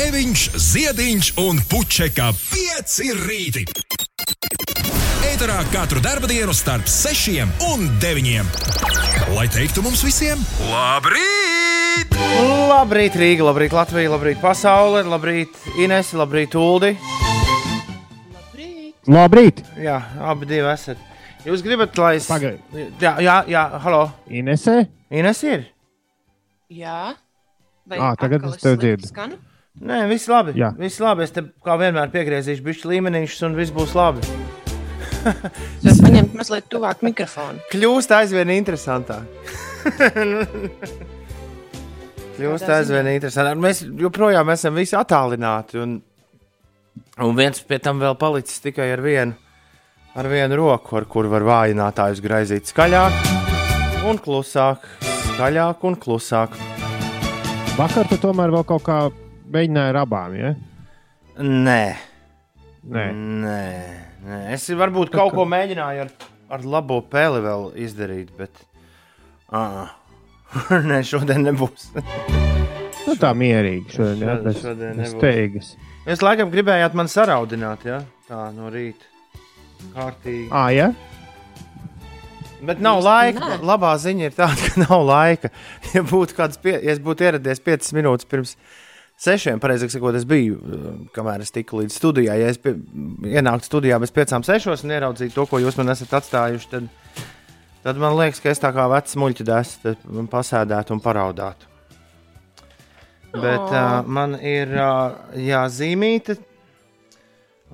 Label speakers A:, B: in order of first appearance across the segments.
A: Grēviņš, Ziediņš un Puķeka 5 rīti. Eterā katru dienu starp 6 un 9. Lai teiktu mums visiem, labrīt!
B: Labrīt, Rīga, labrīt, Latvija, labrīt, pasaule, labrīt, Ines, labrīt, Uldi.
C: Labrīt!
B: Jā, abi divi esat. Jūs gribat, lai es.
C: Pagaid.
B: Jā, jā, jā, halo.
C: Inesē?
B: Ines ir?
D: Jā. Vai
C: Ā, tagad es tev
D: slikti
C: dzirdu.
D: skanu?
B: Nē, viss labi.
C: Jā.
B: Viss labi. Es te kā vienmēr piegriezīšu bišķi līmenīšus un viss būs labi.
D: Es paņemtu mazliet tuvāk mikrofonu.
B: Kļūst aizvien interesantāk. Kļūst aizvien interesantāk. Mēs joprojām esam visi attālināti. Un, un viens pie tam vēl palicis tikai ar vienu, ar vienu roku, ar kuru var vājinātājus graizīt skaļāk un klusāk. Skaļāk un klusāk.
C: Vakar tu tomēr vēl kaut kā mēģināji ar abām, ja?
B: Nē,
C: Nē.
B: nē, nē. es varbūt kaut ko mēģināju ar, ar labo peli vēl izdarīt, bet. Uh, nē, šodien nebūs.
C: Nu, tā mierīgi šodien, jā,
B: Šodien-
C: bez,
B: šodien
C: bez
B: nebūs.
C: steigas.
B: Jūs laikam gribējāt man saraudināt, ja? Tā no rīta. Kārtīgi.
C: Ā, jā?
B: Bet nav
D: Īsti
B: laika.
D: nē.
B: Labā ziņa ir tāda, ka nav laika. Ja, būtu kāds pie, ja būtu ieradies 5 minūtes pirms sešiem, pareizāk sakot, es biju, uh, kamēr es tiku līdz studijai. Ja es pie, ienāktu studijā bez piecām, sešos un ieraudzītu to, ko jūs man esat atstājuši, tad, tad man liekas, ka es tā kā vecs muļķis esmu, tad pasēdētu un paraudātu. Bet uh, man ir uh, jāzīmīta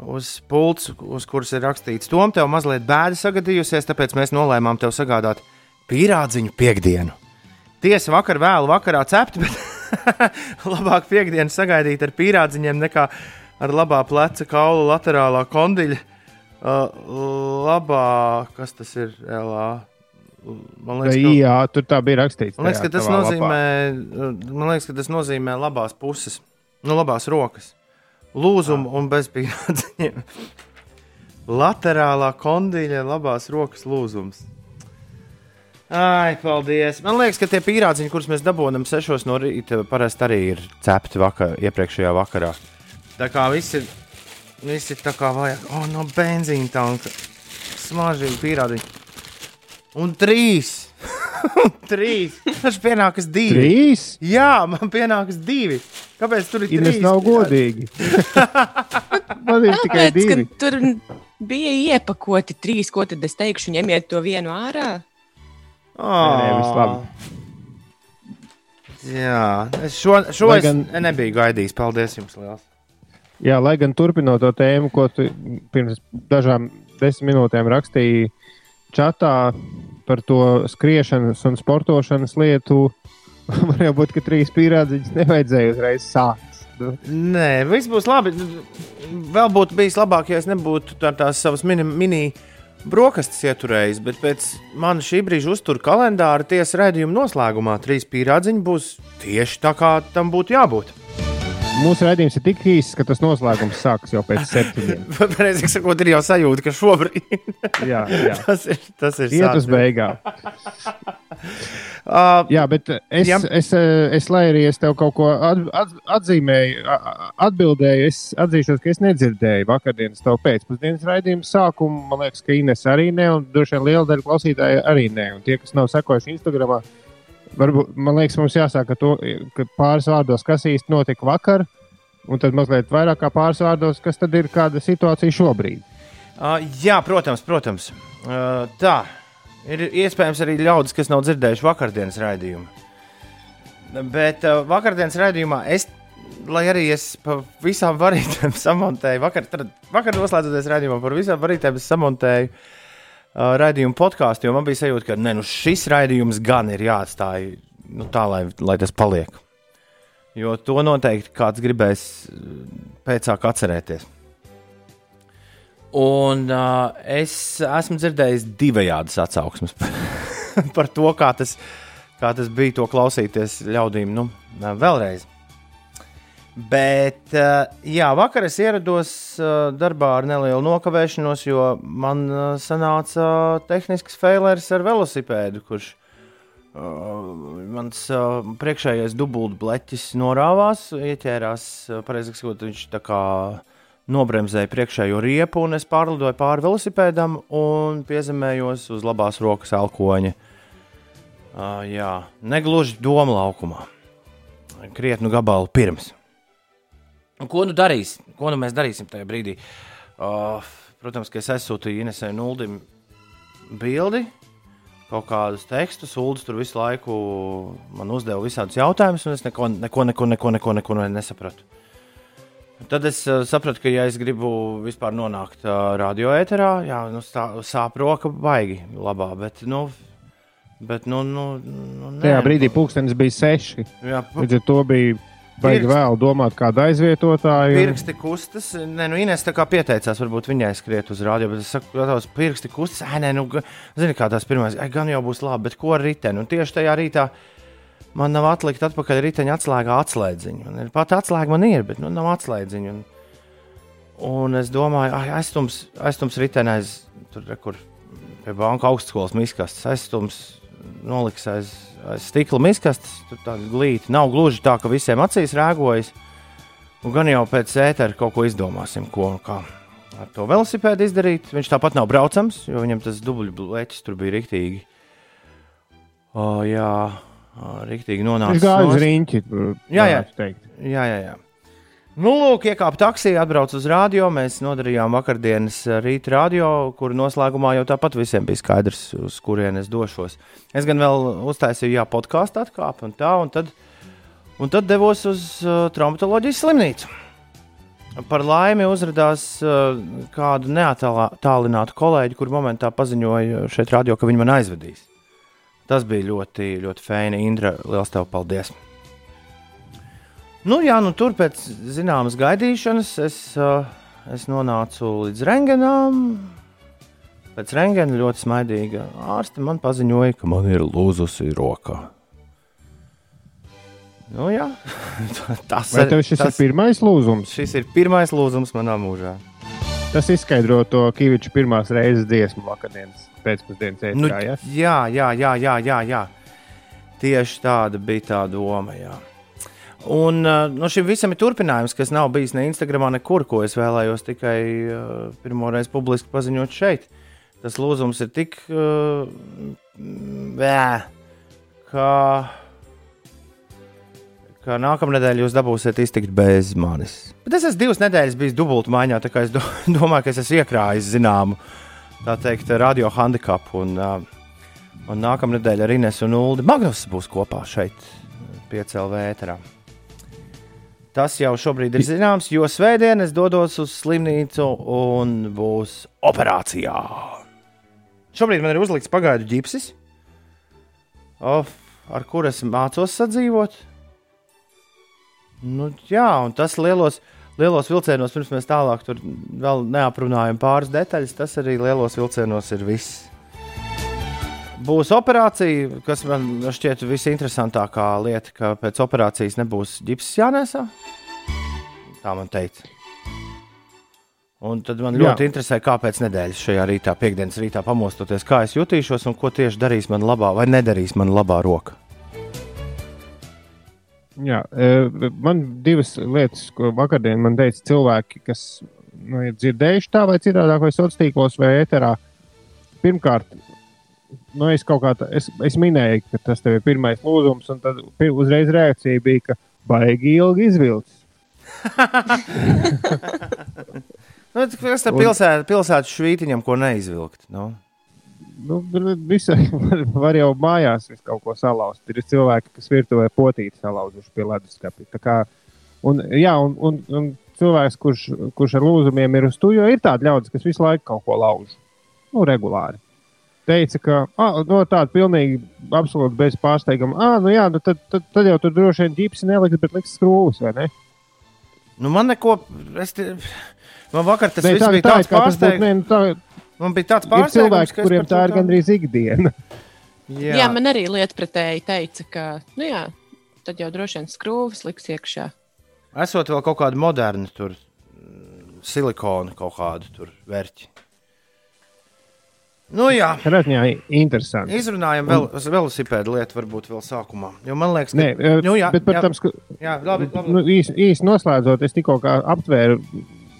B: uz pults, uz kuras ir rakstīts, Tom, tev mazliet bēda sagadījusies, tāpēc mēs nolēmām tev sagādāt pīrādziņu piekdienu. Tiesa vakar vēlu vakarā cept, bet labāk piekdienu sagaidīt ar pīrādziņiem nekā ar labā pleca kaula laterālā kondiļa. Uh, labā, kas tas ir? Elā? Man liekas, ka,
C: jā, tur tā bija rakstīts.
B: man liekas, ka tas nozīmē,
C: lapā.
B: man liekas, ka tas nozīmē labās puses, nu, labās rokas. Lūzumu un bez pīrādziņiem. Laterālā kondiļa, labās rokas lūzums. Ai, paldies. Man liekas, ka tie pīrādziņi, kurus mēs dabūjam 6 no rīta, parasti arī ir cepti vakar, iepriekšējā vakarā. Tā kā viss ir, viss ir tā kā vajag. O, no benzīna tanka. Smaržīgi pīrādziņi. Un trīs. Trīs. Tas pienākas divi.
C: Trīs?
B: Jā, man pienākas divi. Kāpēc tur ir
C: Ines
B: trīs?
C: nav godīgi. Man ir tikai
D: Tāpēc,
C: divi.
D: tur bija iepakoti trīs, ko tad es teikšu, ņemiet to vienu ārā.
C: Labi.
B: Jā, es šo, šo
C: Lai
B: es
C: gan-
B: nebiju gaidījis. Paldies jums liels.
C: Jā, lai gan turpinot to tēmu, ko tu pirms dažām desmit minūtēm rakstīji čatā par to skriešanas un sportošanas lietu, var jau būt, ka trīs pīrādziņas nevajadzēja uzreiz sākt. Nu,
B: Nē, viss būs labi. Vēl būtu bijis labāk, ja es nebūtu tā, tās savas mini, mini brokastis ieturējis, bet pēc mana šī brīža uzturu kalendāra tiesa redzējuma noslēgumā trīs pīrādziņi būs tieši tā, kā tam būtu jābūt.
C: Mūsu raidījums ir tik īss, ka tas noslēgums sākas jau pēc septiņiem.
B: Pareizāk sakot, ir jau sajūta, ka šobrīd
C: Jā, jā.
B: tas ir. Tas ir
C: Iet uz beigām.
B: Uh,
C: Jā, bet es,
B: Jā.
C: es, eh, es, lai arī es tev kaut ko at, at, atzīmēju, atbildēju, es atzīšos, ka es nedzirdēju vakardienas tev pēcpusdienas raidījuma sākumu. Man liekas, ka Ines arī ne, un droši vien liela daļa klausītāju arī ne. Un tie, kas nav sekojuši Instagram, varbūt man liekas, mums jāsāk to, ka pāris vārdos, kas īsti notika vakar, un tad mazliet vairāk kā pāris vārdos, kas tad ir kāda situācija šobrīd.
B: Uh, jā, protams, protams. Uh, tā ir iespējams arī ļaudis, kas nav dzirdējuši vakardienas raidījumu. Bet uh, vakardienas raidījumā es, lai arī es pa visām varītēm samontēju, vakar, tad, vakar noslēdzoties raidījumam par visām varītēm, es samontēju uh, raidījumu podkāstu, jo man bija sajūta, ka ne, nu, šis raidījums gan ir jāatstāj nu, tā, lai, lai tas paliek. Jo to noteikti kāds gribēs uh, pēcāk atcerēties. Un uh, es esmu dzirdējis divējādas atsauksmes par, to, kā tas, kā tas bija to klausīties ļaudīm nu, vēlreiz. Bet, uh, jā, vakar es ierados uh, darbā ar nelielu nokavēšanos, jo man uh, sanāca tehnisks failers ar velosipēdu, kurš Uh, mans uh, priekšējais dubultbleķis norāvās, ieķērās, uh, pareizi sakot, viņš tā kā nobremzēja priekšējo riepu, un es pārlidoju pāri velosipēdam un piezemējos uz labās rokas alkoņa. Uh, jā, negluži doma laukumā. Krietnu gabalu pirms. Un ko nu darīs? Ko nu mēs darīsim tajā brīdī? Uh, protams, ka es aizsūtīju Inesai Nuldim bildi kaut kādus tekstus. Uldis tur visu laiku man uzdeva visādus jautājumus, un es neko, neko, neko, neko, neko, neko nesapratu. Tad es uh, sapratu, ka, ja es gribu vispār nonākt uh, radioēterā, jā, nu, stā, sāp roka baigi labā, bet, nu, bet, nu, nu, nu nē,
C: Tajā brīdī pulkstenis bija seši.
B: jā,
C: Līdz ar to bija
B: Pirksti.
C: vēl domāt, kādu aizvietotāju.
B: Pirksti kustas, nē, nu, Inês tā kā pieteicās, varbūt viņai skriet uz rādio, bet es saku, ka tavs pirksti kustas, ē, nē, nu, zini, kā tās pirmās, ai, gan jau būs labi, bet ko ar riteni? Un tieši tajā rītā man nav atlikt atpakaļ riteņa atslēgā atslēdziņu. Un ir pat atslēga man ir, bet nu, nav atslēdziņu. Un, un es domāju, ai, aizstums, aizstums riteni aiz, tur, re, kur pie banka augstskolas miskastes, aizstums noliks aiz, aiz stikla miskastes, tur tāda glīta. Nav gluži tā, ka visiem acīs rēgojas. Un gan jau pēc ētera kaut ko izdomāsim, ko un kā ar to velosipēdu izdarīt. Viņš tāpat nav braucams, jo viņam tas dubļu tur bija rīktīgi. O, jā,
C: Viņš
B: nonācis.
C: gāja uz riņķi.
B: Jā, jā. Jā, jā, jā. Nu, lūk, iekāpa taksija, atbrauca uz rādio. Mēs nodarījām vakardienas rīta radio, kur noslēgumā jau tāpat visiem bija skaidrs, uz kurien es došos. Es gan vēl uztaisīju, jā, podkāstu atkāpi un tā, un tad, un tad devos uz uh, traumatoloģijas slimnīcu. Par laimi uzrādījās uh, kādu neatālinātu kolēģi, kur momentā paziņoja šeit radio, ka viņi man aizvedīs. Tas bija ļoti, ļoti fēni. Indra, liels tev paldies! Nu, jā, nu, tur pēc zināmas gaidīšanas es, uh, es nonācu līdz rengenām. Pēc rengena ļoti smaidīga ārste man paziņoja, ka man ir lūzusi rokā. Nu, jā, tas,
C: Vai tev šis
B: tas,
C: ir pirmais lūzums?
B: šis ir pirmais lūzums manā mūžā.
C: Tas izskaidro to Kaviča pirmās reizes dziesmu vakardienas pēcpusdienas
B: Nu,
C: ēterā. Ja?
B: jā, jā, jā, jā, jā, jā. Tieši tāda bija tā doma. Jā. Un uh, no šim visam ir turpinājums, kas nav bijis ne Instagramā, nekur, ko es vēlējos tikai uh, pirmoreiz publiski paziņot šeit. Tas lūzums ir tik uh, bē, ka, ka nākamnedēļ jūs dabūsiet iztikt bez manis. Bet es esmu divas nedēļas bijis dubultā maiņā, tā kā es do, domāju, ka es esmu iekrājis zināmu tā teikt, radio handikapu. Un, uh, un nākamā nedēļa ar Inesu un Ulu Magnus būs kopā šeit, PCLV ēterā. Tas jau šobrīd ir zināms, jo svētdien es dodos uz slimnīcu un būs operācijā. Šobrīd man ir uzlikts pagaidu ģipsis, of, ar kuru es mācos sadzīvot. Nu, jā, un tas lielos, lielos vilcienos, pirms mēs tālāk tur vēl neaprunājam pāris detaļas, tas arī lielos vilcienos ir viss. Būs operācija, kas man šķiet visinteresantākā lieta, ka pēc operācijas nebūs ģipsis jānēsā. Tā man teica. Un tad man ļoti
C: Jā.
B: interesē, kāpēc nedēļas šajā rītā, piekdienas rītā pamostoties, kā es jutīšos un ko tieši darīs man labā vai nedarīs man labā roka.
C: Jā, e, man divas lietas, ko vakardien man teica cilvēki, kas nu, ir dzirdējuši tā vai citādi, vai sociālos tīklos, vai ēterā. Pirmkārt, nu, es kā tā, es, es minēju, ka tas tev ir pirmais lūzums, un tad uzreiz reakcija bija, ka baigi ilgi izvilcis.
B: Nu, kas tam pilsētas pilsēt švītiņam, ko neizvilkt? Nu?
C: Nu, visai var, var jau mājās vis kaut ko salauzt. Ir cilvēki, kas virtuvē potīti salauzuši pie leduskapja. Un, jā, un, un, un cilvēks, kurš, kurš ar lūzumiem ir uz to, jo ir tādi ļaudis, kas visu laiku kaut ko lauž. Nu, regulāri. Teica, ka ah, no tāda pilnīgi absolūti bez pārsteiguma. Ah, nu jā, nu tad, tad, tad jau tur droši vien ģipsi neliks, bet liks skrūvis, vai ne?
B: Nu, man neko. Es te, man vakar tas viss
C: tā,
B: bija
C: tā,
B: tāds pārsteigums.
C: nu tā,
B: Man bija tāds
C: ir
B: pārsteigums,
C: cilvēki,
B: ka
C: kuriem tā ir gandrīz ikdiena.
B: Jā,
D: Jā, man arī lietpratēji teica, ka, nu jā, tad jau droši vien skrūvis liks iekšā.
B: Esot vēl kaut kāda moderna, tur silikona kaut kāda tur vērķi. Nu, jā,
C: ziņā interesanti.
B: izrunājam vēl uz velosipēdu lietu, varbūt vēl sākumā. Jo man liekas, ka
C: Nē, eh,
B: nu, jā,
C: bet par
B: jā,
C: tam sku-
B: jā, labi, labi.
C: nu, īsi, īsi noslēdzot, es tikko aptvēru,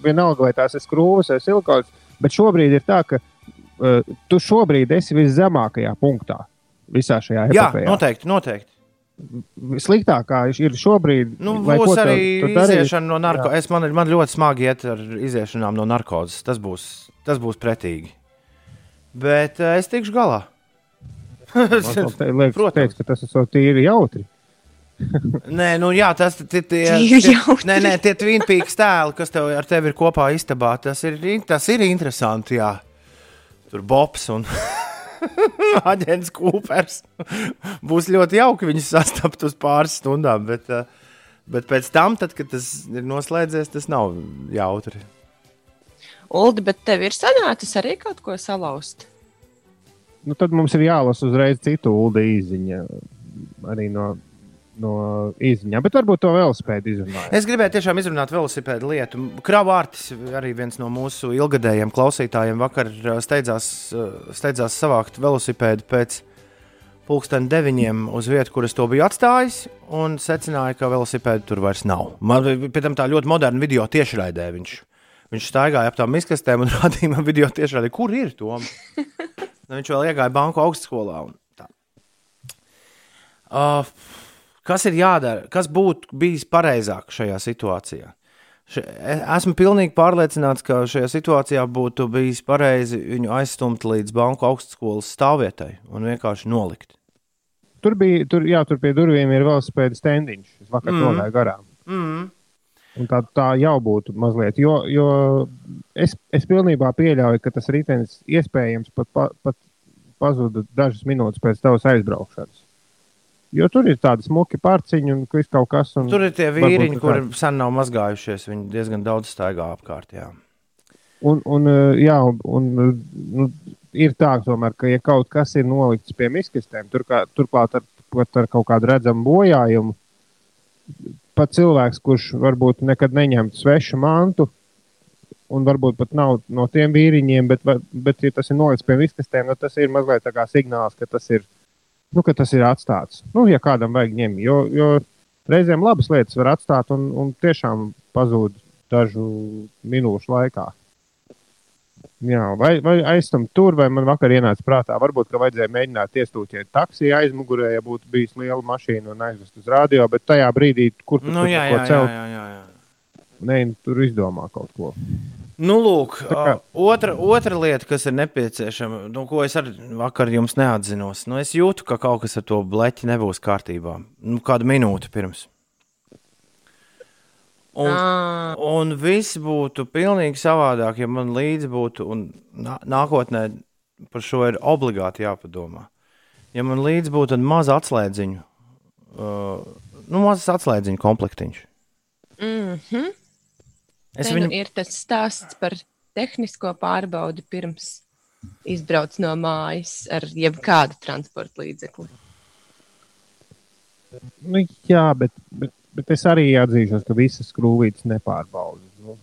C: vienalga vai tās ir skrūves vai silikons, bet šobrīd ir tā, ka uh, tu šobrīd esi viszemākajā punktā visā šajā
B: jā,
C: epopējā.
B: noteikti, noteikti.
C: Sliktākā ir šobrīd.
B: Nu, būs
C: tu-
B: arī
C: tu darīsi.
B: iziešana no narkotikas. Man, ir- man ļoti smagi iet ar iziešanām no narkotikas. Tas būs, tas būs pretīgi. Bet uh, es tikšu galā. Protams.
C: teikt, ka tas ir tīri jautri.
B: Nē, nu jā, tas ir tie, tie,
D: jautri.
B: nē, nē, tie Twin Peaks tēli, kas tev ar tevi ir kopā istabā. Tas ir, tas ir interesanti. Jā. Tur Bobs un aģents Kūpers. Būs ļoti jauki viņus sastapt uz pāris stundām. Bet, uh, bet pēc tam, tad, kad tas ir noslēdzies, tas nav jautri.
D: Uldi, bet tev ir sanācis arī kaut ko salauzt.
C: Nu, tad mums ir jālasa uzreiz citu ulu īziņu. Arī no, no īziņām, bet varbūt to vēl spēt izrunāt.
B: Es gribēju tiešām izrunāt velosipēdu lietu. Kravārtis, arī viens no mūsu ilgadējiem klausītājiem, vakar uh, steidzās, uh, steidzās savākt velosipēdu pēc pulksten deviņiem uz vietu, kur es to biju atstājis, un secināja, ka velosipēdu tur vairs nav. Man pie tam tā ļoti moderna video tiešraidē viņš. Viņš staigāja ap tām izkastēm un rādīja man video tiešraidē, kur ir to. viņš vēl iegāja banku augstskolā. un tā. Uh, kas ir jādara? Kas būtu bijis pareizāk šajā situācijā? E- esmu pilnīgi pārliecināts, ka šajā situācijā būtu bijis pareizi viņu aizstumt līdz banku augstskolas stāvvietai un vienkārši nolikt.
C: Tur bija, tur, jā, tur pie durvīm ir vēl spēļu stendiņš. Es vakar mm. nogāju garām.
B: Mm.
C: Un tā, tā jau būtu mazliet. Jo, jo es, es pilnībā pieļauju, ka tas ritenis iespējams pat, pa, pat pazuda dažas minūtes pēc tavas aizbraukšanas. Jo tur ir tādi smuki pārciņi un viss kaut kas.
B: Tur ir tie vīriņi, kuriem sen nav mazgājušies. Viņi diezgan daudz staigā apkārt. Jā.
C: Un, un, uh, jā, un, un nu, ir tā, tomēr, ka, ja kaut kas ir nolikts pie miskastēm, tur kā, turklāt ar, ar kaut kādu redzamu bojājumu, pat cilvēks, kurš varbūt nekad neņemtu svešu mantu, un varbūt pat nav no tiem vīriņiem, bet, bet ja tas ir nolikts pie miskastēm, nu, tas ir mazliet tā kā signāls, ka tas ir, nu, ka tas ir atstāts. Nu, ja kādam vajag ņemt, jo, jo reizēm labas lietas var atstāt un, un tiešām pazūd dažu minūšu laikā. Jā, vai, vai aizstumt tur, vai man vakar ienāca prātā, varbūt, ka vajadzēja mēģināt iestūķēt taksiju aizmugurē, ja būtu bijis liela mašīna un aizvest uz radio, bet tajā brīdī, kur tu
B: Nu,
C: tur
B: jā,
C: ko
B: jā, jā,
C: celt,
B: jā, jā, jā.
C: Nē, tur izdomā kaut ko.
B: Nu, lūk, otra, otra lieta, kas ir nepieciešama, nu, ko es arī vakar jums neatzinos, nu, es jūtu, ka kaut kas ar to bleķi nebūs kārtībā. Nu, kādu minūti pirms. Un,
D: Ah,
B: un viss būtu pilnīgi savādāk, ja man līdzi būtu, un nā, nākotnē par šo ir obligāti jāpadomā. Ja man līdzi būtu maza atslēdziņa, uh, nu, mazs atslēdziņa komplektiņš.
D: mm -hmm.
B: Es
D: Te
B: viņu
D: nu ir tas stāsts par tehnisko pārbaudi pirms izbrauc no mājas ar jebkādu transporta līdzekli.
C: Nu, jā, bet, bet, bet es arī atzīšos, ka visas skrūvītes nepārbaudu. Nu,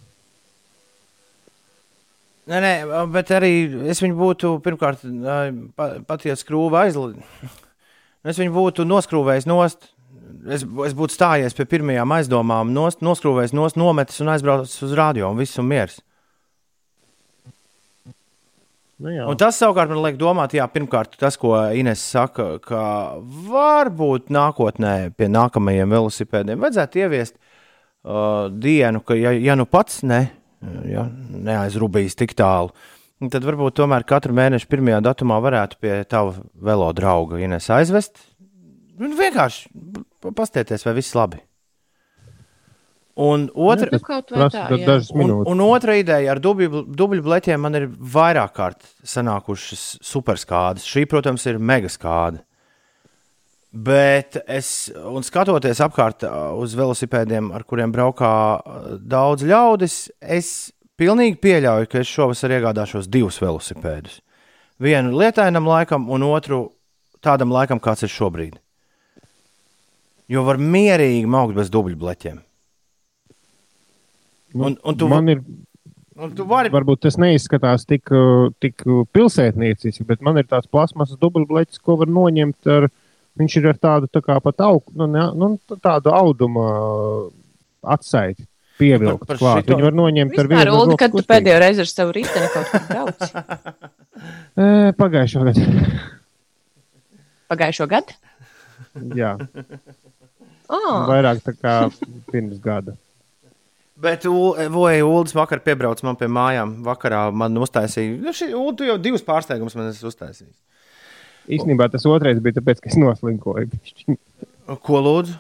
B: Nē, nē, bet arī es viņu būtu, pirmkārt, ā, pa- pat ja skrūva aizlidot, es viņu būtu noskrūvējis nost. Es, es būtu stājies pie pirmajām aizdomām, nost, noskrūvējis nost, nometis un aizbraucis uz radio, un viss ir miers.
C: nu, jā.
B: Un tas savukārt man liek domāt, jā, pirmkārt, tas, ko Ines saka, ka varbūt nākotnē pie nākamajiem velosipēdiem vajadzētu ieviest uh, dienu, ka, ja, ja nu pats ne, ja, neaizrūbījis tik tālu, tad varbūt tomēr katru mēnešu pirmajā datumā varētu pie tava velo drauga Ines aizvest. Vienkārši pastieties, vai viss labi. Un otra,
D: Nu, kaut vai
C: prasa
D: tā, jā.
B: Un, un otra ideja ar dubļu, dubļu bleķiem man ir vairāk kārt sanākušas superskādes. Šī, protams, ir mega skāde. Bet es, un skatoties apkārt uz velosipēdiem, ar kuriem braukā daudz ļaudis, es pilnīgi pieļauju, ka es šovasar iegādāšos divus velosipēdus. Vienu lietainam laikam, un otru tādam laikam, kāds ir šobrīd. Jo var mierīgi maukt bez dubļu bleķiem.
C: Nu,
B: un- un tu-
C: Man ir,
B: Un tu vari
C: Varbūt tas neizskatās tik, uh, tik uh, pilsētnieciski, bet man ir tāds plasmasas dubultbleķis, ko var noņemt ar. Viņš ir ar tādu tā kā pat augu, nu, ne, nu, tādu auduma uh, atsaiti. Pievilkt
B: Par- par
C: klāt.
B: šito-
C: Viņu var noņemt ar
D: Vispār,
C: vienu
D: Ulu,
C: roku
D: kad tu pēdējo reizi ar savu riteni kaut kur brauc?
C: E, Pagājušā gada.
D: Pagājušo gadu?
C: Jā,
D: Oh,
C: vairāk tā kā pirms gada.
B: Bet, vai Ulas vakar piebrauc man pie mājām? Vakarā man uztaisīja. Nu, šī, Ulu, tu jau divus pārsteigumus man esi uztaisījis.
C: Īstenībā tas otrais bija tāpēc, ka es noslinkoju.
B: Ko lūdzu?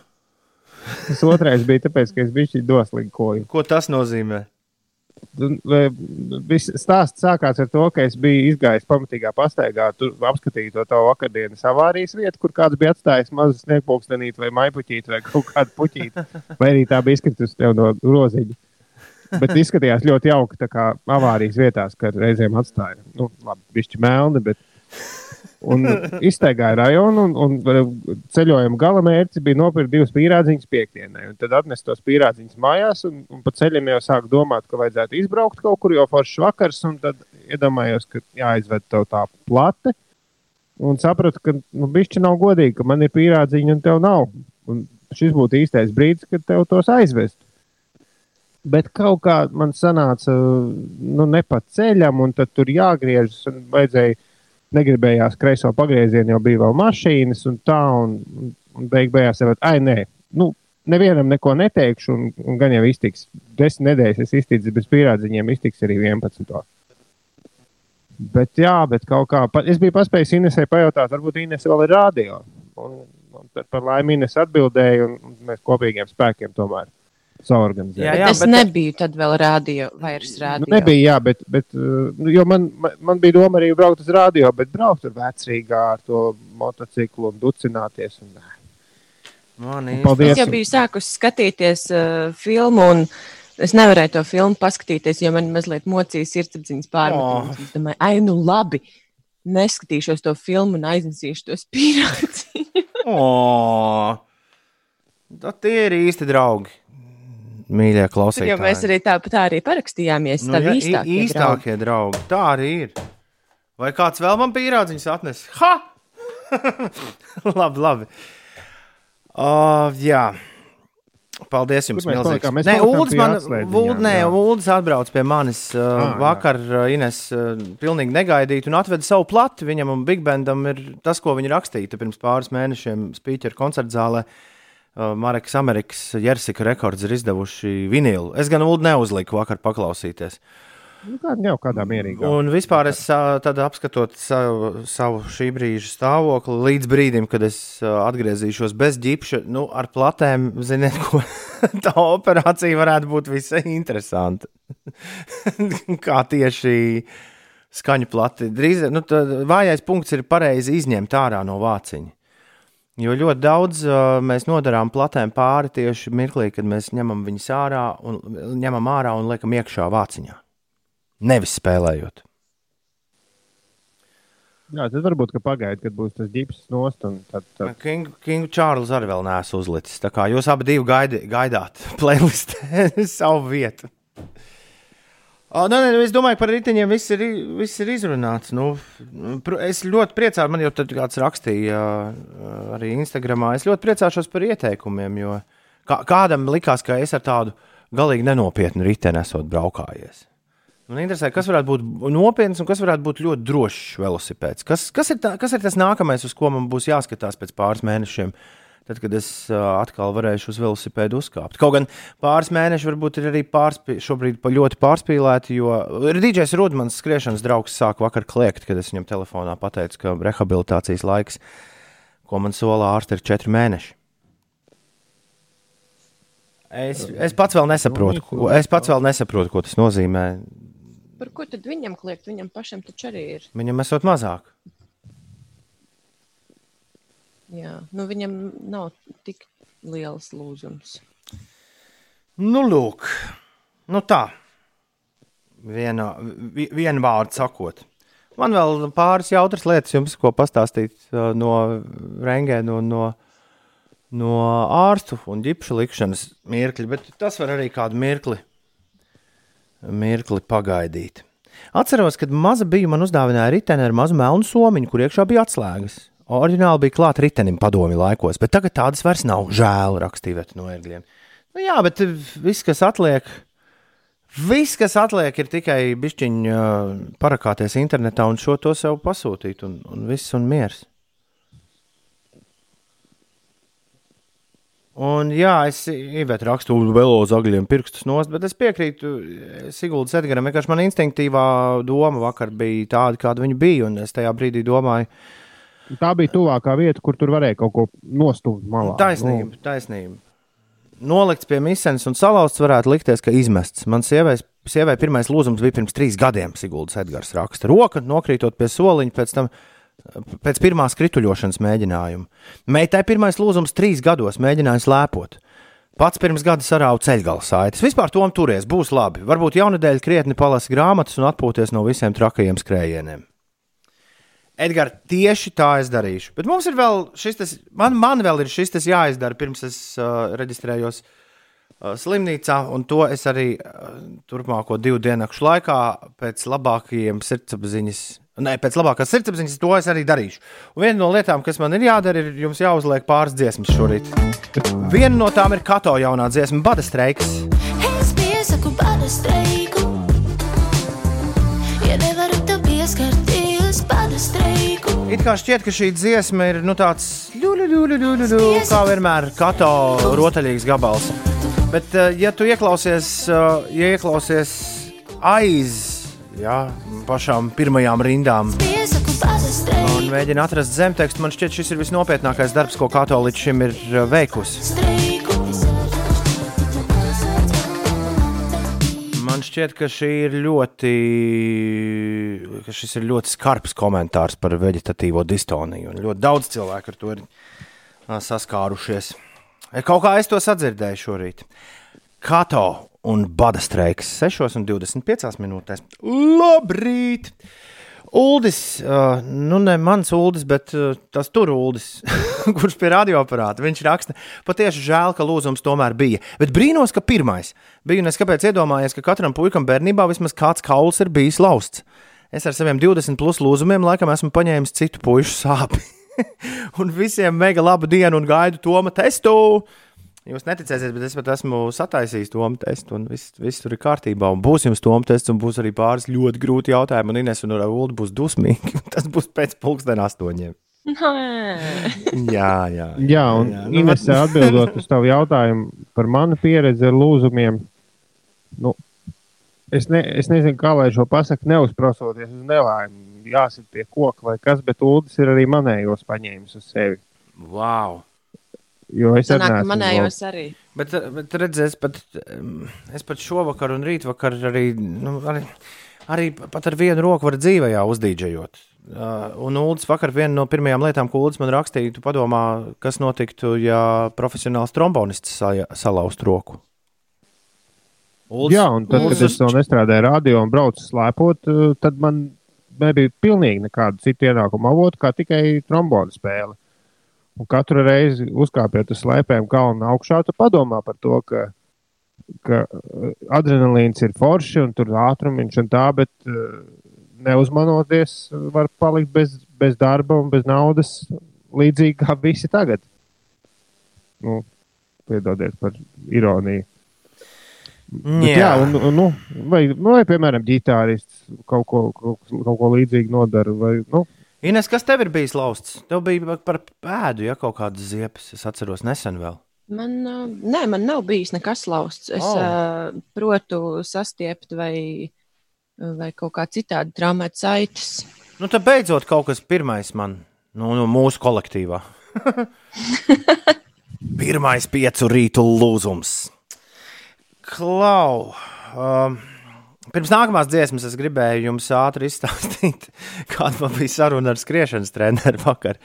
C: Tas otrais bija tāpēc, ka es biju doslinkoju.
B: Ko tas nozīmē?
C: Viss stāsts sākās ar to, ka es biju izgājis pamatīgā pastaigā, tur apskatīju to tavu vakardienas avārijas vietu, kur kāds bija atstājis mazu sniegpūkstenīti vai maipuķīti vai kaut kādu puķīti. Vai arī tā bija izkritusi tev no roziņa. Bet izskatījās ļoti jauki, tā kā avārijas vietās, kad reizēm atstāja. Nu, labi, bišķi melni, bet. Un iztaigāja rajonu, un, un ceļojuma gala mērķis bija nopirkt divas pīrādziņas piekdienai. Tad atnest tos pīrādziņus mājās, un, un pa ceļam jau sāk domāt, ka vajadzētu izbraukt kaut kur, jo foršs vakars, un tad iedomājos, ka jāizved tev tā plate. Un sapratu, ka nu, bišķi nav godīgi, ka man ir pīrādziņa un tev nav. Un šis būtu īstais brīdis, kad tev tos aizvest. Bet kaut kā man sanāca, nu, ne pa ceļam, un tad tur jāgriežas, un vajadzēja negribējās kreiso pagriezienu, jo bija vēl mašīnas un tā, un, un, beig beigās jau, ai, nē, nu, nevienam neko neteikšu, un, un gan jau iztiks. Desmit nedēļas es izticu bez pierādziņiem, iztiks arī 11. Bet, jā, bet kaut kā, es biju paspējis Inesai pajautāt, varbūt Inese vēl ir rādio. Un, un par laimi Ines atbildēja, un, un mēs kopīgiem spēkiem tomēr saorganizējām.
B: Jā,
D: bet
B: jā,
D: es
B: bet-
D: nebiju tad vēl rādio, vairs
C: Nu,
D: rādio.
C: nebija, jā, bet, bet uh, nu, jo man, man- man bija doma arī braukt uz rādio, bet braukt ar vecrīgā ar to motociklu un ducināties. Un,
B: Man
C: Un
B: īsti-
C: paldies.
D: Es jau biju sākusi skatīties uh, filmu, un es nevarēju to filmu paskatīties, jo man mazliet mocīja sirdsapziņas pārmetums. Es domāju, ai, nu labi, neskatīšos to filmu un aiznesīšu tos pīrāgus.
B: O, tā tie ir īsti draugi. Mīļie klausītāji.
D: jau mēs arī tāpat arī parakstījāmies.
B: Nu,
D: tā
B: jā,
D: nu,
B: ī-
D: īstākie draugi.
B: īstākie draugi. Tā arī ir. Vai kāds vēl man pierādziņus atnes? Ha! labi, labi. Uh, jā. Paldies jums?
C: Mēs
B: Nē, Uldis man,
C: atslēdziņām,
B: Uld, nē,
C: jā.
B: Uldis atbrauc pie manis uh,
C: jā.
B: vakar, uh, Ines, uh, pilnīgi negaidīti un atveda savu plati. Viņam un Big Bandam ir tas, ko viņi rakstīja pirms pāris mēnešiem Spīķera koncertzālē. Uh, Mareks Amerikas Jersika rekords ir izdevuši vinilu. Es gan Ulu neuzliku vakar paklausīties.
C: nu, kā, jau kādā mierīgā.
B: Un vispār es ā, tad apskatot savu, savu šī brīža stāvokli, līdz brīdim, kad es ā, atgriezīšos bez ģipša, nu, ar platēm, ziniet, ko tā operācija varētu būt visai interesanta. Kā tieši skaņu plati. Drīz, nu, vājais punkts ir pareizi izņemt ārā no vāciņa. Jo ļoti daudz uh, mēs nodarām platēm pāri tieši mirklī, kad mēs ņemam viņus ārā un, ņemam ārā un liekam iekšā vāciņā. Nevis spēlējot.
C: Jā, tad varbūt, ka pagaidi, kad būs tas ģips nost. Tad, tad...
B: Kingu, Kingu Čārlis arī vēl neesmu uzlicis. Tā kā jūs abi gaidi, gaidāt playlistē savu vietu. O, nē, nē, es domāju, par riteņiem viss ir, viss ir izrunāts. Nu, es ļoti priecājos, man jau kāds rakstīja arī Instagramā. Es ļoti priecāšos par ieteikumiem, jo kā, kādam likās, ka es ar tādu galīgi nenopietnu riteni esot braukājies. Man interesē, kas varētu būt nopietns un kas varētu būt ļoti drošs velosipēds. Kas, kas, ir tā, kas ir tas nākamais, uz ko man būs jāskatās pēc pāris mēnešiem, tad, kad es atkal varēšu uz velosipēdu uzkāpt. Kaut gan pāris mēneši varbūt ir arī pārspī, šobrīd pa ļoti pārspīlēti, jo DJs Rudmans, skriešanas draugs, sāk vakar kliegt, kad es viņam telefonā pateicu, ka rehabilitācijas laiks, ko man sola ārste, ir četri mēneši. Es, es pats vēl nesaprotu, ko, es pats vēl nesaprotu, ko tas nozīmē.
D: Par ko tad viņam kliegt? Viņam pašam taču arī ir.
B: Viņam esot mazāk.
D: Jā, nu viņam nav tik liels lūzums.
B: Nu, lūk, nu tā. Viena, vi- vienu vārdu sakot. Man vēl pāris jautras lietas jums, ko pastāstīt no rengēna un no, no ārstu un ģipšu likšanas mirkļa, bet tas var arī kādu mirkli mirkli pagaidīt. Atceros, kad maza biju, man uzdāvināja riteni ar mazu melnu somiņu, kur iekšā bija atslēgas. Oriģināli bija klāta ritenim padomi laikos, bet tagad tādas vairs nav. Žēl, rakstīja no ērgļiem. Nu, jā, bet viss, kas atliek, viss, kas atliek, ir tikai bišķiņa uh, parakāties internetā un šo to sev pasūtīt, un, un viss un miers. Un, jā, es ievēju rakstu vēl uz agļiem pirkstus nost, bet es piekrītu Siguldas Edgaram. Vienkārši man instinktīvā doma vakar bija tāda, kāda viņa bija. Un es tajā brīdī domāju,
C: Tā bija tuvākā vieta, kur tur varēja kaut ko nostumt malā.
B: taisnība, nu. taisnība. Nolikts pie misijas un salauzts varētu likties, ka izmests. Man sievai, sievai pirmais lūzums bija pirms trīs gadiem, Siguldas Edgars raksta. Roka nokrītot pie soliņa pēc tam pēc pirmās krituļošanas mēģinājuma. Meitai pirmais lūzums trīs gados mēģināja slēpot. Pats pirms gada sarāva ceļgala saites. Vispār tom turies, būs labi. Varbūt jaunadēļ krietni palasa grāmatas un atpūties no visiem trakajiem skrējieniem. Edgars, tieši tā es darīšu. Bet mums ir vēl šis, tas, man, man vēl ir šis jāizdara, pirms es uh, reģistrējos uh, slimnīcā, un to es arī uh, turpmāko divu dienu laikā pēc labākajiem sirdsapziņas Nē, pēc labākās sirdsapziņas to es arī darīšu. Un viena no lietām, kas man ir jādara, ir jums jāuzliek pāris dziesmas šorīt. Viena no tām ir Kato jaunā dziesma, Bada streiks.
E: Es piesaku bada streiku.
B: It kā šķiet, ka šī dziesma ir nu, tāds ļuļu, kā vienmēr Kato rotaļīgs gabals. Bet, eh, ja tu ieklausies, eh, ja ieklausies aiz jā, pašām pirmajām rindām. Un mēģina atrast zemtekstu. Man šķiet, šis ir visnopietnākais darbs, ko Kato līdz šim ir uh, veikusi. Šķiet, ka, ir ļoti, ka šis ir ļoti skarbs komentārs par vegetatīvo distoniju. Ļoti daudz cilvēku ar to ir saskārušies. Kaut kā es to sadzirdēju šorīt. Kato un bada streiks 6,25 minūtēs. Labrīt! Uldis, uh, nu ne mans Uldis, bet uh, tas tur Uldis, kurš pie radioaparāta. Viņš raksta, patiešām žēl, ka lūzums tomēr bija. Bet brīnos, ka pirmais bija un es kāpēc iedomājos, ka katram puikam bērnībā vismaz kāds kauls ir bijis lausts. Es ar saviem 20 plus lūzumiem laikam esmu paņēmis citu pušu sāpes. un visiem mega labu dienu un gaidu Toma testu! Jūs neticēsiet, bet es pat esmu sataisījis to testu, un viss, viss tur ir kārtībā. Un būs jums to tests, un būs arī pāris ļoti grūti jautājumi. Un Ines un Raula būs dusmīgi. Tas būs pēc pulksten astoņiem. jā, jā.
C: Jā, un jā, nu, Ines atbildot uz tavu jautājumu par manu pieredzi ar lūzumiem. Nu, es, ne, es nezinu, kā lai šo pasaku neuzprosoties uz nelaimi. Jāsit pie koka vai kas, bet ūdens ir arī manējos paņēmis uz sevi.
B: Wow!
C: Jo es
D: Sanāk, manējos arī.
B: Bet, bet redziet, es pat, es pat šovakar un rītvakar arī, nu, arī, arī pat ar vienu roku var dzīvē uzdīdžējot. Uh, un Ulas vakar viena no pirmajām lietām, ko Ulas man rakstīja, tu padomā, kas notiktu, ja profesionāls trombonists salauzt roku.
C: Uldis, Jā, un tad, Uldis, kad es vēl nestrādāju radio un braucu slēpot, uh, tad man nebija pilnīgi nekāda cita ienākuma avota, kā tikai trombona spēle. Un katru reizi uzkāpjot uz slēpēm kalnu augšā, tu padomā par to, ka, ka uh, adrenalīns ir forši un tur ātrumiņš un tā, bet uh, neuzmanoties var palikt bez, bez darba un bez naudas līdzīgi kā visi tagad. Nu, piedodiet par ironiju. Jā, Bet, jā un, un, nu, vai, nu, vai, piemēram, ģitārists kaut ko, kaut, kaut ko līdzīgu nodara. Vai, nu,
B: Ines, kas tev ir bijis lausts? Tev bija par pēdu, ja kaut kādas ziepes, es atceros nesen vēl.
D: Man, nē, man nav bijis nekas lausts. Es oh. uh, protu sastiept vai, vai kaut kā citādi traumēt saites.
B: Nu, tad beidzot kaut kas pirmais man nu, no mūsu kolektīvā. Pirmais piecu rītu lūzums. Klau! Um, Pirms nākamās dziesmas es gribēju jums ātri izstāstīt, kāda man bija saruna ar skriešanas treneru vakar.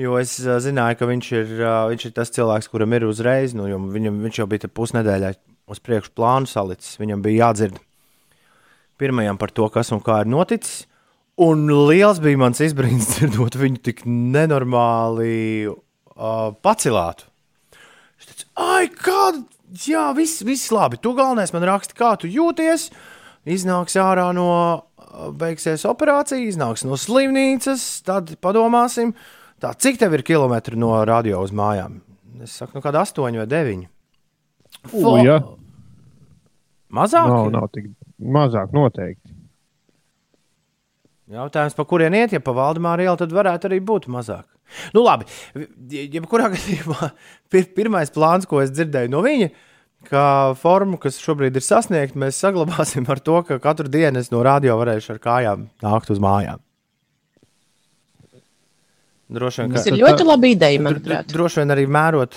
B: Jo es zināju, ka viņš ir, viņš ir tas cilvēks, kuram ir uzreiz, nu, viņam, viņš jau bija pusnedēļā uz priekšu plānu salicis. Viņam bija jādzird pirmajam par to, kas un kā ir noticis. Un liels bija mans izbrīns dzirdot viņu tik nenormāli uh, pacilātu. Viņš teica, ai, kāda, jā, viss, viss labi. Tu galvenais man raksti, kā tu jūties. Uh, iznāks ārā no, uh, beigsies operācija, iznāks no slimnīcas, tad padomāsim, tā, cik tev ir kilometri no radio uz mājām? Es saku, nu, kāda astoņi vai deviņi.
C: U, ja.
B: Mazāk?
C: Nav, nav tik mazāk noteikti.
B: Jautājums, pa kurien iet, ja pa Valdemāru ielu, tad varētu arī būt mazāk. Nu, labi, jebkurā gadījumā pir, pirmais plāns, ko es dzirdēju no viņa, ka formu, kas šobrīd ir sasniegta, mēs saglabāsim ar to, ka katru dienu es no radio varēšu ar kājām nākt uz mājām. Droši vien,
D: Tas
B: ka,
D: ir ļoti laba ideja, manuprāt.
B: droši vien arī mērot,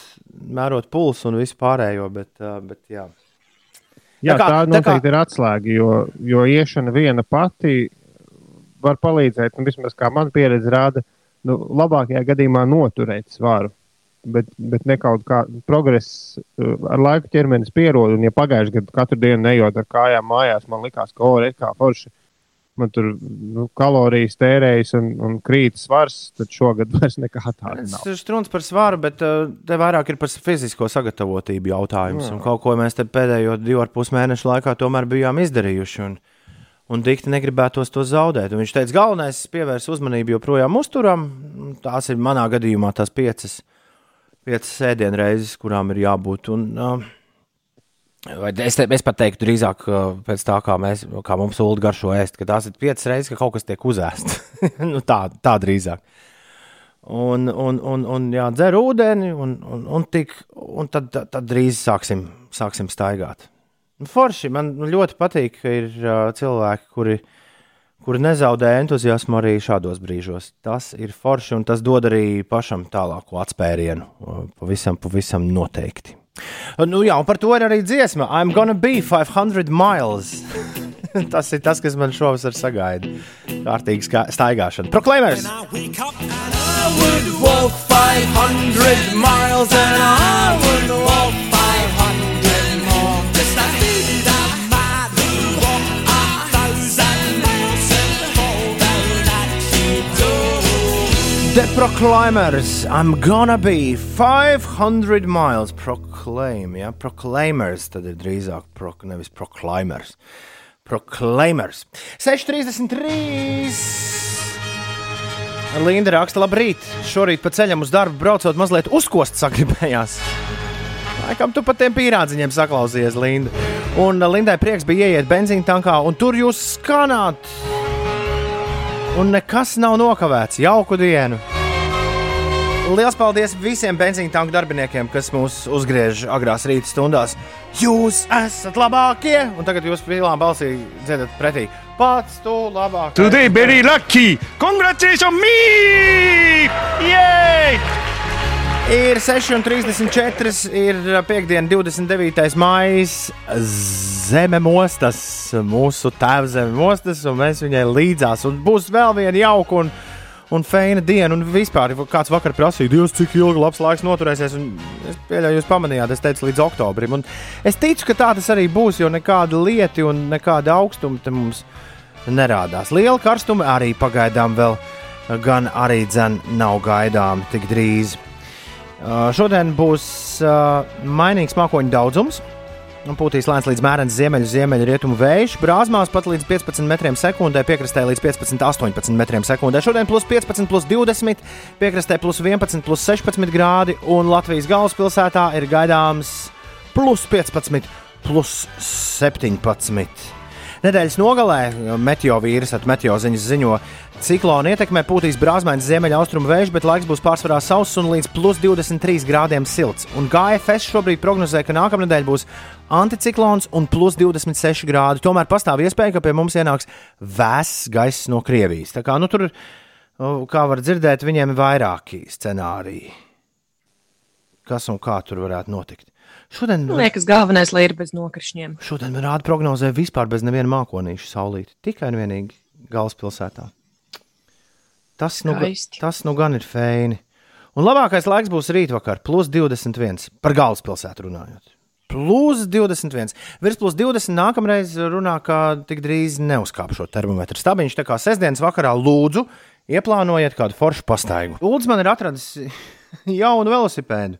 B: mērot pulsu un visu pārējo, bet, bet jā.
C: Jā,
B: Tā kā-
C: tā,
B: tā
C: tā
B: kā-
C: noteikti ir atslēga, jo, jo iešana viena pati var palīdzēt, nu, vismaz kā man pieredze rāda, nu, labākajā gadījumā noturēt svaru. Bet, bet ne kaut kā progress uh, ar laiku ķermenis pierod. Un, ja pagājušajā gadā katru dienu nejot ar kājām mājās, man likās, ka ore kā forši. Man tur nu, kalorijas tērējas un, un krīt svars, tad šogad vairs nekā tāda
B: Tas ir strūns par svaru, bet uh, te vairāk ir par fizisko sagatavotību jautājums. Un kaut ko mēs pēdējo divu ar pus mēnešu laikā tomēr bijām izdarījuši. Un, un dikti negribētos to zaudēt. Un viņš teica, galvenais ir pievērst uzmanību joprojām uzturam. Tās ir manā gadījumā tās piecas, piecas sēdienu reizes, kurām ir jābūt. Un, uh, es, te, es pat teiktu, drīzāk uh, pēc tā, kā, mēs, kā mums ulu garšo ēst, ka tās ir piecas reizes, ka kaut kas tiek uzēsts. nu, tā, tā drīzāk. Un, un, un, un jā, dzer ūdeni, un, un, un, tik, un tad, tad, tad drīz sāksim, sāksim staigāt. Nu, Forši man ļoti patīk, ka ir uh, cilvēki, kuri, kuri nezaudē entuziasmu arī šādos brīžos. Tas ir forši, un tas dod arī pašam tālāku atspērienu. Pavisam, pavisam noteikti. Nu, jā, un par to ir arī dziesma. I'm gonna be 500 miles. tas ir tas, kas man šovasar sagaida. Kārtīgi staigāšana. Proklamērs!
F: walk 500 miles and I would walk 500
B: The Proclaimers, I'm gonna be 500 miles. Proclaim, ja, Proclaimers, tad ir drīzāk pro, nevis Proclaimers. Proclaimers. 6.33. Linda raksta, labrīt. Šorīt pa ceļam uz darbu braucot, mazliet uzkost sagribējās. Laikam tu pat tiem pīrādziņiem saklausījies, Linda. Un Lindai prieks bija ieiet benzīna tankā, un tur jūs skanāt. Un nekas nav nokavēts. Jauku dienu! Lielas paldies visiem benzīna tanku darbiniekiem, kas mūs uzgriež agrās rīta stundās. Jūs esat labākie! Un tagad jūs pilnā balsī dziedat pretī. Pats tu labākais!
G: Today very lucky. Congratulations me! Yay!
B: Ir 6,34, ir piekdiena, 29. maija. Zeme mostas, mūsu tēva zeme mostas, un mēs viņai līdzās. Un būs vēl viena jauka un, un feina diena. Un vispār, kāds vakar prasīja, Dievs, cik ilgi labs laiks noturēsies. Un es pieļauju, jūs pamanījāt, es teicu, līdz oktobrim. Un es ticu, ka tā tas arī būs, jo nekāda lieta un nekāda augstuma te mums nerādās. Liela karstuma arī pagaidām vēl gan arī dzen nav gaidām tik drīz. Uh, šodien būs uh, mainīgs mākoņu daudzums. un Pūtīs lēns līdz mērens ziemeļu, ziemeļu rietumu vējš. Brāzmās pat līdz 15 metriem sekundē, piekrastē līdz 15, 18 metriem sekundē. Šodien plus 15, plus 20, piekrastē plus 11, plus 16 grādi. Un Latvijas galvaspilsētā ir gaidāms plus 15, plus 17. Nedēļas nogalē meteorīds at meteorziņas ziņo, ciklona ietekmē pūtīs brāzmaiņas ziemeļaustrumu vējš, bet laiks būs pārsvarā sauss un līdz plus 23 grādiem silts. Un GFS šobrīd prognozē, ka nākamā nedēļa būs anticiklons un plus 26 grādi. Tomēr pastāv iespēja, ka pie mums ienāks vēss gaiss no Krievijas. Tā kā nu, tur, kā var dzirdēt, viņiem ir vairāki scenāriji. Kas un kā tur varētu notikt? Šodien,
D: Man liekas, galvenais, ir bez nokrišņiem.
B: Šodien man rāda prognozē vispār bez neviena mākonīša saulīte. Tikai un vienīgi galvaspilsētā. Tas nu,
D: Skaisti.
B: tas nu gan ir feini. Un labākais laiks būs rītvakar, plus 21. Par galvaspilsētu runājot. Plus 21. Virs plus 20 nākamreiz runā, ka tik drīz neuzkāpšot termometru stabiņš. Tā kā sestdienas vakarā lūdzu, ieplānojiet kādu foršu pastaigu. Lūdzu, man ir atradis jaunu velosipēdu.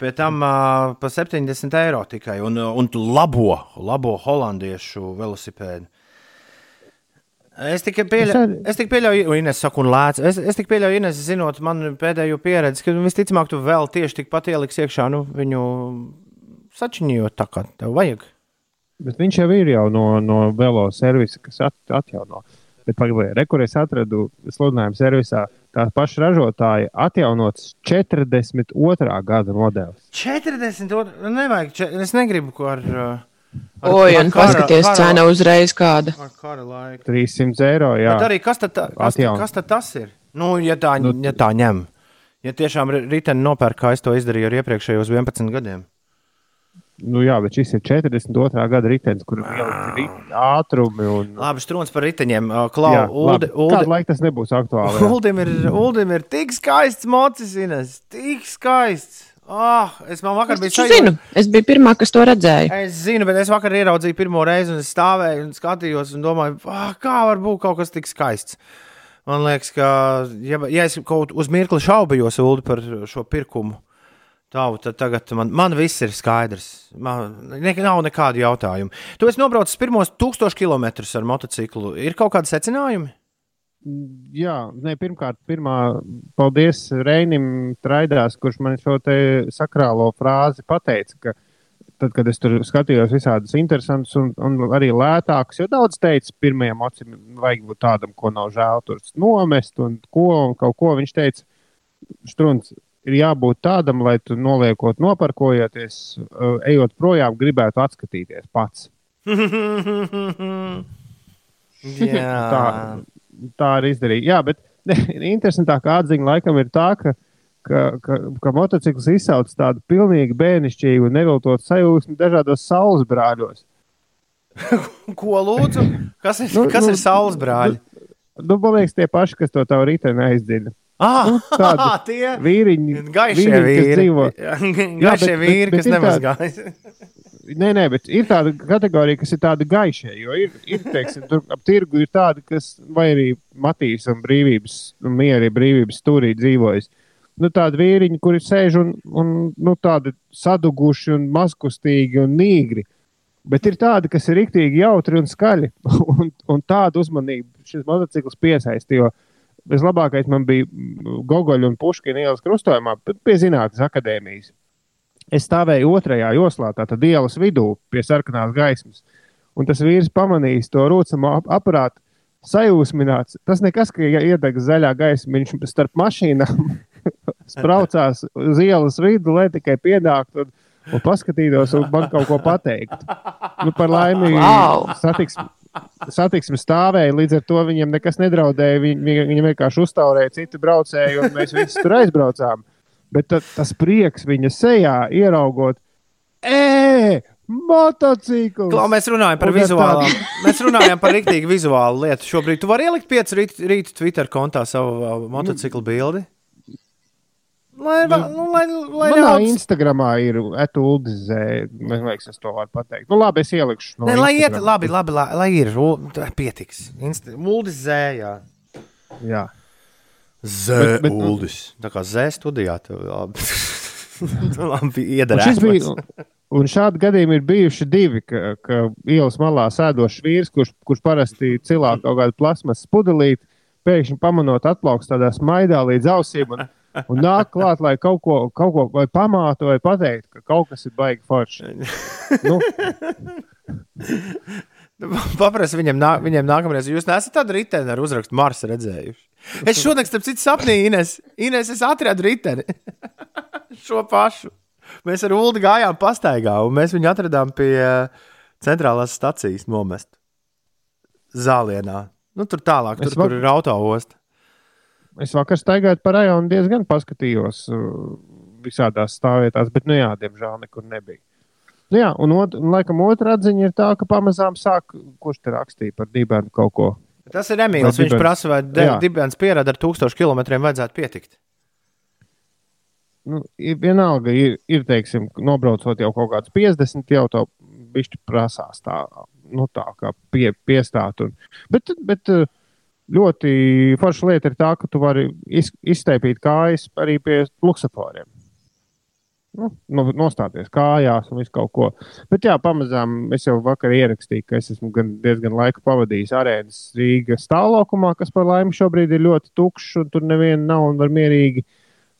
B: Pie tam uh, par 70 eiro tikai. Un, un labo, labo holandiešu velosipēdu. Es tikai pieļauju,
C: Es
B: tikai pieļauju, Ines, saku, un lēcu. Es, es tikai pieļauju, Ines, zinot manu pēdējo pieredzi, ka visticamāk, tu vēl tieši tikpat ieliks iekšā nu, viņu sačiņojot tā, kā tev vajag.
C: Bet viņš jau ir jau no, no velo servisa, kas at, atjauno. Bet pagaidiet, rekurors atradu sludinājumu servisā. Tās pašas ražotāji atjaunots 42. gada modelis.
B: 40. o- Nevajag, če- es negribu, ko ar. uh, ar
D: Oi, un
B: kara-
D: paskaties,
B: kara-
D: cena uzreiz kāda.
B: Ar kara laiku.
C: 300 eiro. Jā,
B: Bet arī kas tad, tā- kas, tad, kas tad tas ir? Nu, ja tā,
C: Nu,
B: ja tā ņem. Ja tiešām ri- riteni nopērk, kā es to izdarīju ar iepriekšējos 11 gadiem.
C: Nu, jā, bet šis ir 42. gada ritenis, kur ir ielikti ātrumi. Un,
B: Labi, strūns par riteņiem. Klau,
C: jā,
B: Uldi,
C: labi. Kādu
B: Uldi,
C: laiku tas nebūs aktuāli? jā.
B: Uldim, ir, Uldim ir tik skaists mocis, Ines. Tik skaists. Ah, es man vakar
D: Es
B: biju
D: taču zinu, es biju pirmā, kas to redzēja.
B: Es zinu, bet es vakar ieraudzīju pirmo reizi, un es stāvēju un skatījos, un domāju, ah, kā var būt kaut kas tik skaists. Man liekas, ka, ja, ja es kaut uz mirkli šaubījos Ulu, par šo pirkumu, tavu, tad tagad man, man viss ir skaidrs. Man ne, nav nekādu jautājumu. Tu esi nobraucis pirmos tūkstošus kilometrus ar motociklu. Ir kaut kādi secinājumi?
C: Jā, ne, pirmkārt, pirmā, paldies Reinim Traidās, kurš man šo sakrālo frāzi pateica, ka tad, kad es tur skatījos visādas interesantas un, un arī lētākas, jo daudz teica, pirmajam acīm vajag būt tādam, ko nav žēl tur nomest un ko un kaut ko. Viņš teica, Strunts, ir jābūt tādam, lai tu noliekot, noparkojoties, uh, ejot projām, gribētu atskatīties pats. Tā, tā arī izdarīja. Jā, bet ne, interesantākā atziņa laikam ir tā, ka, ka, ka, ka motocikls izsauc tādu pilnīgi bērnišķīgu un neviltotu sajūsmu dažādos saules brāļos.
B: Ko lūdzu? Kas ir,
C: Nu,
B: kas
C: nu,
B: ir saules brāļi?
C: Nu, man liekas, tie paši, kas to tavu riteni aizdzina.
B: Ah,
C: tādi
B: tie
C: Vīriņi,
B: gaišie
C: vīriņi,
B: vīri.
C: dzīvo.
B: Gaišie
C: bet-
B: vīri,
C: bet
B: kas nemazgājas.
C: Nē, nē, bet ir tāda kategorija, kas ir tāda gaišie. Jo ir, ir teiksim, tur ap tirgu ir tādi, kas vai arī Matīs un brīvības, un mieri brīvības stūrī dzīvojas. Nu, tādi vīriņi, kuri sēž un, un nu, tādi saduguši un mazkustīgi un nīgri. Bet ir tādi, kas ir rīktīgi jautri un skaļi. Un, un tādu uzmanību šis motocikls piesaista. Vislabākais man bija Gogoļa un Puškina ielas krustojumā, pie Zinātnes akadēmijas. Es stāvēju otrajā joslā, tātad ielas vidū, pie sarkanās gaismas. Un tas vīrs pamanījis to rūcamo ap aparātu, sajūsmināts. Tas nekas, ka iedeg zaļā gaisma, viņš starp mašīnām spraucās uz ielas vidu, lai tikai pienāktu un, un paskatītos un man kaut ko pateiktu. Nu, par laimi,
D: Wow!
C: satiksme, satiksme stāvēja, līdz ar to viņam nekas nedraudēja. Viņ, viņ, viņam vienkārši uztaurēja citi braucēji, un mēs visi tur aizbraucām. Bet ta, tas prieks viņa sejā ieraugot, ej, motocikls!
B: Klau, mēs runājam par vizuālām. Mēs runājam par rīktīgu vizuālu lietu. Šobrīd tu vari ielikt pieci rīt, rīt Twitter kontā savu uh, motociklu bildi. Lai, va- nu, lai, lai
C: Manā
B: ļauts-
C: Instagramā ir etūdzē, man liekas, es to varu pateikt. Nu, labi, es ielikšu. No
B: Ne, lai iet, labi, labi, lai, lai ir. Pietiks. Insta- Uldis zē, jā.
C: Jā.
B: Zē,
C: Bet- bet, nu-
B: Uldis. Tā kā zē studijā. tev labi. labi
C: Un,
B: iederēts.
C: šis bija, un šādi gadījumi ir bijuši divi, ka, ka ielas malā sēdošs vīrs, kurš, kurš parasti cilā kaut kādu plasmas pudelīti, pēkšņi pamanot atplauks tādā smaidā līdz ausīm un, un nāk klāt, lai kaut ko, kaut ko vai pamātu vai pateikt, ka kaut kas ir baigi forši. Nu,
B: Paprasti viņam, nā, viņam nākamreiz, jūs neesat tādu riteni ar uzrakstu Marsa redzējuši. Es šodien, starp citu, sapnīju Ines. Ines, es atradu riteni. Šo pašu. Mēs ar Ulu gājām pastaigā, un mēs viņu atradām pie eh, centrālās stacijas nomest. Zālienā. Nu, tur tālāk,
C: Es
B: tur,
C: va-
B: kur ir autoosta.
C: Es vakar staigāju pa rajonu diezgan paskatījos uh, visādās stāvvietās, bet, nu jā, diemžēl nekur nebija. Nu, jā, un, ot, un laikam otra atziņa ir tā, ka pamazām sāk, kurš te rakstīja par dibenu kaut ko.
B: Tas ir Emīls. Viņš prasa, vai dibens pierāda ar tūkstošu kilometriem vajadzētu pietikt.
C: nu, ir, vienalga, ir, ir teiksim, nobraucot jau kaut kādus 50, jau to bišķi prasās tā, nu, tā kā pie, piestāt. Un, bet, bet eh, ļoti forša lieta ir tā, ka tu vari iz, izsteipīt kājas arī pie luksaforiem. nu, no- nostāties kājās un visu kaut ko. Bet, jā, pamazām es jau vakar ierakstīju, ka es esmu gan, diezgan laiku pavadījis arēnas Rīgas stāvlaukumā, kas par laimi šobrīd ir ļoti tukšs, un tur neviena nav un var mierīgi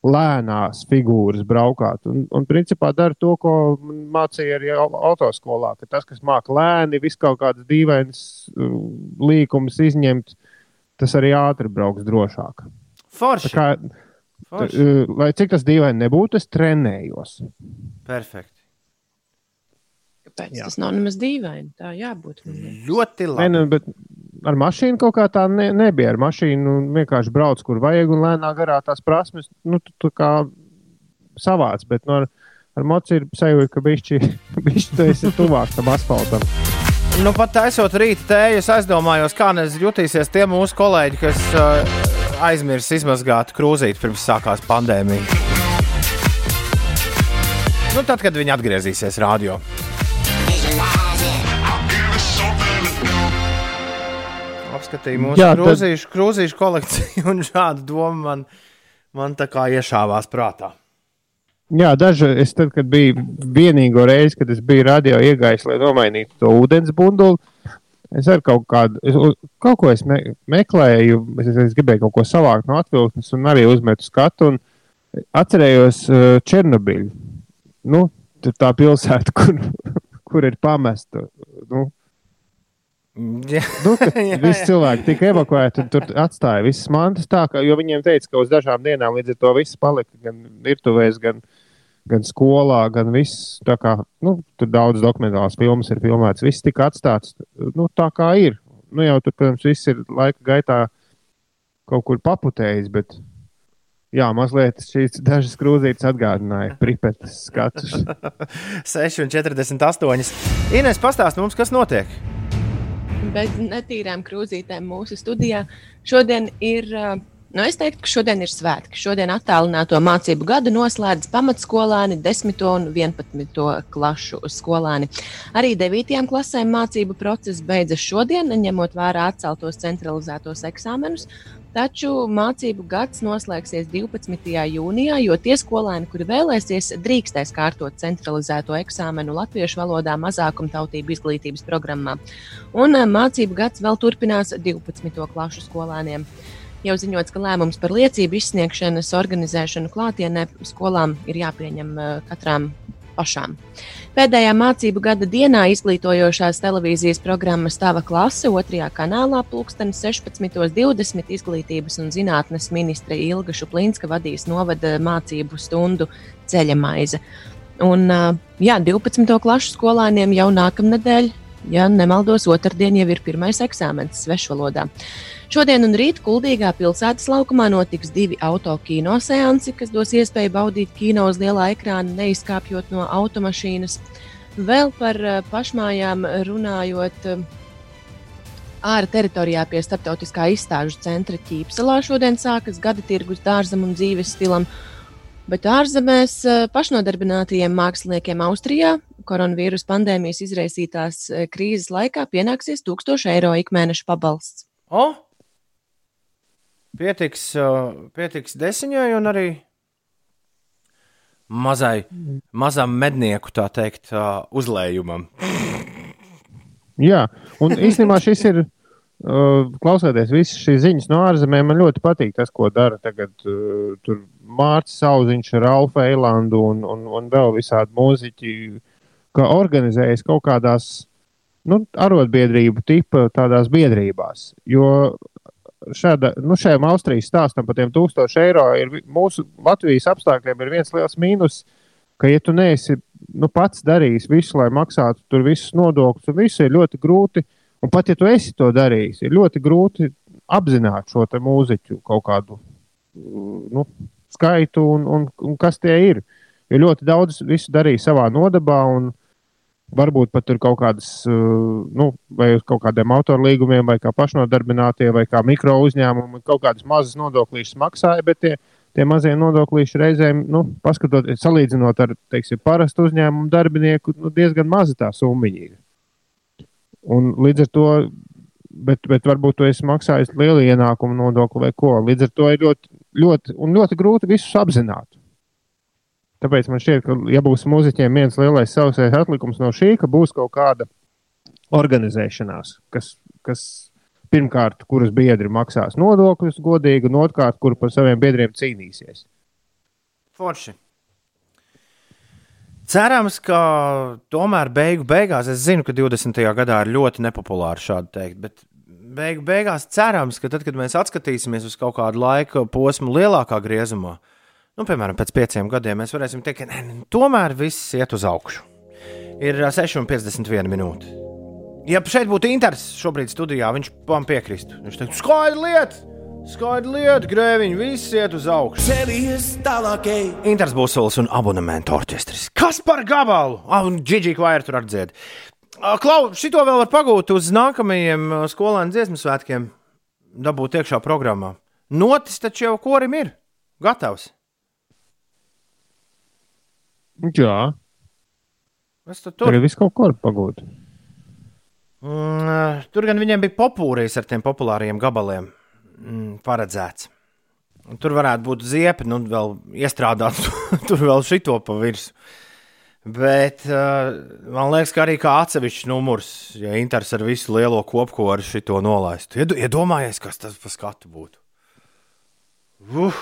C: lēnās figūras braukāt. Un, un principā dara to, ko mācīja arī au- autoskolā, ka tas, kas māca lēni, visu kaut kādas dīvainas uh, līkumus izņemt, tas arī ātri brauks drošāk. Tā
B: Forši.
C: Kā,
B: Forši.
C: uh, lai cik tas dīvaini nebūtu, es trenējos.
B: Perfekti.
D: Kāpēc
C: Jā.
D: tas nav nemaz dīvaini? Tā jābūt.
B: Ļoti labi.
C: nu, bet ar mašīnu kaut kā tā ne, nebija. Ar mašīnu vienkārši brauc, kur vajag, un lēnā garā tās prasmes nu, tu, tu kā savāds. Bet nu, ar, ar moci ir sajūta, ka bišķi, bišķi tu esi tuvāk tam asfaltam.
B: Nu, pat taisot rīta tēju, es aizdomājos, kā jutīsies tie mūsu kolēģi, kas uh, aizmirst izmazgāt krūzīti pirms sākās pandēmija. Nu, tad, kad viņi atgriezīsies rādio. Apskatīju mūsu
C: Jā,
B: Jā,
C: tad-
B: krūzīšu, krūzīšu kolekciju, un šāda doma man, man tā kā iešāvās prātā.
C: Jā, daži es tad, kad biju vienīgo reizi, kad es biju radio iegājis, lai nomainītu to ūdens bunduli. Es arī kaut kādu, es, kaut ko es me, meklēju, es, es gribēju kaut ko savākt no atvilktnes, un arī uzmetu skatu. un Atcerējos uh, Černobiļu. Nu, tur tā pilsēta, kur, kur ir pamesta. Nu,
B: Jā,
C: nu, visi cilvēki tika evakuēti, un tur atstāja visas mantas tā, ka, jo viņiem teica, ka uz dažām dienām līdz ar to viss palika gan virtuvēs, gan, gan skolā, gan viss. Tā kā, nu, tur daudz dokumentālās filmas ir filmētas, viss tika atstāts nu, tā kā ir. Nu, jau tur, protams, viss ir laika gaitā kaut kur paputējis, bet jā, mazliet šīs dažas krūzītes atgādināja pripetas skatus.
B: 6,48. Ines, pastāst mums, kas notiek.
D: Bez netīrām krūzītēm mūsu studijā šodien ir. ā, Nu, es teiktu, ka šodien ir svētki. Šodien attālināto mācību gadu noslēdz pamatskolāni, 10. un 11. klašu skolāni. Arī 9. klasēm mācību process beidzas šodien, ņemot vērā atceltos centralizētos eksāmenus. Taču mācību gads noslēgsies 12. jūnijā, jo tie skolēni, kuri vēlēsies, drīkstēs kārtot centralizēto eksāmenu latviešu valodā mazākumtautību izglītības programmā. Un eh, mācību gads vēl turpinās 12. klašu skolēniem. Jau ziņots, ka lēmums par liecību izsniegšanas organizēšanu klātienē skolām ir jāpieņem eh, katrām pašām. Pēdējā mācību gada dienā izglītojošās televīzijas programma Stāva klase otrajā kanālā pulksten 16.20 izglītības un zinātnes ministre Ilga Šuplinska vadīs novada mācību stundu ceļa maize. Un, ā, jā, 12. klašu skolāniem jau nākamnedēļ, ja nemaldos, otrdien jau ir pirmais eksāmenis svešvalodā. Šodien un rīt Kuldīgā pilsētas laukumā notiks divi autokino seansi, kas dos iespēju baudīt kino uz lielā ekrāna, neizkāpjot no automašīnas. Vēl par ā, pašmājām runājot. ā, Ārā teritorijā pie starptautiskā izstāžu centra Ķīpselā šodien sākas gada tirgus dārzam un dzīves stilam. Bet ārzemēs eh, pašnodarbinātajiem māksliniekiem Austrijā koronavīrus pandēmijas izraisītās eh, krīzes laikā pienāksies 1000 eiro ikmēneša pabalsts.
B: O! Pietiks, pietiks desiņai un arī mazai, mazam mednieku, tā teikt, uzlējumam.
C: Jā, un īstenībā šis ir. Klausoties visas šīs ziņas no ārzemēm, man ļoti patīk tas, ko dara tagad tur Mārcis Zauziņš, Ralfa Eilandu un, un, un vēl visādi mūziķi, ka organizējas kaut kādās nu, arotbiedrību tipa tādās biedrībās. Jo šāda, nu, šajam Austrijas stāstam par tiem tūkstošiem eiro ir mūsu Latvijas apstākļiem ir viens liels mīnus, ka, ja tu neesi nu, pats darījis visu, lai maksātu tur visus nodokļus, un visu ir ļoti grūti. Un pat ja tu esi to darījis, ir ļoti grūti apzināt šo mūziķu kaut kādu nu, skaitu un, un, un kas tie ir. Jo ļoti daudz visu darīja savā nodabā, un varbūt pat tur kaut kādas, uh, nu, vai uz kaut kādiem autorlīgumiem, vai kā pašnodarbinātie, vai kā mikro uzņēmumi, kaut kādas mazas nodokļus maksāja, bet tie, tie mazie nodokļi reizēm, nu, paskatoties, salīdzinot ar, teiksim, parastu uzņēmumu darbinieku, nu, diezgan maza tā summiņa ir. Un līdz ar to, bet, bet varbūt tu esi maksājis lielu ienākumu nodokli vai ko. Līdz ar to ir ļoti, ļoti, ļoti grūti visus apzināt. Tāpēc man šķiet, ka, ja būs mūziķiem viens lielais sausais atlikums no šī, ka būs kaut kāda organizēšanās, kas, kas pirmkārt, kuras biedri maksās nodokļus godīgi, un otrkārt, kur par saviem biedriem cīnīsies.
B: Forši. Cerams, ka tomēr beigu beigās, es zinu, ka 20. gadā ir ļoti nepopulāri šādi teikt, bet beigu beigās cerams, ka tad, kad mēs atskatīsimies uz kaut kādu laika posmu lielākā griezumā, nu, piemēram, pēc pieciem gadiem, mēs varēsim teikt, ka ne, tomēr viss iet uz augšu. Ir ā, 6,51 minūte. Ja šeit būtu interesants šobrīd studijā, viņš man piekristu. Viņš teikt, skaidra lieta, skaidra lieta, grēviņi, viss iet uz augšu.
F: Series tālākai.
B: Inters Būsols un abonementu orķestris. Kas par gabalu? Ah, un Gigi Kvaira tur atdzied. Ah, Klau, šito vēl var pagūt uz nākamajiem ah, skolēnu dziesmu svētkiem. Dabūt iekšā programmā. Notis taču jau korim ir gatavs.
C: Jā,
B: Kas tad
C: tur
B: tur?
C: ir viss kaut ko pagūt.
B: Mm, ah, tur gan viņiem bija popūrijas ar tiem populāriem gabaliem mm, paredzēts. Un Tur varētu būt ziepa, nu, vēl iestrādāt tur vēl šito pa virsmu. Bet uh, man liekas, ka arī kā atsevišķs numurs, ja Inters ar visu lielo kopko ar šito nolaistu. Iedu- Iedomājies, kas tas pa skatu būtu. Uf!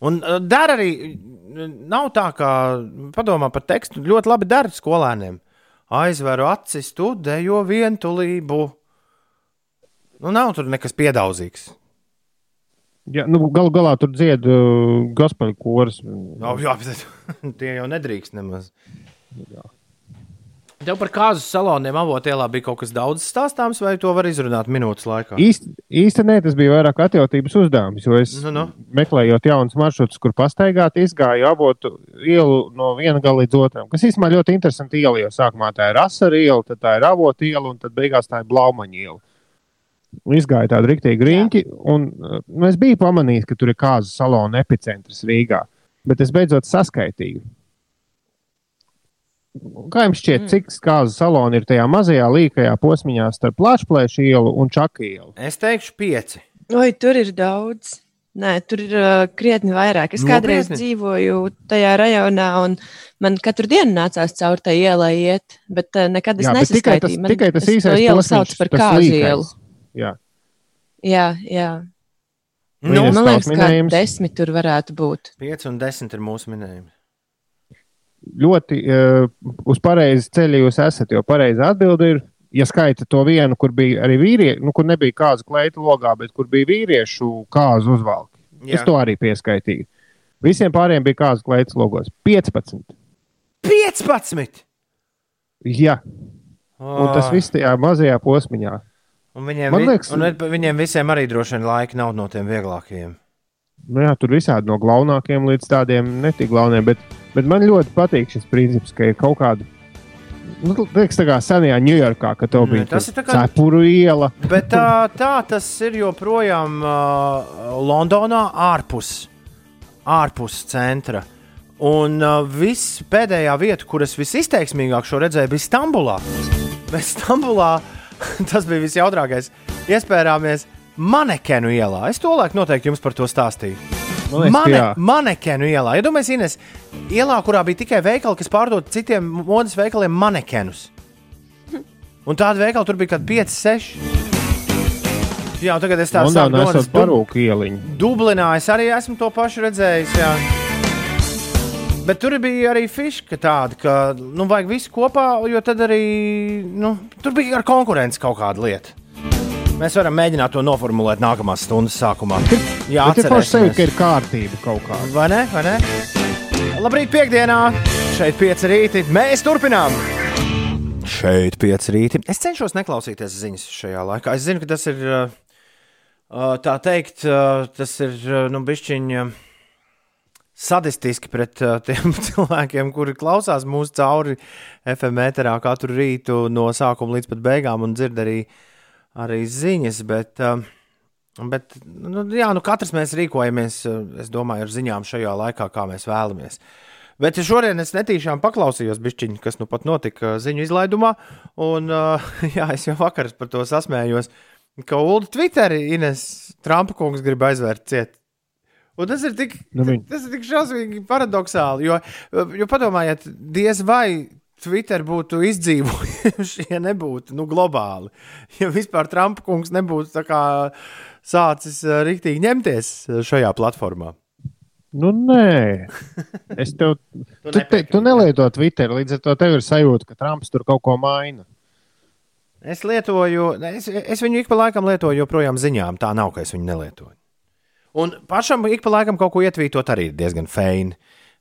B: Un uh, dara arī, nav tā, kā padomā par tekstu, ļoti labi dara skolēniem. Aizveru acis, tu dejo vientulību. Nu, nav tur nekas piedauzīgs.
C: Jā, nu, Galu galā tur dzied uh, gospel koris.
B: Jā, jā, bet tie jau nedrīkst nemaz. Tev par kāzu saloniem avotielā bija kaut kas daudz stāstāms, vai to var izrunāt minūtes laikā?
C: Īsti, īsti nē, tas bija vairāk atjautības uzdevums, jo es
B: Nu, nu.
C: meklējot jaunus maršrutus, kur pastaigāt, izgāju avotu ielu no viena gala līdz otram. Kas īstenībā ļoti interesanti iela, jo sākumā tā ir asara iela, tad tā ir avotu iela, un tad beigās tā ir blaumaņa iela. Izgāja tādu rīktīvu riņķi, un nu, es biju pamanījis, ka tur ir kāzu salona epicentrs Rīgā. Bet es beidzot saskaitīju. Kā jums šķiet, mm. cik kāzu saloni ir tajā mazajā līkajā posmiņā starp Latvijas ielu un Čaku ielu?
B: Es teikšu, pieci.
D: Oi, tur ir daudz. Nē, tur ir uh, krietni vairāk. Es kādreiz
B: Nopietni?
D: dzīvoju tajā rajonā, un man katru dienu nācās caur tai ielai iet, bet uh, nekad es
C: bet tikai tas,
D: nesaskaitīju. Man-
C: tikai tas īsais
D: ielu
C: posms,
D: sauc par
C: tas
D: kāzu
C: līkais. Jā.
D: Jā, jā.
C: Nu, Ines
D: Man liekas, ka
C: minējums?
D: desmit tur varētu būt.
B: pieci un desmit ir mūsu minējumi.
C: ļoti uh, uz pareizi ceļa jūs esat. Jo pareizi atbildi ir, ja skaita to vienu, kur bija arī vīrieši, nu, kur nebija kāzu kleita logā, bet kur bija vīriešu kāzu uzvalki. Jā. Es to arī pieskaitīju. Visiem pārējiem bija kāzu kleitas logos. 15.
B: 15!
C: Jā, un tas viss tajā mazajā posmiņā.
B: Un viņiem,
C: Man
B: vi-
C: liekas-
B: un vi- viņiem visiem arī droši vien laika nav no tiem vieglākajiem.
C: Nu, jā, tur visādi no galvenākiem līdz tādiem netik galveniem. Bet, bet man ļoti patīk šis princips, ka ir kaut kāda. Nu, liekas, tā kā senajā Ņujorkā, kad tev
B: Nē,
C: bija
B: tas tā kā-
C: cepuru iela.
B: Bet tā, tā tas ir joprojām uh, Londonā, ārpus, ārpus centra. Un uh, viss pēdējā vieta, kur es visizteiksmīgāk šo redzēju, bija Stambulā. Mēs Stambulā tas bija visjautrākais. Iespējams, manekenu ielā. Es to laiku noteikti jums par to stāstīju.
C: Man liekas, ka
B: Mane, manekenu ielā. Iedomājieties, Ines, ielā, kurā bija tikai veikali, kas pārdod citiem modes veikaliem manekenus. Un tāda veikala tur bija kaut kāda 5, 6. Jā, tagad es tādu saprotu,
C: esat parūku ieliņu.
B: Dublinā es arī esmu to pašu redzējis. Jā. Bet tur bija arī fiška tāda, ka nu, vajag visu kopā, jo tad arī nu, tur bija ar konkurenci kaut kāda lieta. Mēs varam mēģināt to noformulēt nākamās stundas sākumā. Jā,
C: Bet ir sevi, ka ir kārtība kaut kāda.
B: Vai ne? Vai ne? Labrīt, piekdienā! Šeit pieci rīti. Mēs turpinām! Šeit pieci rīti. Es cenšos neklausīties ziņas šajā laikā. Es zinu, ka tas ir uh, uh, tā teikt, uh, tas ir nu, bišķiņi. Sadistiski pret uh, tiem cilvēkiem, kuri klausās mūsu cauri FM ēterā katru rītu no sākuma līdz pat beigām un dzird arī, arī ziņas. Bet, uh, Bet, nu, jā, nu katrs mēs rīkojamies, es domāju, ar ziņām šajā laikā, kā mēs vēlamies. Bet šodien es netīšām paklausījos, bišķiņ, kas nu pat notika ziņu izlaidumā. Un, uh, jā, es jau vakar par to sasmējos, ka Ulu Twitterī Ines Trumpa kungs grib aizvērt ciet. Un tas ir tik,
C: Nu,
B: tas ir tik šausmīgi paradoxāli. Jo, jo padomājiet, diez vai Twitter būtu izdzīvojuši, ja nebūtu nu, globāli. Ja vispār Trumpa kungs nebūtu kā sācis ā, riktīgi ņemties ā, šajā platformā.
C: Nu, nē, es tev. tu, te,
B: nepiekrīti,
C: tu nelieto Twitter, līdz ar to tev ir sajūta, ka Trumps tur kaut ko maina.
B: Es lietoju, es, es viņu ik pa laikam lietoju joprojām ziņām. Tā nav, ka es viņu nelietoju. Un pašam ik pa laikam kaut ko ietvītot arī diezgan feini.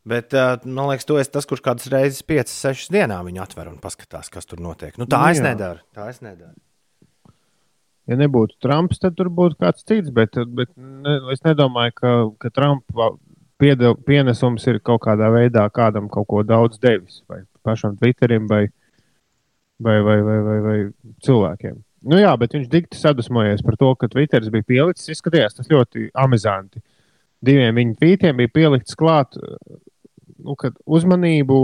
B: Bet, uh, man liekas, tu esi tas, kurš kādas reizes, 5, 6 dienā viņu atver un paskatās, kas tur notiek. Nu, tā
C: Nu,
B: es nedaru. Tā es nedaru.
C: Ja nebūtu Trumps, tad tur būtu kāds cits. Bet, bet ne, es nedomāju, ka, ka Trumpa piedel, pienesums ir kaut kādā veidā kādam kaut ko daudz devis. Vai pašam Twitterim, vai, vai, vai, vai, vai, vai cilvēkiem. Nu jā, bet viņš dikti sadusmojies par to, ka Twitteris bija pielicis. Izskatījās tas ļoti amizanti. Diviem viņa tvītiem bija pielikts klāt. Nu, kad uzmanību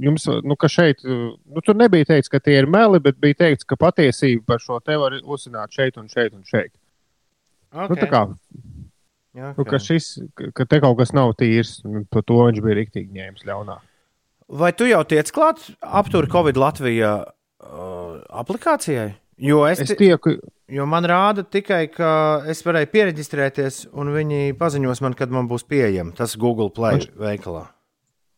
C: jums, nu, ka šeit, nu, tur nebija teikts, ka tie ir meli, bet bija teikts, ka patiesība par šo te var uzzināt šeit un šeit un šeit. Okay. Nu, tā kā,
B: Jā,
C: nu, ka, šis, ka- te kaut kas nav tīrs, un par to viņš bija rīktīgi ņēmis ļaunā.
B: Vai tu jau tiec klāt apturi Covid Latvijā uh, aplikācijai? Jo, es
C: Es
B: ti-
C: tieku,
B: jo man rāda tikai, ka es varēju pieregistrēties, un viņi paziņos man, kad man būs pieejama tas Google Play
C: Viņš-
B: veikalā.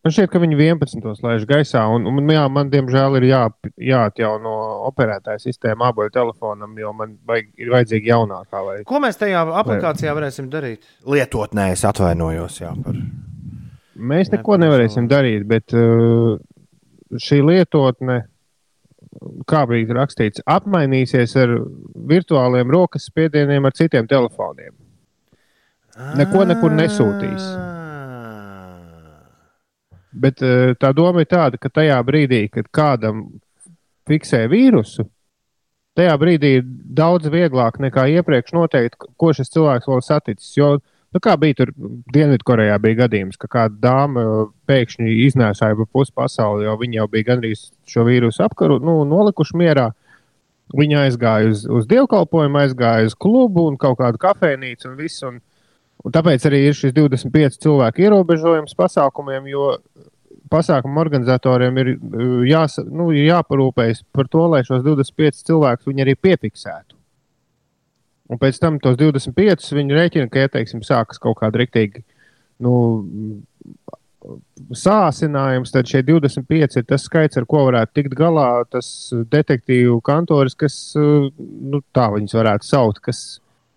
C: man šķiet, ka viņi 11. laiž gaisā, un, un jā, man diemžēl ir jā, jāatjauno operētāja sistēma aboļu telefonam, jo man vajag, ir vajadzīga jaunākā. Vai...
B: Ko mēs tajā aplikācijā varēsim darīt? Lietotnē es atvainojos jā, par.
C: Mēs neko nevarēsim darīt, bet uh, šī lietotne, kā bija rakstīts, apmainīsies ar virtuāliem rokas spiedieniem ar citiem telefoniem. Neko nekur nesūtīs. Bet uh, tā doma ir tāda, ka tajā brīdī, kad kādam fiksē vīrusu, tajā brīdī ir daudz vieglāk nekā iepriekš noteikt, ko šis cilvēks vēl saticis. Jo, nu, kā bija tur Dienvidkorejā, bija gadījums, ka kāda dāma uh, pēkšņi iznēsāja pa pusi pasauli, jo viņi jau bija gandrīz šo vīrusu apkaru, nu, nolikuši mierā. Viņa aizgāja uz, uz dievkalpojumu, aizgāja uz klubu un kaut kādu kafejnīcu un visu. Un, un tāpēc arī ir šis 25 cilvēku ierobežojums pasākumiem, jo pasākumu organizatoriem ir, uh, jās, nu, ir jāparūpējas par to, lai šos 25 cilvēkus viņi arī piefiksētu. Un pēc tam tos 25 viņi rēķina, ka, ja teiksim, sākas kaut kāda rīktīga nu, sācinājums, tad šie 25 ir tas skaits, ar ko varētu tikt galā tas detektīvu kantoris, kas, nu, tā viņus varētu saukt, kas,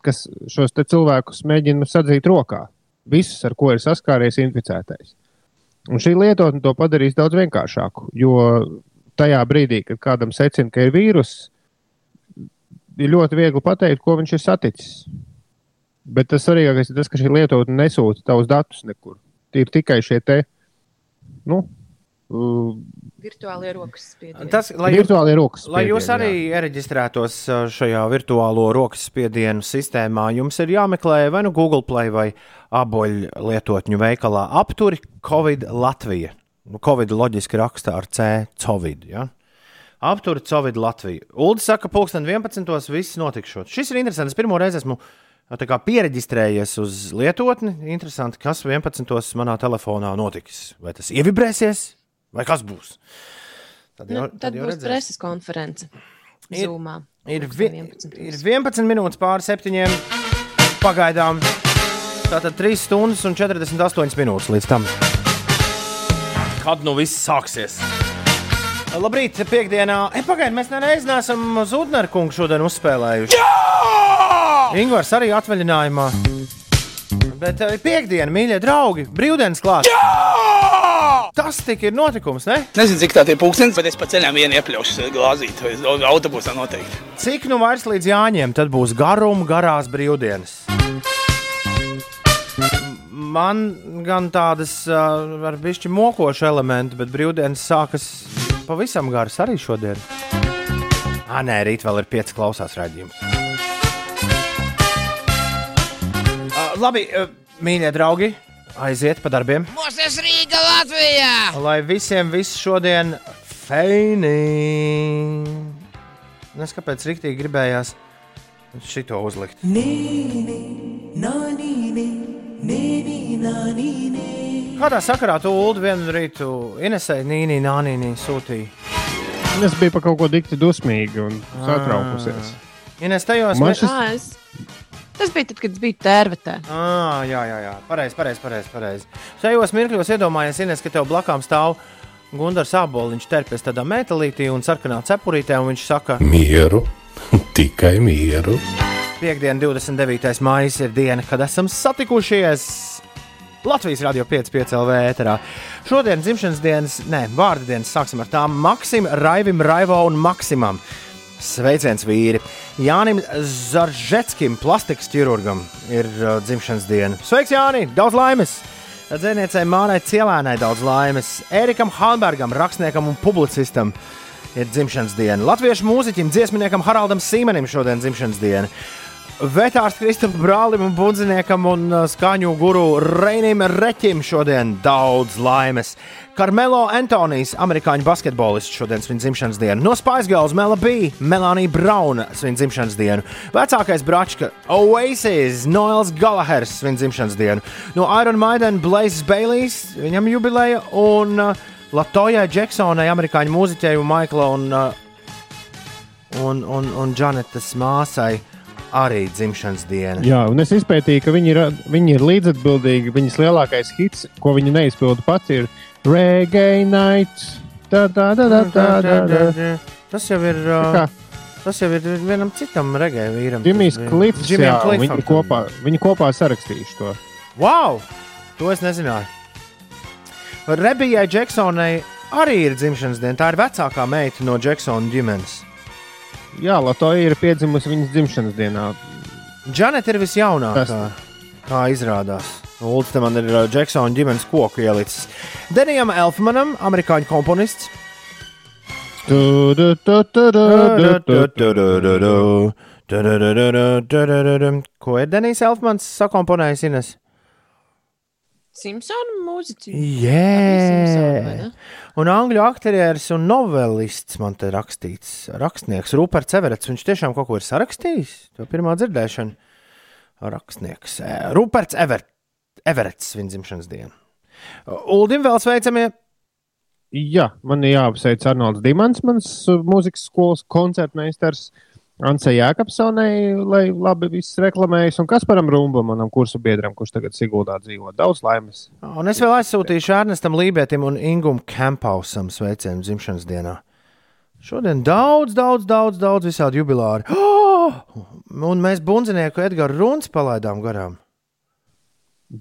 C: kas šos cilvēkus mēģina sadzīt rokā. Visus, ar ko ir saskāries inficētais. Un šī lietotne to padarīs daudz vienkāršāku, jo tajā brīdī, kad kādam secina, ka ir vīruss, ir ļoti viegli pateikt, ko viņš ir saticis. Bet tas svarīgākais ir tas, ka šī lietotne nesūta tavus datus nekur. Tie ir tikai šie te, nu, uh,
D: Virtuālie rokas spiedieni.
B: Tas, lai, jūs,
C: virtuālie rokas.
B: lai jūs
C: spiedieni,
B: arī
C: jā.
B: iereģistrētos uh, šajā virtuālo rokas spiedienu sistēmā, jums ir jāmeklē vai nu Google Play vai aboļu lietotņu veikalā apturi Covid Latvija. Nu, Covid loģiski rakstā ar C, Covid. Ja? Apturi Covid Latviju. Ulds saka, ka pulksten 11. viss notikšot. Šis ir interesants. Es pirmo reizi esmu tā kā pieregistrējies uz lietotni. Interesanti, kas 11. manā telefonā notiks. Vai tas ievibrēsies, vai kas būs? Tad,
D: Nu,
B: jau-
D: tad
B: jau
D: būs
B: redzēsim.
D: preses konference.
B: Ir-
D: Zumā.
B: Ir, vi,
D: 11.
B: ir 11 minūtes pāri septiņiem. Pagaidām. Tātad 3 stundas un 48 minūtes līdz tam. Kad nu viss sāksies? Labrīt, piekdienā. E, Pagaidiet, mēs nereiz neesam Zudneru kungu šodien uzspēlējuši. Jā! Ingūns arī atvaļinājumā. Bet eh, piekdiena, mīļie draugi, brīvdienas klāts. Tas tik ir notikums, ne?
H: Nezinu, cik tā ir pūkstens, bet es pa ceļam vienu iepļaušu glāzīt, vai au- autobusā noteikti.
B: Cik nu vairs līdz Jāņiem, tad būs garuma, garās brīvdienas. Man gan tādas uh, ar bišķi mokošu elementi, bet brīvdienas sākas pavisam garas arī šodien. Ah, nē, rīt vēl ir pieci klausās raidījums. Uh, labi, uh, mīļie draugi, aiziet pa darbiem.
I: Mūsu Rīga Latvijā!
B: Lai visiem viss šodien feini. Nes kāpēc rīktīgi gribējās šito uzlikt.
F: Nini, nanini, nini,
B: Kādā sakarā tu Ulu vienu rītu Inesai Nīnī Nānīnī sūtīji?
C: Es biju par kaut ko dikti dusmīgi un satraukusies.
B: Ines tajos
C: šis-
D: Ā, es- Tas bija tad, kad es biju tērvetē.
B: Ah, jā, jā, jā. Pareizi, pareizi, pareizi. Pareiz. Šajos mirkļos iedomājies, Ines, ka tev blakām stāv Gunārs Aboliņš, terpēs tādā metālītī un sarkanā cepurītē, un viņš saka,
J: Mieru, tikai mieru.
B: Piektdiena, 29. maija ir diena, kad esam satikušies Latvijas Rādio 5,5 LV ēterā. Šodien dzimšanas dienas, nē, vārdu dienas sāksim ar tām Maksim, Raivim, Raivo un Maksimam. Sveiciens vīri! Jānim Zaržetskim, plastikas ķirurgam, ir uh, dzimšanas diena. Sveiks, Jāni! Daudz laimes! Dzēniecei Mārai Cielēnai daudz laimes, Erikam Halbergam, rakstniekam un publicistam ir dzimšanas diena. Latviešu mūziķim, dziesminiekam Haraldam Sīmenim šodien dzimšanas diena. Vetārs Kristupam Brālim un Bundziniekam un uh, skaņu guru Reinim Reķim šodien daudz laimes. Karmelo Antonijs, amerikāņu basketbolists, šodien svin dzimšanas dienu. No Spaisgals Mela B, Melānija Brauna svin dzimšanas dienu. Vecākais bračka Oasis, Noels Galahers svin dzimšanas dienu. No Iron Maiden Blazes Baileys, viņam jubileja, un uh, Latojai Džeksonai, amerikāņu mūziķei un Maikla un, uh, un, un, un Janetas māsai arī dzimšanas diena.
C: Jā, un es izpētīju, ka viņi ir, viņi ir līdzatbildīgi. Viņas lielākais hits, ko viņi neizpilda pati, ir Reggae Night. Tā, tā, tā, tā, tā, tā, tā.
B: Tas jau ir. Uh, tas jau ir vienam citam regēju vīram.
C: Džimijs Klifs, jā, viņi kopā, viņi kopā sarakstījuši to.
B: Wow! To es nezināju. Rebijai Džeksonai arī ir dzimšanas diena. Tā ir vecākā meita no Džeksona ģimenes.
C: Jā, Latvija ir piedzimusi viņas dzimšanas dienā.
B: Džaneta ir visjaunākā, kā izrādās. Ulds man ir uh, Džeksona ģimenes koku ielicis. Denijam Elfmanam, amerikāņu komponists. Ko ir Denijs Elfmans sakomponējis? Ines?
D: Simpsonu mūziķi.
B: Jā, un angļu aktieris un novelists man te rakstīts. Rakstnieks Ruperts Everets. Viņš tiešām kaut ko ir sarakstījis. To pirmā dzirdēšana. Rakstnieks eh, Ruperts Ever, Everets, viņa dzimšanas diena. Uldim vēl sveicamie.
C: Jā, man ir jāapsveic Arnolds Dimants, mans uh, mūzikas skolas koncertmeistars. Anse Jākapsonai, lai labi viss reklamējas, un Kasparam Rumbam, manam kursu biedram, kurš tagad Siguldā dzīvo. Daudz laimes.
B: Un es vēl aizsūtīšu Ernestam Lībētam un Ingūam Kemphausam sveicienu dzimšanas dienā. Šodien daudz, daudz, daudz, daudz visādi jubilāri. Oh! Un mēs bundzinieku Edgars Runs palaidām garām.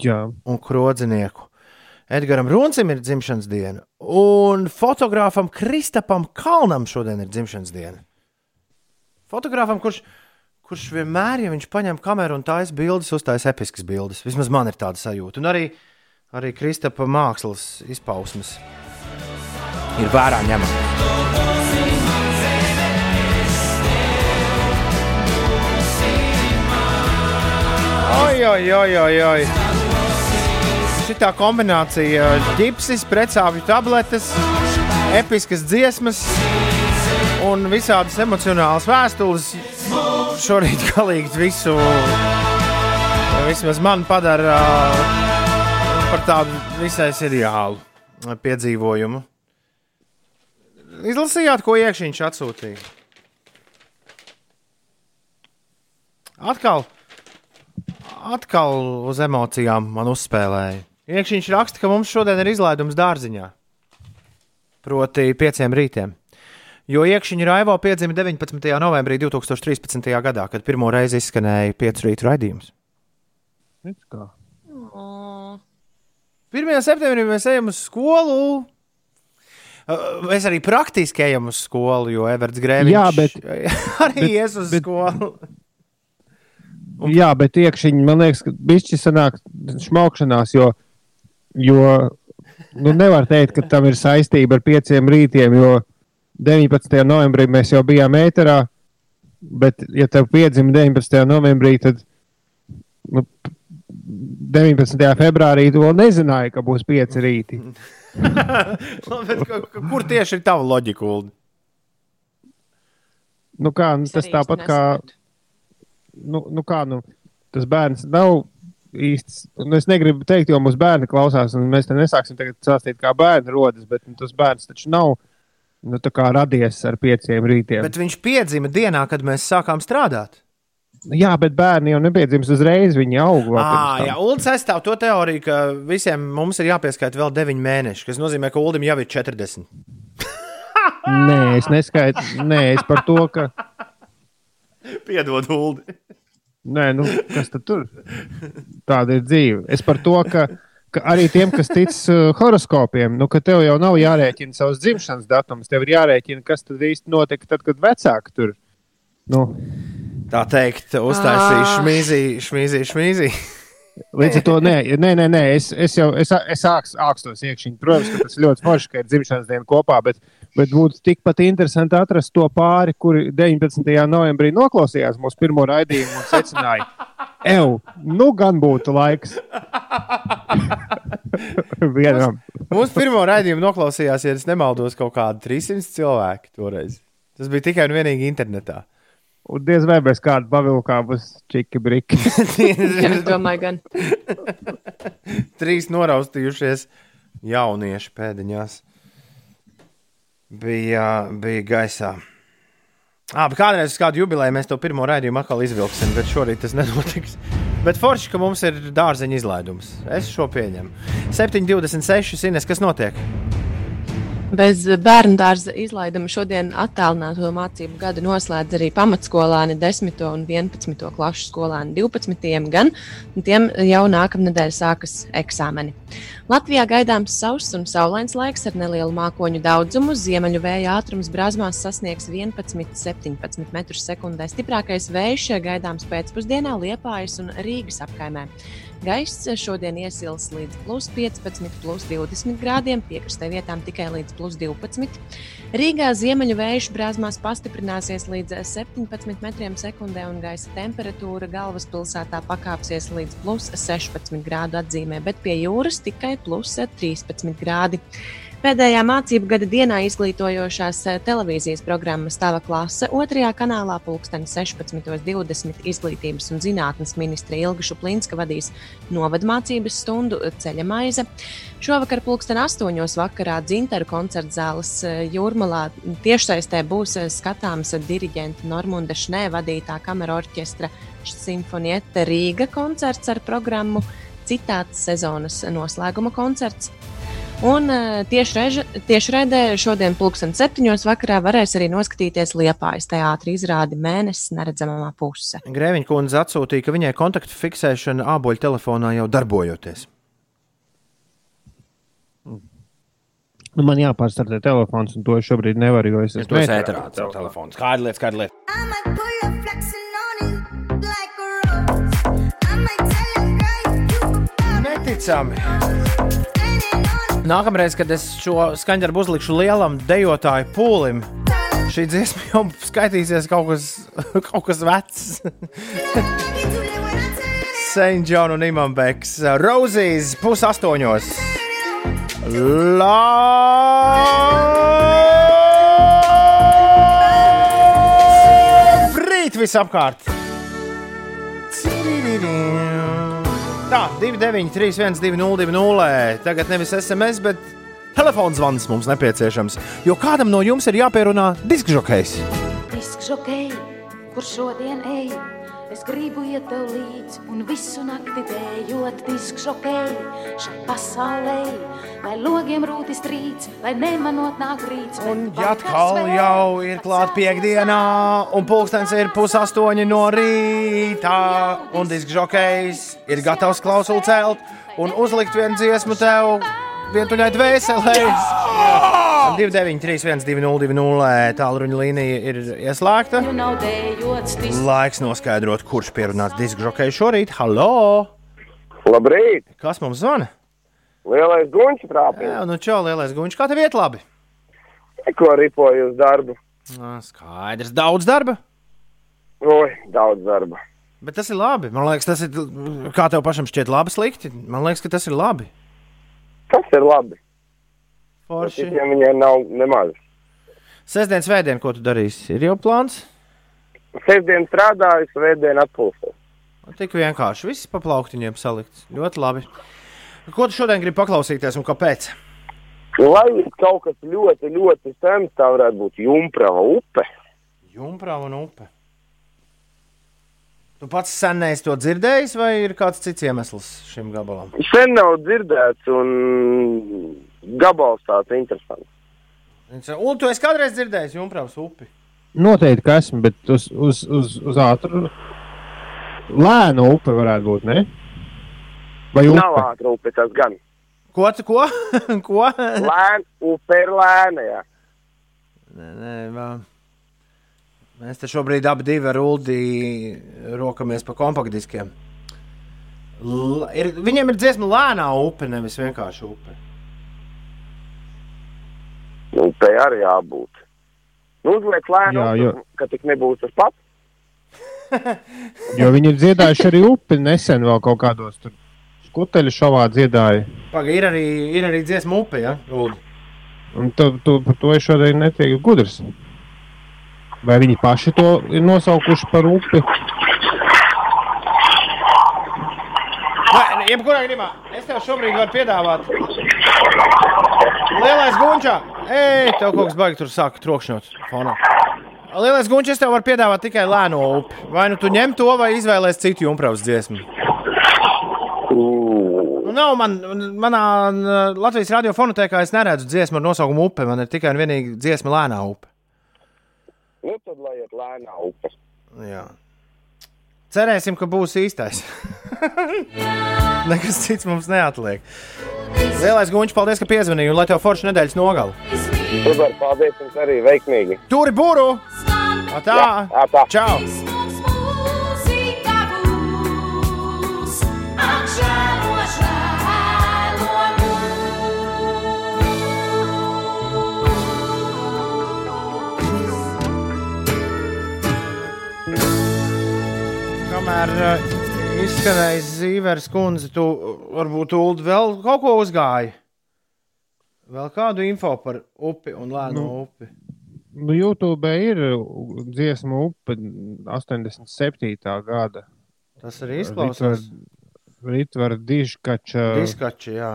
C: Jā.
B: Un krodzinieku. Edgars Runcim ir dzimšanas diena. Un fotogrāfam Kristapam Kalnam šodien ir dzimšanas diena. Fotogrāfam, kurš, kurš vienmēr, ja viņš paņem kameru un taisa bildes, uztaisa episkas bildes. Vismaz man ir tāda sajūta. Un arī, arī Kristapa mākslas izpausmes ir vērā ņemamas. Oi, oi, oi, oi, oi. Šitā kombinācija - ģipsis, precāpju tabletes, episkas dziesmas un visādas emocionālas vēstules. Šorīt galīgi visu, vismaz man padara par tādu visai seriālu piedzīvojumu. Izlasījāt, ko iekšķiņš atsūtīja? Atkal, atkal uz emocijām man uzspēlēja. Iekšķiņš raksta, ka mums šodien ir izlaidums dārziņā. Proti, pieciem rītiem. Jo iekšķiņa Raivo piedzima 19. novembrī 2013. gadā, kad pirmo reizi izskanēja piecu rītu raidījums. 1. septembrī mēs ejam uz skolu. Mēs arī praktiski ejam uz skolu, jo Everts Grēviņš
C: Jā, bet-
B: arī
C: bet-
B: ies uz
C: bet-
B: skolu.
C: Jā, bet iekšķiņi man liekas, ka bišķi sanāk šmaukšanās, jo, jo nu, nevar teikt, ka tam ir saistība ar pieciem rītiem, jo 19. novembrī mēs jau bijām ēterā, bet ja tev piedzima 19. novembrī, tad nu, 19. februārī tu vēl nezināji, ka būs pieci rīti.
B: Ka- Kur tieši ir tava loģika?
C: Nu, kā, nu, tas tāpat kā, nu, nu, kā nu, tas bērns nav īsti. Nu, es negribu teikt, jo mūsu bērni klausās, un mēs te nesāksim tagad stāstīt, kā bērni rodas, bet nu, tas bērns taču nav nu, tā kā radies ar pieciem rītiem.
B: Bet viņš piedzima dienā, kad mēs sākām strādāt.
C: Jā, bet bērni jau nepiedzimst uzreiz, viņi aug.
B: Ah, jā, Ulas aizstāv to teoriju, ka visiem mums ir jāpieskaita vēl 9 mēneši, kas nozīmē, ka Ulim jau ir 40.
C: Nē, es neskaitu. Nē, es par to, ka.
B: Piedod, Ulu.
C: Nē, nu, kas tad tur? Tāda ir dzīve. Es par to, ka, ka arī tiem, kas tic uh, horoskopiem, nu, ka tev jau nav jārēķina savs dzimšanas datums, tev ir jārēķina, kas tad īsti notika, tad, kad vecāki tur. Nu,
B: Tā teikt, uztaisīju
D: Ah.
B: šmīzī, šmīzī, šmīzī.
C: Līdz ar to nē, nē, nē, nē es, es jau es, es āks, ākstos iekšķiņā. Protams, ka tas ir ļoti forši, ka ir dzimšanas diena kopā, bet, bet būtu tikpat interesanti atrast to pāri, kuri 19. novembrī noklausījās mūsu pirmo raidījumu un secināja, Ew, nu gan būtu laiks. Vienam.
B: Mūsu pirmo raidījumu noklausījās, ja es nemaldos, kaut kādi 300 cilvēki toreiz. Tas bija tikai un vienīgi internetā.
C: Un diez vai bez kāda pavilkā būs čiki briki.
D: Jā, es domāju, gan.
B: Trīs noraustījušies jaunieši pēdiņās. Bija, bija gaisā. Ah, kādreiz uz kādu jubileju mēs to pirmo raidījumu atkal izvilksim, bet šorīt tas nenotiks. Bet forši, ka mums ir dārzeņa izlaidums. Es šo pieņemu. 7,26. Ines, kas notiek?
D: Bez bērnu dārza izlaiduma šodien attālināto mācību gadu noslēdz arī pamatskolāni 10. un 11. klašu skolāni 12. gan, un tiem jau nākamnedēļ sākas eksāmeni. Latvijā gaidāms sauss un saulains laiks ar nelielu mākoņu daudzumu. Ziemeļu vēja ātrums brāzmās sasniegs 11,17 m2. Stiprākais vējš gaidāms pēcpusdienā Liepājas un Rīgas apkaimē. Gaiss šodien iesils līdz plus 15, plus 20 grādiem, piekrastē vietām tikai līdz plus 12. Rīgā ziemeļu vējš brāzmās pastiprināsies līdz 17 metriem sekundē, un gaisa temperatūra galvaspilsētā pakāpsies līdz plus 16 grādu atzīmē, bet pie jūras tikai plus 13 grādi. Pēdējā mācību gada dienā izglītojošās eh, televīzijas programmas Tava klase otrajā kanālā pulksteni 16.20 izglītības un zinātnes ministra Ilga Šuplinska vadīs novadmācības stundu ceļa maize. Šovakar pulksteni 8. vakarā Dzintaru koncerta zāles eh, jūrmalā tiešsaistē būs eh, skatāms diriģenta Normunda Šnē vadītā kamera orķestra Simfonieta Rīga koncerts ar programmu Citāts sezonas noslēguma koncerts. Un eh, tieši tiešraidē šodien, pulksten septiņos vakarā, varēs arī noskatīties Liepājas teātris izrādi mēnesis neredzamā puse.
B: Grēviņa kundze atsūtīja, ka viņai kontaktu fiksēšana āboļu telefonā jau darbojoties.
C: Nu, man jāpārstartē telefons, un to es šobrīd nevaru, jo es esmu
B: tos
C: ēterā.
B: ēterā caur telefonu. Kāda lieta, kāda lieta? Neticami. Nākamreiz, kad es šo skaņdarbu uzlikšu lielam dejotāju pūlim, šī dziesma jau skaitīsies kaut kas, kaut kas vecs. St. John un Imants Rozijas pusaustoņos. Labrīt visapkārt! Tā, 293, 1202, tagad nevis SMS, bet telefons zvans mums nepieciešams. Jo kādam no jums ir jāpierunā diskžokejs.
K: Diskžokei, kur šodien ej? Es gribu iet tev līdzi un visu nakti dējot diskžokei šai pasaulē. Lai logiem rūtis trīc, lai nemanot nāk rīts.
B: Un atkal jau ir klāta piekdienā, un pulkstenis ir pusastoņi no rīta, un diskžokejs ir gatavs klausuli celt un uzlikt vienu dziesmu tev vientuļai dvēselē. 293, 1202, tālruņa līnija ir ieslēgta.
K: Nu.
B: Laiks noskaidrot, kurš pierunāts diskžokeju šorīt. Halo!
L: Labrīt!
B: Kas mums zvana?
L: Lielais guņš trāpīja.
B: Jā, nu čau, lielais guņš, kā tev iet labi?
L: Ko ripoju uz darbu?
B: Ā, Skaidrs, daudz darba.
L: Oi, daudz darba.
B: Bet tas ir labi. Man liekas, tas ir. Kā tev pašam šķiet, labi, slikti? Man liekas, ka tas ir labi.
L: Tas ir labi.
B: Forši.
L: Ja viņiem nav nemaz.
B: Sestdienas vēdienā, ko tu darīsi? Ir jau plāns?
L: Sestdien strādāju, svētdien atpūstos.
B: Tik vienkārši. Viss pa plauktiņiem salikts. Ļoti labi. Ko tu šodien gribi paklausīties un kāpēc?
L: Lai kaut kas ļoti, ļoti sens, tā varētu būt Jumprava upe.
B: Jumprava un upe. Tu pats senēs to dzirdējis, vai ir kāds cits iemesls šim gabalam?
L: Sen nav dzirdēts, un gabals tāds interesants.
B: Un tu esi kādreiz dzirdējis Jumpravas upi?
C: Noteikti, ka esmu, bet uz, uz, uz, uz ātru lēnu upe varētu būt, ne? Vai upe?
L: Nav ātri upe, tas gan.
B: Ko tu ko? ko?
L: Lēna, upe ir lēna, jā.
B: Nē, nē, vā. Mēs te šobrīd abi divi ar Uldi rokamies pa kompaktdiskiem. L ir, viņiem ir dziesma lēnā upe, nevis vienkārši upe.
L: Upe arī jābūt. Nu, uzliek lēnu,
C: Jā, jo-
L: ka tik nebūs tas pats.
C: Jo viņi ir dziedājuši arī upi nesen vēl kaut kādos tur skuteļu šovā dziedāja.
B: Pagaid, ir arī, ir arī dziesma upe, ja? Uldi.
C: Un tu, tu par to es šodien netieku gudrs. Vai viņi paši to ir nosaukuši par upi?
B: Vai, jebkurā gadījumā, es tev šobrīd varu piedāvāt. Lielais gunčā, ej, tev kaut kas baigi tur sāk trokšņot fonā. Lielais gunčs, es tev varu piedāvāt tikai lēno upi. Vai nu tu ņem to, vai izvēlēsies citu jumpravas dziesmu? Nu, nav man, manā Latvijas radio fonotēkā es neredzu dziesmu ar nosaukumu upe. Man ir tikai un vienīgi dziesma lēnā upe.
L: Nu, tad lai iet lēnā upe.
B: Jā. Cerēsim, ka būs īstais. Nekas cits mums neatliek. Lielais gunčs, paldies, ka piezvanīji un lai tev forša nedēļas nogala.
L: Super, paldies jums arī veiksmīgi.
B: Turi būru! Tā!
L: Jā, tā.
B: Čau! Kamēr uh, izskanēja Zīveres kundze, tu varbūt Ulu vēl kaut ko uzgāji. Vēl kādu info par upi un lēnu
C: Nu.
B: upi.
C: Nu, YouTube ir dziesma upe 87. gada.
B: Tas arī izklausās.
C: Ritvara Diškača.
B: Diskači, jā.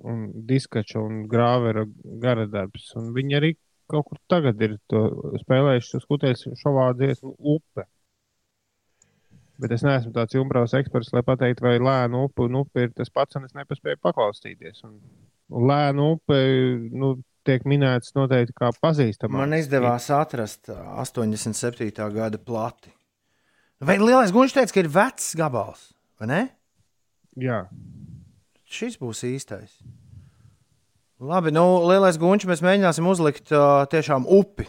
C: Un diskača un grāvera garadarbs. Un viņi arī kaut kur tagad ir to spēlējuši uz kuteļs šovā dziesmu upe. Bet es neesmu tāds jumbraus eksperts, lai pateiktu, vai lēna upe un upe ir tas pats, un es nepaspēju paklausīties. Un, un lēna upe nu, tiek minēts noteikti kā pazīstama.
B: Man izdevās atrast ā, 87. gada plati. Vai lielais gunš teica, ka ir vecs gabals, vai ne?
C: Jā.
B: Šis būs īstais. Labi, nu, lielais gunčs mēs mēģināsim uzlikt uh, tiešām upi.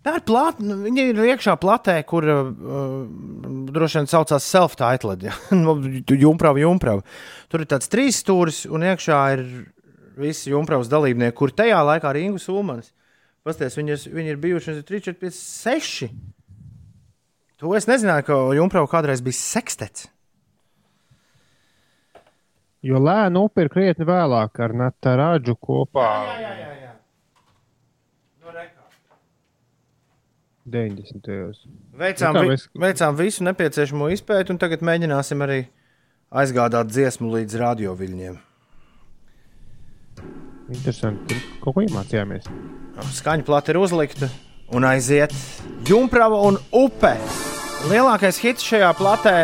B: Tā ir plata, nu, viņa ir iekšā platē, kur uh, droši vien saucās self-titled. Ja? Nu, jumprava, jumprava. Tur ir tāds trīs stūris, un iekšā ir visi jumpravas dalībnieki, kur tajā laikā arī Ingu Sulmanis. Pasties, viņi, ir, viņi ir bijuši 3, 4, 5, 6. To es nezināju, ka jumprava kādreiz bija sekstets.
C: Jo lēna upe ir krietni vēlāk ar Natāru kopā.
B: Jā, jā, jā. Nu,
C: 90.
B: Veicām,
C: Nu, mēs-
B: veicām visu nepieciešamo izpēti, un tagad mēģināsim arī aizgādāt dziesmu līdz radioviļņiem.
C: Interesanti. Ko iemācījāmies.
B: Skaņa plate ir uzlikta un aiziet Junkrava un upe. Lielākais hits šajā platē,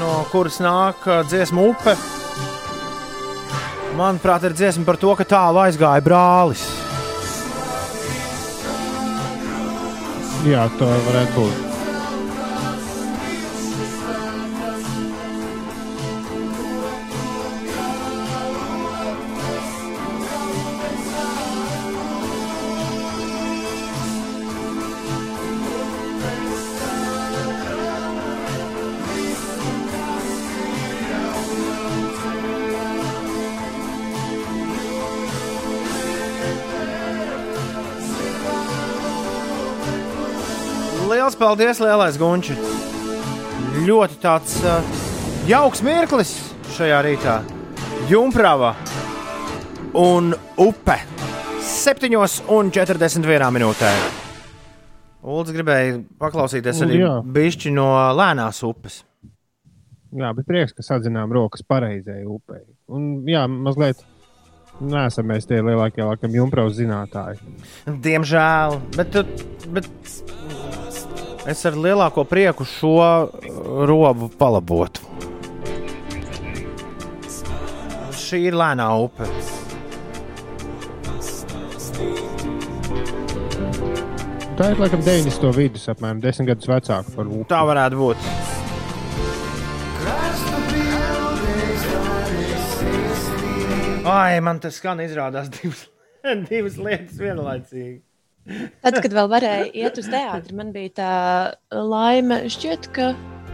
B: no kuras nāk uh, dziesma upe, manuprāt, ir dziesma par to, ka tālu aizgāja brālis.
C: Jā, tā varētu
B: Lielas paldies, lielais gunči! Ļoti tāds uh, jauks mirklis šajā rītā. Junkrava un upe 7,41 minūtē. Ulds gribēja paklausīties arī bišķi no lēnās upes.
C: Jā, bet prieks, ka sadzinām rokas pareizai upei. Un, jā, mazliet neesam mēs tie lielākie, laikam, jumpraus zinātāji.
B: Diemžēl, bet, bet es ar lielāko prieku šo uh, robu palabotu. Šī ir lēnā upe.
C: Tā ir laikam 90. vidus, apmēram 10 gadus vecāka par upi.
B: Tā varētu būt. Ai, man tas skan izrādās divas, divas lietas vienlaicīgi.
D: Tad, kad vēl varēja iet uz teātri, man bija tā laime. Šķiet, ka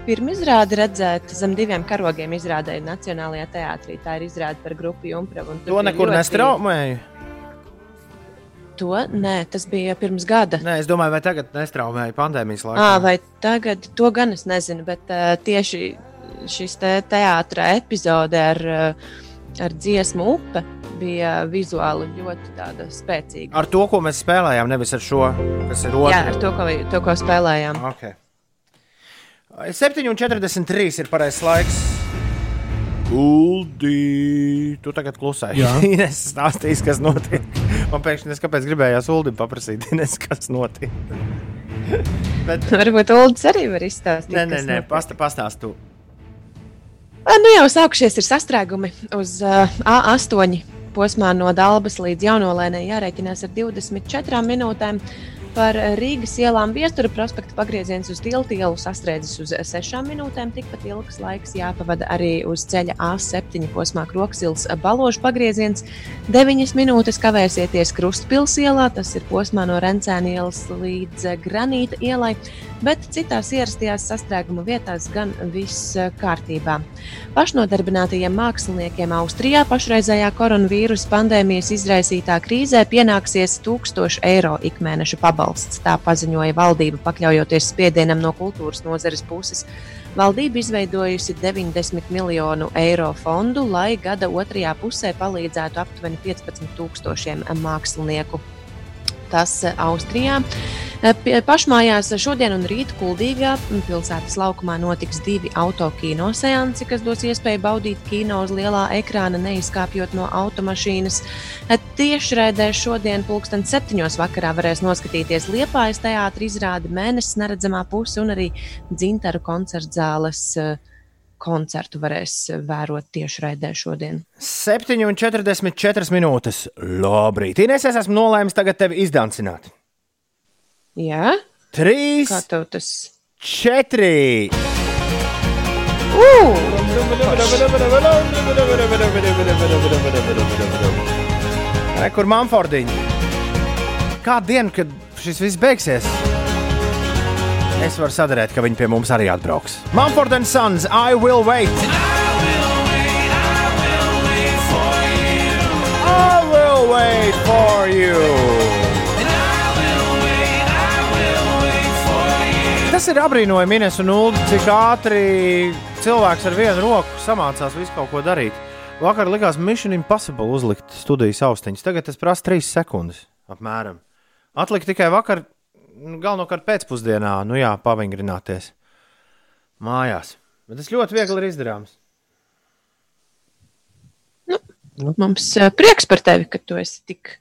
D: pirmizrādi redzēt zem diviem karogiem izrādēja Nacionālajā teātrī. Tā ir izrāde par grupu Junkravu.
B: To nekur
D: ļoti-
B: nestraumēju.
D: To nē, tas bija pirms gada.
B: Nē, es domāju, vai tagad nestraumēju pandēmijas laikā.
D: À, vai tagad, to gan es nezinu, bet uh, tieši šis te teātris epizode ar, uh, ar dziesmu upe bija vizuāli ļoti tāda spēcīga.
B: Ar to, ko mēs spēlējām, nevis ar šo, kas ir otrs.
D: Jā, ar to, ko, to, ko spēlējām.
B: Okay. 7,43 ir pareizais laiks. Uldi, tu tagad klusē.
C: Jā.
B: es stāstīju, kas notiek. Man pēkšņi es kāpēc gribējās Uldim paprasīt, Ines, kas notiek. Bet,
D: Varbūt Ulas arī var izstāstīt.
B: nē, nē, nē
D: notiek. Nu jau sākušies ir sastrēgumi uz uh, A8 posmā no Dabas līdz Jaunolēnai jārēķinās ar 24 minūtēm. Par Rīgas ielām viestura prospekta pagrieziens uz tiltu ielu sastrēdzis uz 6 minūtēm. Tikpat ilgs laiks jāpavada arī uz ceļa A7 posmā Kroksils baložu pagrieziens. 9 minūtes kavēsieties Krustpils ielā, tas ir posmā no Rencēna ielas līdz Granīta ielai, bet citās ierastajās sastrēguma vietās gan viss kārtībā. Pašnodarbinātajiem māksliniekiem Austrijā pašreizējā koronavīrusa pandēmijas izraisītā krīzē pienāksies 1000 eiro ikmēneša pabalsts. Tā paziņoja valdība, pakļaujoties spiedienam no kultūras nozares puses. Valdība izveidojusi 90 miljonu eiro fondu, lai gada otrajā pusē palīdzētu aptuveni 15 tūkstošiem mākslinieku. Tas Austrijā. Eh, Pašmājās šodien un rīt Kuldīgā pilsētas laukumā notiks divi autokino seansi, kas dos iespēju baudīt kino uz lielā ekrāna, neizkāpjot no automašīnas. Eh, Tiešraidē šodien, pulksten septiņos vakarā, varēs noskatīties Liepājas teātra izrādi Mēnesis neredzamā puse un arī Dzintaru koncertzāles eh, koncertu varēs eh, vērot tiešraidē šodien.
B: 7,44 minūtes. Labrīt, Ines, es esmu nolēmis tagad tevi izdancināt.
D: Jā,
B: 3,
D: kā tev tas?
B: 4. Re, kur Manfordiņa? Kādu dienu, kad šis viss beigsies, es varu sadarīt, ka viņi pie mums arī atbrauks. Manford and Sons, I will wait! I will wait for you! Tas ir apbrīnojami, Ines un Ulu, cik ātri cilvēks ar vienu roku samācās visu kaut ko darīt. Vakar likās Mission Impossible uzlikt studijas austiņas. Tagad tas prasa 3 sekundes. Apmēram. Atlika tikai vakar, nu, galvenokārt pēcpusdienā, nu jā, pavingrināties mājās. Bet tas ļoti viegli ir izdarāms.
D: Mums uh, prieks par tevi, ka tu esi tik,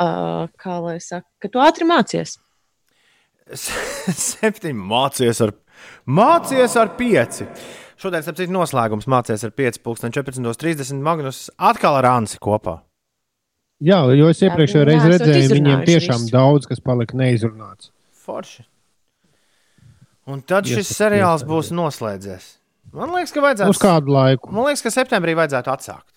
D: uh, kā lai saka, ka tu ātri mācies.
B: Septiņi mācīties ar, mācīties ar pieci. Šodien, starp citu, noslēgums mācīties ar 5,14,30 Magnus atkal ar Ansi kopā.
C: Jā, jo es iepriekšējā reizē redzēju, viņiem tiešām
D: visu.
C: daudz kas palika neizrunāts.
B: Forši. Un tad šis
C: Iesaka,
B: seriāls
C: iesaka.
B: būs noslēdzies. Man liekas, ka vajadzētu.
C: Uz kādu laiku?
B: Man liekas, ka septembrī vajadzētu atsākt.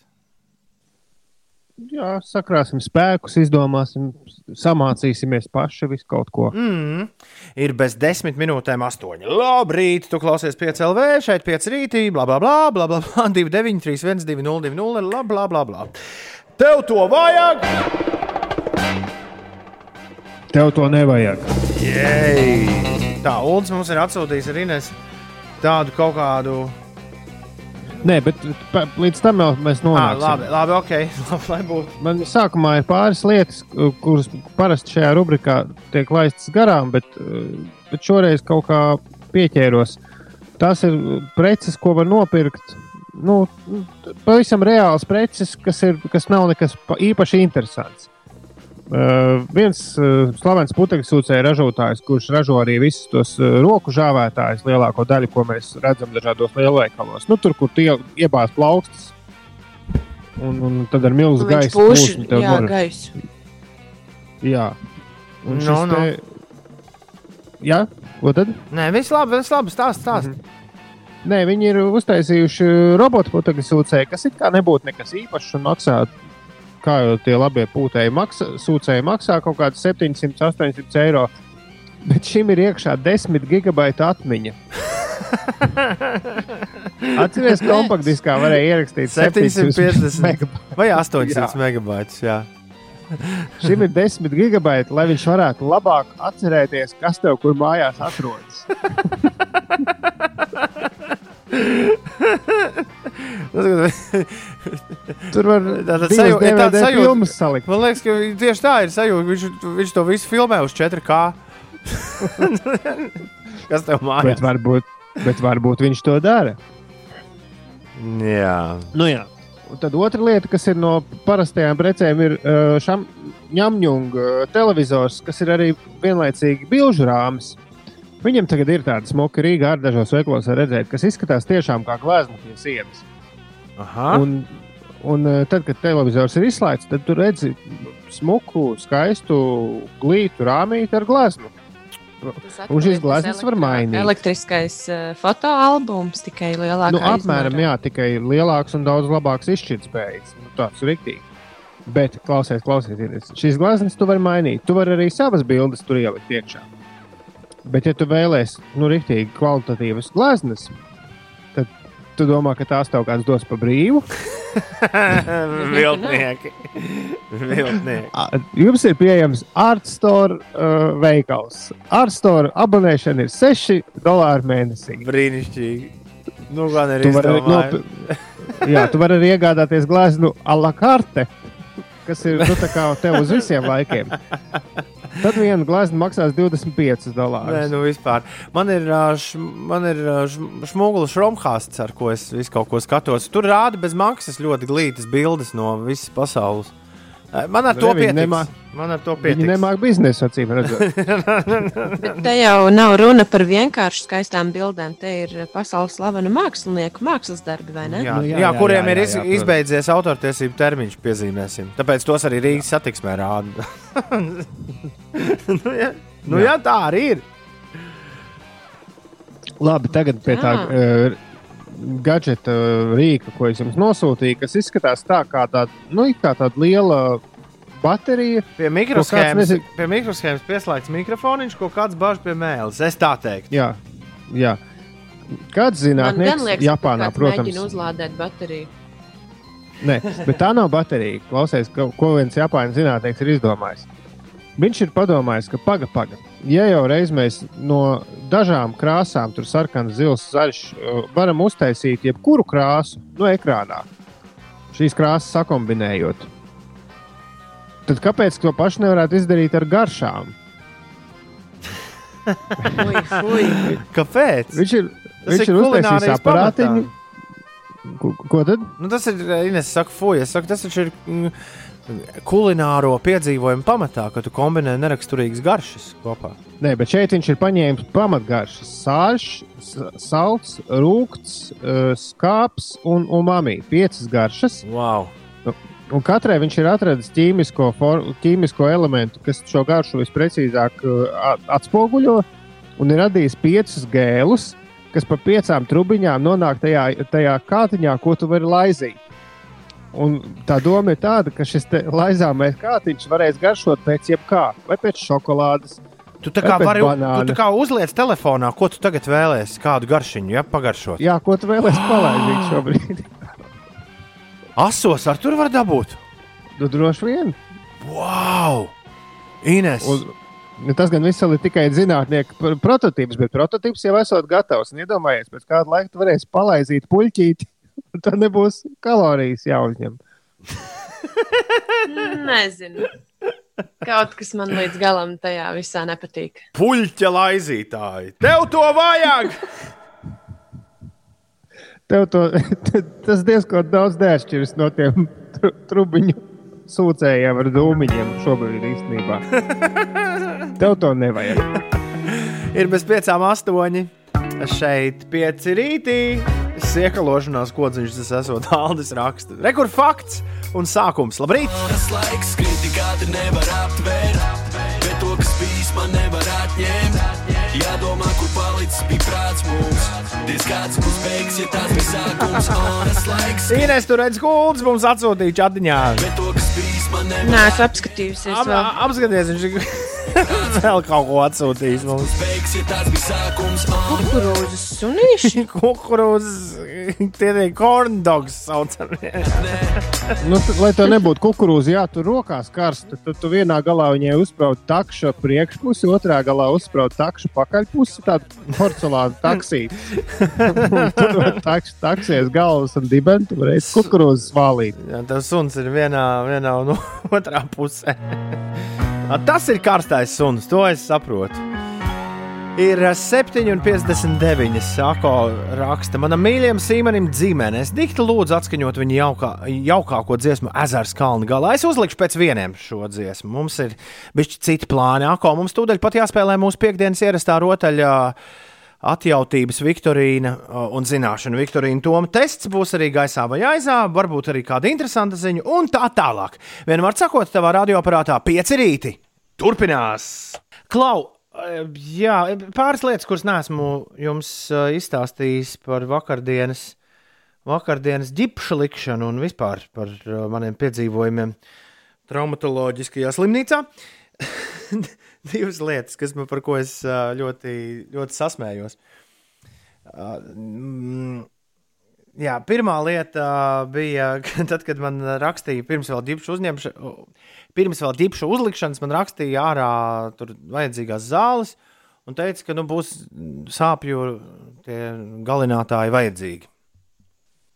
C: Jā, sakrāsim spēkus, izdomāsim, samācīsimies paši visu kaut ko.
B: Mm. Ir bez desmit minūtēm astoņi. Labrīt, tu klausies 5 LV, šeit 5 rītī, bla bla bla, bla bla bla, 2, 9, 3, 1, 2, 0, 2, 0, bla bla bla. bla. Tev to vajag!
C: Tev to nevajag.
B: Jej! Tā, Ulds mums ir atsūtījis ar Ines tādu kaut kādu.
C: Nē, bet pa, līdz tam mēs
B: Ah,
C: nonāksim.
B: labi, labi, ok. Labi.
C: Man sākumā ir pāris lietas, kuras parasti šajā rubrikā tiek laistas garām, bet, eh, bet šoreiz kaut kā pieķēros. tās ir preces, ko var nopirkt. Nu, pavisam reāls preces, kas, ir, kas nav nekas pa- īpaši interesants. Uh, viens uh, slavens putekļu sūcēju ražotājs, kurš ražo arī visus tos uh, roku žāvētājus, lielāko daļu, ko mēs redzam dažādos lielveikalos. Nu, tur, kur tie iebāz plaukstas, un, un tad ar milzu
D: pūš,
C: plūsmu tev
D: jā, gaisu.
C: Jā, un
B: Nu,
C: šis
B: nu.
C: te... Jā, ko tad?
B: Nē, viss labi, viss labi. Stāst, stāst.
C: Nē, viņi ir uztaisījuši robotu putekļu sūcēju, kas it kā nebūtu nekas īpašs un maksā, kā jau tie labie pūtēji maksā, sūcēji maksā kaut kāds 700, 800 eiro. Bet šim ir iekšā 10 gigabaita atmiņa. Atcerieties, ka kompaktdiskā varēja ierakstīt
B: 750
C: megabaitus.
B: vai 800
C: Jā.
B: megabaitus.
C: Šim ir 10 gigabaiti, lai viņš varētu labāk atcerēties, kas tev kur mājās atrodas. Tur var
B: Tātad sajūta,
C: DVD
B: tāda sajūta,
C: filmas salikt.
B: Man liekas, ka tieši tā ir sajūta. Viņš, viņš to visu filmē uz 4K. Kas tev
C: Bet
B: mājās?
C: varbūt, bet varbūt viņš to dara.
B: Jā.
C: Nu, jā. Un tad otra lieta, kas ir no parastajām precēm, ir uh, šam ņemņunga televizors, kas ir arī vienlaicīgi bilžu rāmis. Viņam tagad ir tāda smuka Rīga ar dažos veiklos, var redzēt, kas izskatās tiešām kā glezna pie sienas.
B: Aha.
C: Un, un uh, tad, kad televizors ir izslēgts, tad tu redzi smuku, skaistu glītu rāmīti ar gleznu. Un šīs gleznas var mainīt.
D: Elektriskais uh, fotoalbums tikai lielākā
C: Nu, apmēram, jā, tikai lielāks un daudz labāks izšķirtspējas. Nu, tāds ir rīktīgi. Bet, klausies, klausies, šīs gleznas tu vari mainīt. Tu vari arī savas bildes tur ielikt iekšā. Bet, ja tu vēlēsies, nu, rīktīgi kvalitatīvas gleznas, tad tu domā, ka tās tev kāds dos pa brīvu.
B: Viltnieki. Viltnieki.
C: Jums ir pieejams Artstore uh, veikals. Artstore abonēšana ir 6 dolāri mēnesī.
B: Brīnišķīgi. Nu, gan
C: vari
B: izdomāju.
C: nopi- Jā, tu vari arī iegādāties gleznu a la carte, kas ir nu, tā kā tev uz visiem laikiem. Tad viena glezna maksās 25
B: Nē,
C: dolārus.
B: nu vispār. Man ir, š, man ir ā, š- šmugula šromhāsts, ar ko es visu kaut ko skatos. Tur rāda bez maksas ļoti glītas bildes no visas pasaules. Ā, Man ar
C: Nu,
B: to
C: nemā-
B: Man ar to
C: Viņi
B: pietiks.
C: nemāķi biznesu, acīm redzot.
D: Bet te jau nav runa par vienkārši skaistām bildēm. Te ir pasaules slavenu mākslinieku mākslas darbi, vai ne?
B: Jā,
C: Nu,
B: jā,
C: jā,
B: jā,
C: jā,
B: kuriem
C: jā,
B: ir
C: jā,
B: iz,
C: jā, protams.
B: izbeidzies autortiesību termiņš, piezīmēsim. Tāpēc tos arī Rīgas satiksmē rāda. nu, jā, nu, jā, tā arī ir.
C: Labi, tagad pie tā uh, gadgeta uh, rīka, ko es jums nosūtīju, kas izskatās tā kā tāda, nu, kā tāda liela baterija.
B: Pie mikroshēmas,
C: nezin-
B: pie mikroshēmas pieslēgts mikrofoniņš, ko kāds bāž pie mēlis. Es tā teiktu.
C: Jā, jā. Kāds zinātnēks Japānā, protams,
D: mēģina uzlādēt bateriju.
C: Nē, bet tā nav baterija. Klausies, ko, ko viens Japāņu zinātnēks ir izdomājis. Viņš ir padomājis, ka paga, paga. Ja jau reiz mēs no dažām krāsām, tur sarkans, zils, zaļš, uh, varam uztaisīt jebkuru krāsu no ekrānā, šīs krāsas sakombinējot, tad kāpēc to pašu nevarētu izdarīt ar garšām?
D: Fui, fui.
B: Kāpēc?
C: Viņš ir,
B: Tas
C: viņš
B: ir
C: ir uztaisījis aparātiņu. Ko, ko tad?
B: Nu, tas ir Ines, saka, fuj, es saku, tas taču ir mm, kulināro piedzīvojumu pamatā, ka tu kombinē neraksturīgas garšas kopā.
C: Nē, bet šeit viņš ir paņēmis pamatgaršas, sāļš, s- salds, rūkts, uh, skāps un umami. Piecas garšas.
B: Wow.
C: Un katrai viņš ir atradis ķīmisko, for, ķīmisko elementu, kas šo garšu visprecīzāk at- atspoguļo, un ir radījis piecus gēlus, kas pa piecām trubiņām nonāk tajā, tajā kātiņā, ko tu vari laizīt. Un tā doma ir tāda, ka šis laizāmais kātiņš varēs garšot pēc jebkā, vai pēc šokolādes.
B: Tu tā kā vari, tu tā kā uzliec telefonā, ko tu tagad vēlēsies, kādu garšiņu, ja pagaršot.
C: Jā, ko tu vēlēsies palaidīt šobrīd?
B: Asos ar tur var dabūt.
C: Nu, droši vien.
B: Wow! Ines!
C: Un, nu, tas gan viss ir tikai zinātnieku pr- prototyps, bet prototyps jau esot gatavs. Iedomājies, pēc kāda laika tu varēsi palaizīt puļķīti, tad nebūs kalorijas jāuzņem.
D: Nezinu. Kaut kas man līdz galam tajā visā nepatīk.
B: Puļķa laizītāji! Tev to vajag!
C: Tev to, tas diezgan daudz neatšķiras no tiem tru, trubiņu sūcējiem ar dūmiņiem šobrīd īstenībā. Tev to nevajag.
B: Ir bez piecām astoņi. Šeit pieci rītī. Siekalošanās kodziņš tas esot Aldis raksta. Rekur fakts un sākums. Labrīt!
F: Tas laiks kritikāti nevar aptvērt, bet to, kas bijis, man nevar atņemt. Jādomā, kur palicis bija prāts mums. Diez kāds būs beigas, ja tas bija sākums. Tas laiks
B: Ines tur redz, gulds mums atsūtīja čatiņā.
F: bet to, kas bijis, man nevar
D: Nē, es apskatījusies.
B: Ap,
D: vēl.
B: apskaties, viņš ir vēl kaut ko atsūtījis mums.
D: Kukurūzas sunīši.
B: Kukurūzas, tie ir corn dogs saucamie.
C: Nu, lai tā nebūtu kukurūza, jā, tur rokās karsta. Tad tu vienā galā viņai uzsprādi takšu priekšpusi, otrā galā uzsprādi takšu pakaļpusi. Tāda porcelāna. Un Tur var taks, taksies galvas un dibens, tur varēs kukurūzas vālīt.
B: Jā, tas suns ir vienā, vienā un otrā pusē. Tas ir karstais suns, to es saprotu. Ir 7,59. Sako raksta, manam mīļajam Sīmanim dzīvēm. Es dikti lūdzu atskaņot viņa jaukā, jaukāko dziesmu ezers kalnu galā. Es uzlikšu pēc vieniem šo dziesmu. Mums ir bišķi citi plāni. Ako, mums tūdaļ pat jāspēlē mūsu piekdienas ierastā rotaļā. Atjautības Viktorīna un zināšanu Viktorīna Toma tests būs arī gaisā vai aizā, varbūt arī kāda interesanta ziņa, un tā tālāk. Vienmēr sakot, tavā radioaparātā pieci rīti. Turpinās! Klau! eh, Jā, pāris lietas, kuras neesmu jums eh, izstāstījis par vakardienas, vakardienas ģipšu likšanu un vispār par maniem piedzīvojumiem traumatoloģiskajā slimnīcā. Divas lietas, kas man par ko es ļoti, ļoti sasmējos. Mm, Jā, pirmā lieta bija, tad, kad man rakstīja, pirms vēl ģipšu uzņemšanas, pirms vēl ģipšu uzlikšanas, man rakstīja ārā tur vajadzīgās zāles un teica, ka nu, būs sāpju galinātāji vajadzīgi.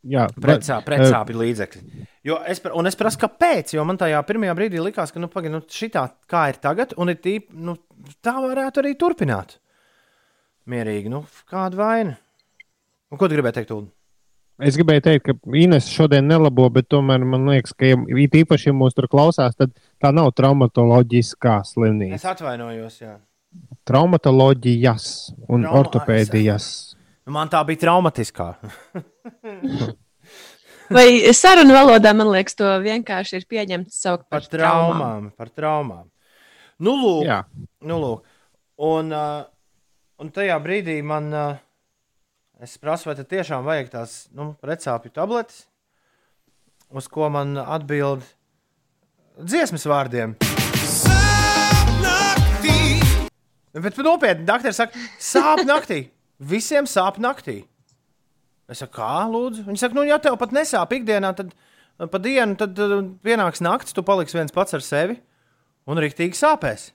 C: Jā,
B: Pretsā,
C: bet,
B: pretsāpju līdzekļi. Jo es, un es prasu, kāpēc? Jo man tajā pirmajā brīdī likās, ka nu, pagaid, nu, šitā, kā ir tagad, un ir tīp, nu, tā varētu arī turpināt. Mierīgi, nu, kāda vaina. Un, ko tu gribēji teikt, Ulu?
C: Es gribēju teikt, ka Inês šodien nelabo, bet tomēr man liekas, ka, ja, īpaši, ja mūs tur klausās, tad tā nav traumatoloģiskā slimnīca.
B: Es atvainojos, jā.
C: Traumatoloģijas un
B: Trauma-
C: ortopēdijas.
B: Nu, Man tā bija traumatiskā.
D: Vai sarunu valodā, man liekas, to vienkārši ir pieņemts saukt
B: Par
D: par traumām.
B: traumām. Par traumām. Nu, lūk,
C: Jā.
B: nu, lūk. Un, uh, un tajā brīdī man, uh, es prasu, vai tad tiešām vajag tās nu, recāpju tabletes, uz ko man atbild dziesmas vārdiem. Bet nopietni, doktor saka, sāp naktī. Visiem sāp naktī. Es saku, kā, lūdzu? Viņi saka, nu, ja tev pat nesāp ikdienā, tad pa dienu, tad uh, pienāks naktis, tu paliksi viens pats ar sevi un rīktīgi sāpēs.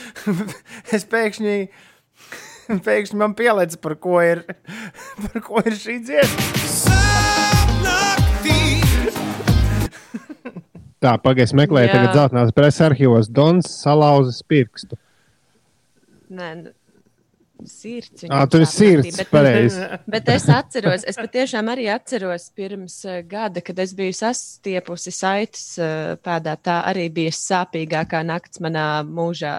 B: es pēkšņi, pēkšņi man pieliec, par ko ir, par ko ir šī dziesma.
C: Tā, pagaidi, meklēju, tagad zeltainās preses arhīvos Dons salauzis pirkstu.
D: Nē, nu, sirds.
C: Ā, tur ir sirds,
D: Bet,
C: pareizi.
D: bet es atceros, es patiešām arī atceros pirms gada, kad es biju sastiepusi saites pēdā. Tā arī bija sāpīgākā nakts manā mūžā.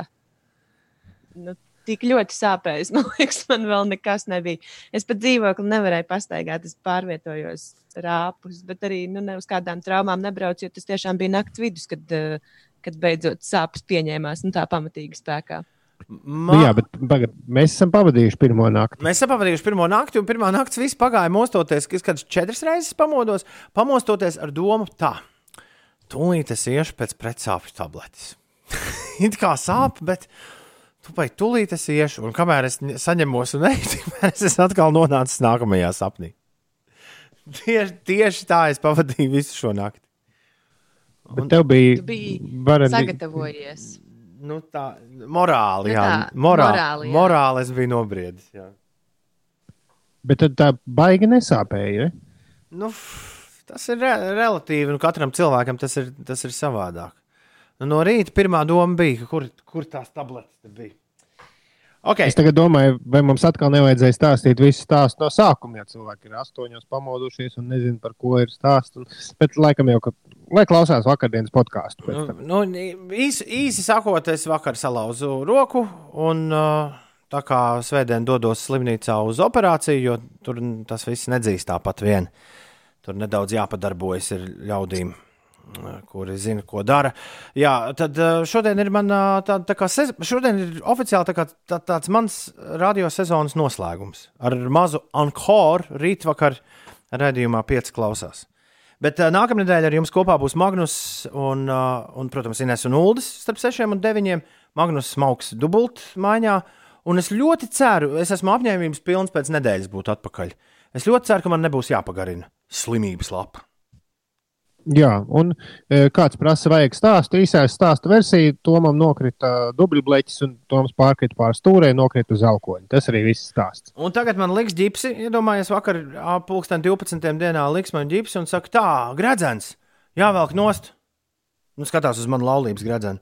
D: Nu, tik ļoti sāpēs, man liekas, man vēl nekas nebija. Es pat dzīvokli nevarēju pastaigāt, es pārvietojos rāpus, bet arī nu, ne uz kādām traumām nebraucu, jo tas tiešām bija nakts vidus, kad, kad beidzot sāpes pieņēmās nu, tā pamatīgi spēkā.
C: Nu, jā, bet pagad, mēs esam pavadījuši pirmo nakti.
B: Mēs esam pavadījuši pirmo nakti, un pirmā naktis viss pagāja mostoties, ka es kādas četras reizes pamodos, pamostoties ar domu, tā, tūlīt es iešu pēc pretsāpju tabletes. It kā sāp, bet tu vai tūlīt es iešu, un kamēr es saņemos un eju, tikmēr es atkal nonācis nākamajā sapnī. Tieši, tieši tā es pavadīju visu šo nakti.
C: Bet tev bija,
D: Tu biji
C: vareni-
D: sagatavojies.
B: Nu, tā morāli,
D: Nu
B: jā,
D: tā,
B: morāli,
D: morāli, jā.
B: morāli es biju nobriedis. Jā.
C: Bet tad tā baigi nesāpēja. Ne?
B: Nu, tas ir re relatīvi, un katram cilvēkam tas ir, tas ir savādāk. Nu, no rīta pirmā doma bija, kur, kur tās tabletes te bija. Okay.
C: Es tagad domāju, vai mums atkal nevajadzēja stāstīt visu stāstu no sākuma, ja cilvēki ir astoņos pamodušies un nezina, par ko ir stāsts. Un, bet laikam jau, ka, lai klausās vakardienas podkāstu.
B: Nu, nu, īsi, īsi sakot, es vakar salauzu roku, un uh, tā kā svētdien dodos slimnīcā uz operāciju, jo tur tas viss nedzīst tāpat vien. Tur nedaudz jāpadarbojas ar ļaudīm, uh, kuri zina, ko dara. Jā, tad uh, šodien ir man uh, tā, tā kā sez... šodien ir oficiāli tā kā, tā, tāds mans radiosezonas noslēgums ar mazu encore rītvakar redzējumā pieci klausās. Bet uh, nākamā nedēļa ar jums kopā būs Magnus un, uh, un protams, Ines un Uldis starp 6 un 9. Magnus smauks dubultmaiņā. Un es ļoti ceru, es esmu apņēmības pilns pēc nedēļas būt atpakaļ. Es ļoti ceru, ka man nebūs jāpagarina slimības lapa.
C: Jā, un e, kāds prasa, vajag stāstu, īsais stāstu versiju. Tomam nokrita dubļbleķis, un Toms pārkrita pār stūrē, nokrita uz alkoņa. Tas arī viss stāsts.
B: Un tagad man liks ģipsi, iedomājieties, vakar ap pulksten 12. dienā liks man ģipsi un saka, tā, gredzens, jāvelk nost. Nu, skatās uz manu laulības gredzenu.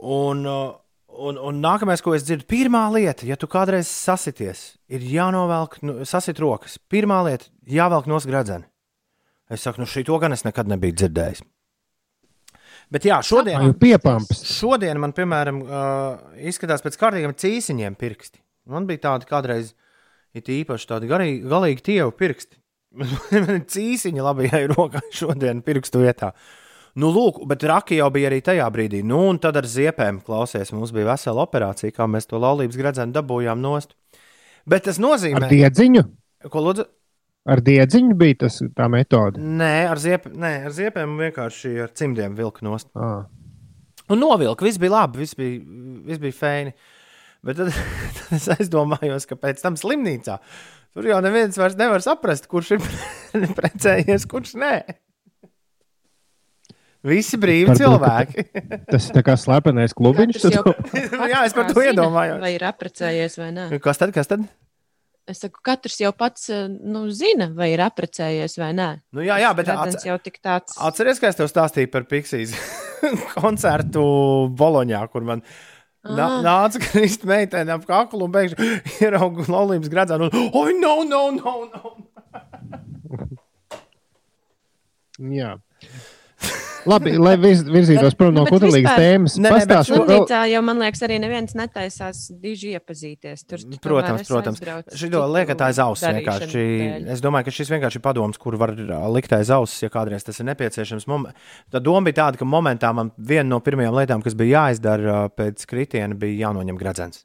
B: Un, un, un nākamais, ko es dzirdu, pirmā lieta, ja tu kādreiz sasities, ir jānovelk, nu, sasit rokas. Pirmā lieta, jāvelk nost gredzeni. Es saku, nu šī to gan es nekad nebiju dzirdējis. Bet jā, šodien, šodien man, piemēram, uh, izskatās pēc kārtīgiem cīsiņiem pirksti. Man bija tādi kādreiz, īpaši tādi garīgi, galīgi tievu pirksti. Man ir cīsiņi labajai rokai šodien pirkstu vietā. Nu, lūk, bet raki jau bija arī tajā brīdī. Nu, un tad ar ziepēm klausies, mums bija vesela operācija, kā mēs to laulības gredzenu dabūjām nost. Bet tas nozīmē,
C: Ar diedziņu?
B: ko lūdzu?
C: Ar diedziņu bija tas tā metode.
B: Nē, ar, ziep, nē, ar ziepēm vienkārši ar cimdiem vilka nost.
C: Ah.
B: Un novilka, viss bija labi, viss bija, viss bija fēni. Bet tad, tad es aizdomājos, ka pēc tam slimnīcā tur jau neviens vairs nevar saprast, kurš ir precējies, kurš nē. Visi brīvi
C: Varbūt,
B: cilvēki.
C: Tas ir tā kā slepenais klubiņš.
D: Katrs jau-
B: Jā, es par to iedomājos.
D: Vai ir apprecējies vai nē?
B: Kas tad? Kas tad?
D: Es saku, katrs jau pats eh, nu, zina, vai ir apprecējies vai nē.
B: Nu, jā, jā, bet atce-
D: jau tik tāds.
B: Atceries, ka es tev stāstīju par Piksijas koncertu Boloņā, kur man nā,
D: Ah.
B: nāca krist meitene ap kaklu un beigšu ieraugu laulības gradzenu. un, Oi, no, no, no, no!
C: Jā. Labi, lai virz, virzītos prom no
D: Nu, bet
C: kutelīgas tēmas.
B: Nē, nē, bet
C: pastāstu vēl-
D: Slimnīcā jau, man liekas, arī neviens netaisās diži iepazīties. Tur, tu
B: Protams, protams. Šito liekat aiz auss vienkārši.
D: dēļ.
B: Es domāju, ka šis vienkārši ir padoms, kur var likt aiz auss, ja kādreiz tas ir nepieciešams. Mom... Tā doma bija tāda, ka momentā man viena no pirmajām lietām, kas bija jāizdara pēc kritiena, bija jānoņem gradzens.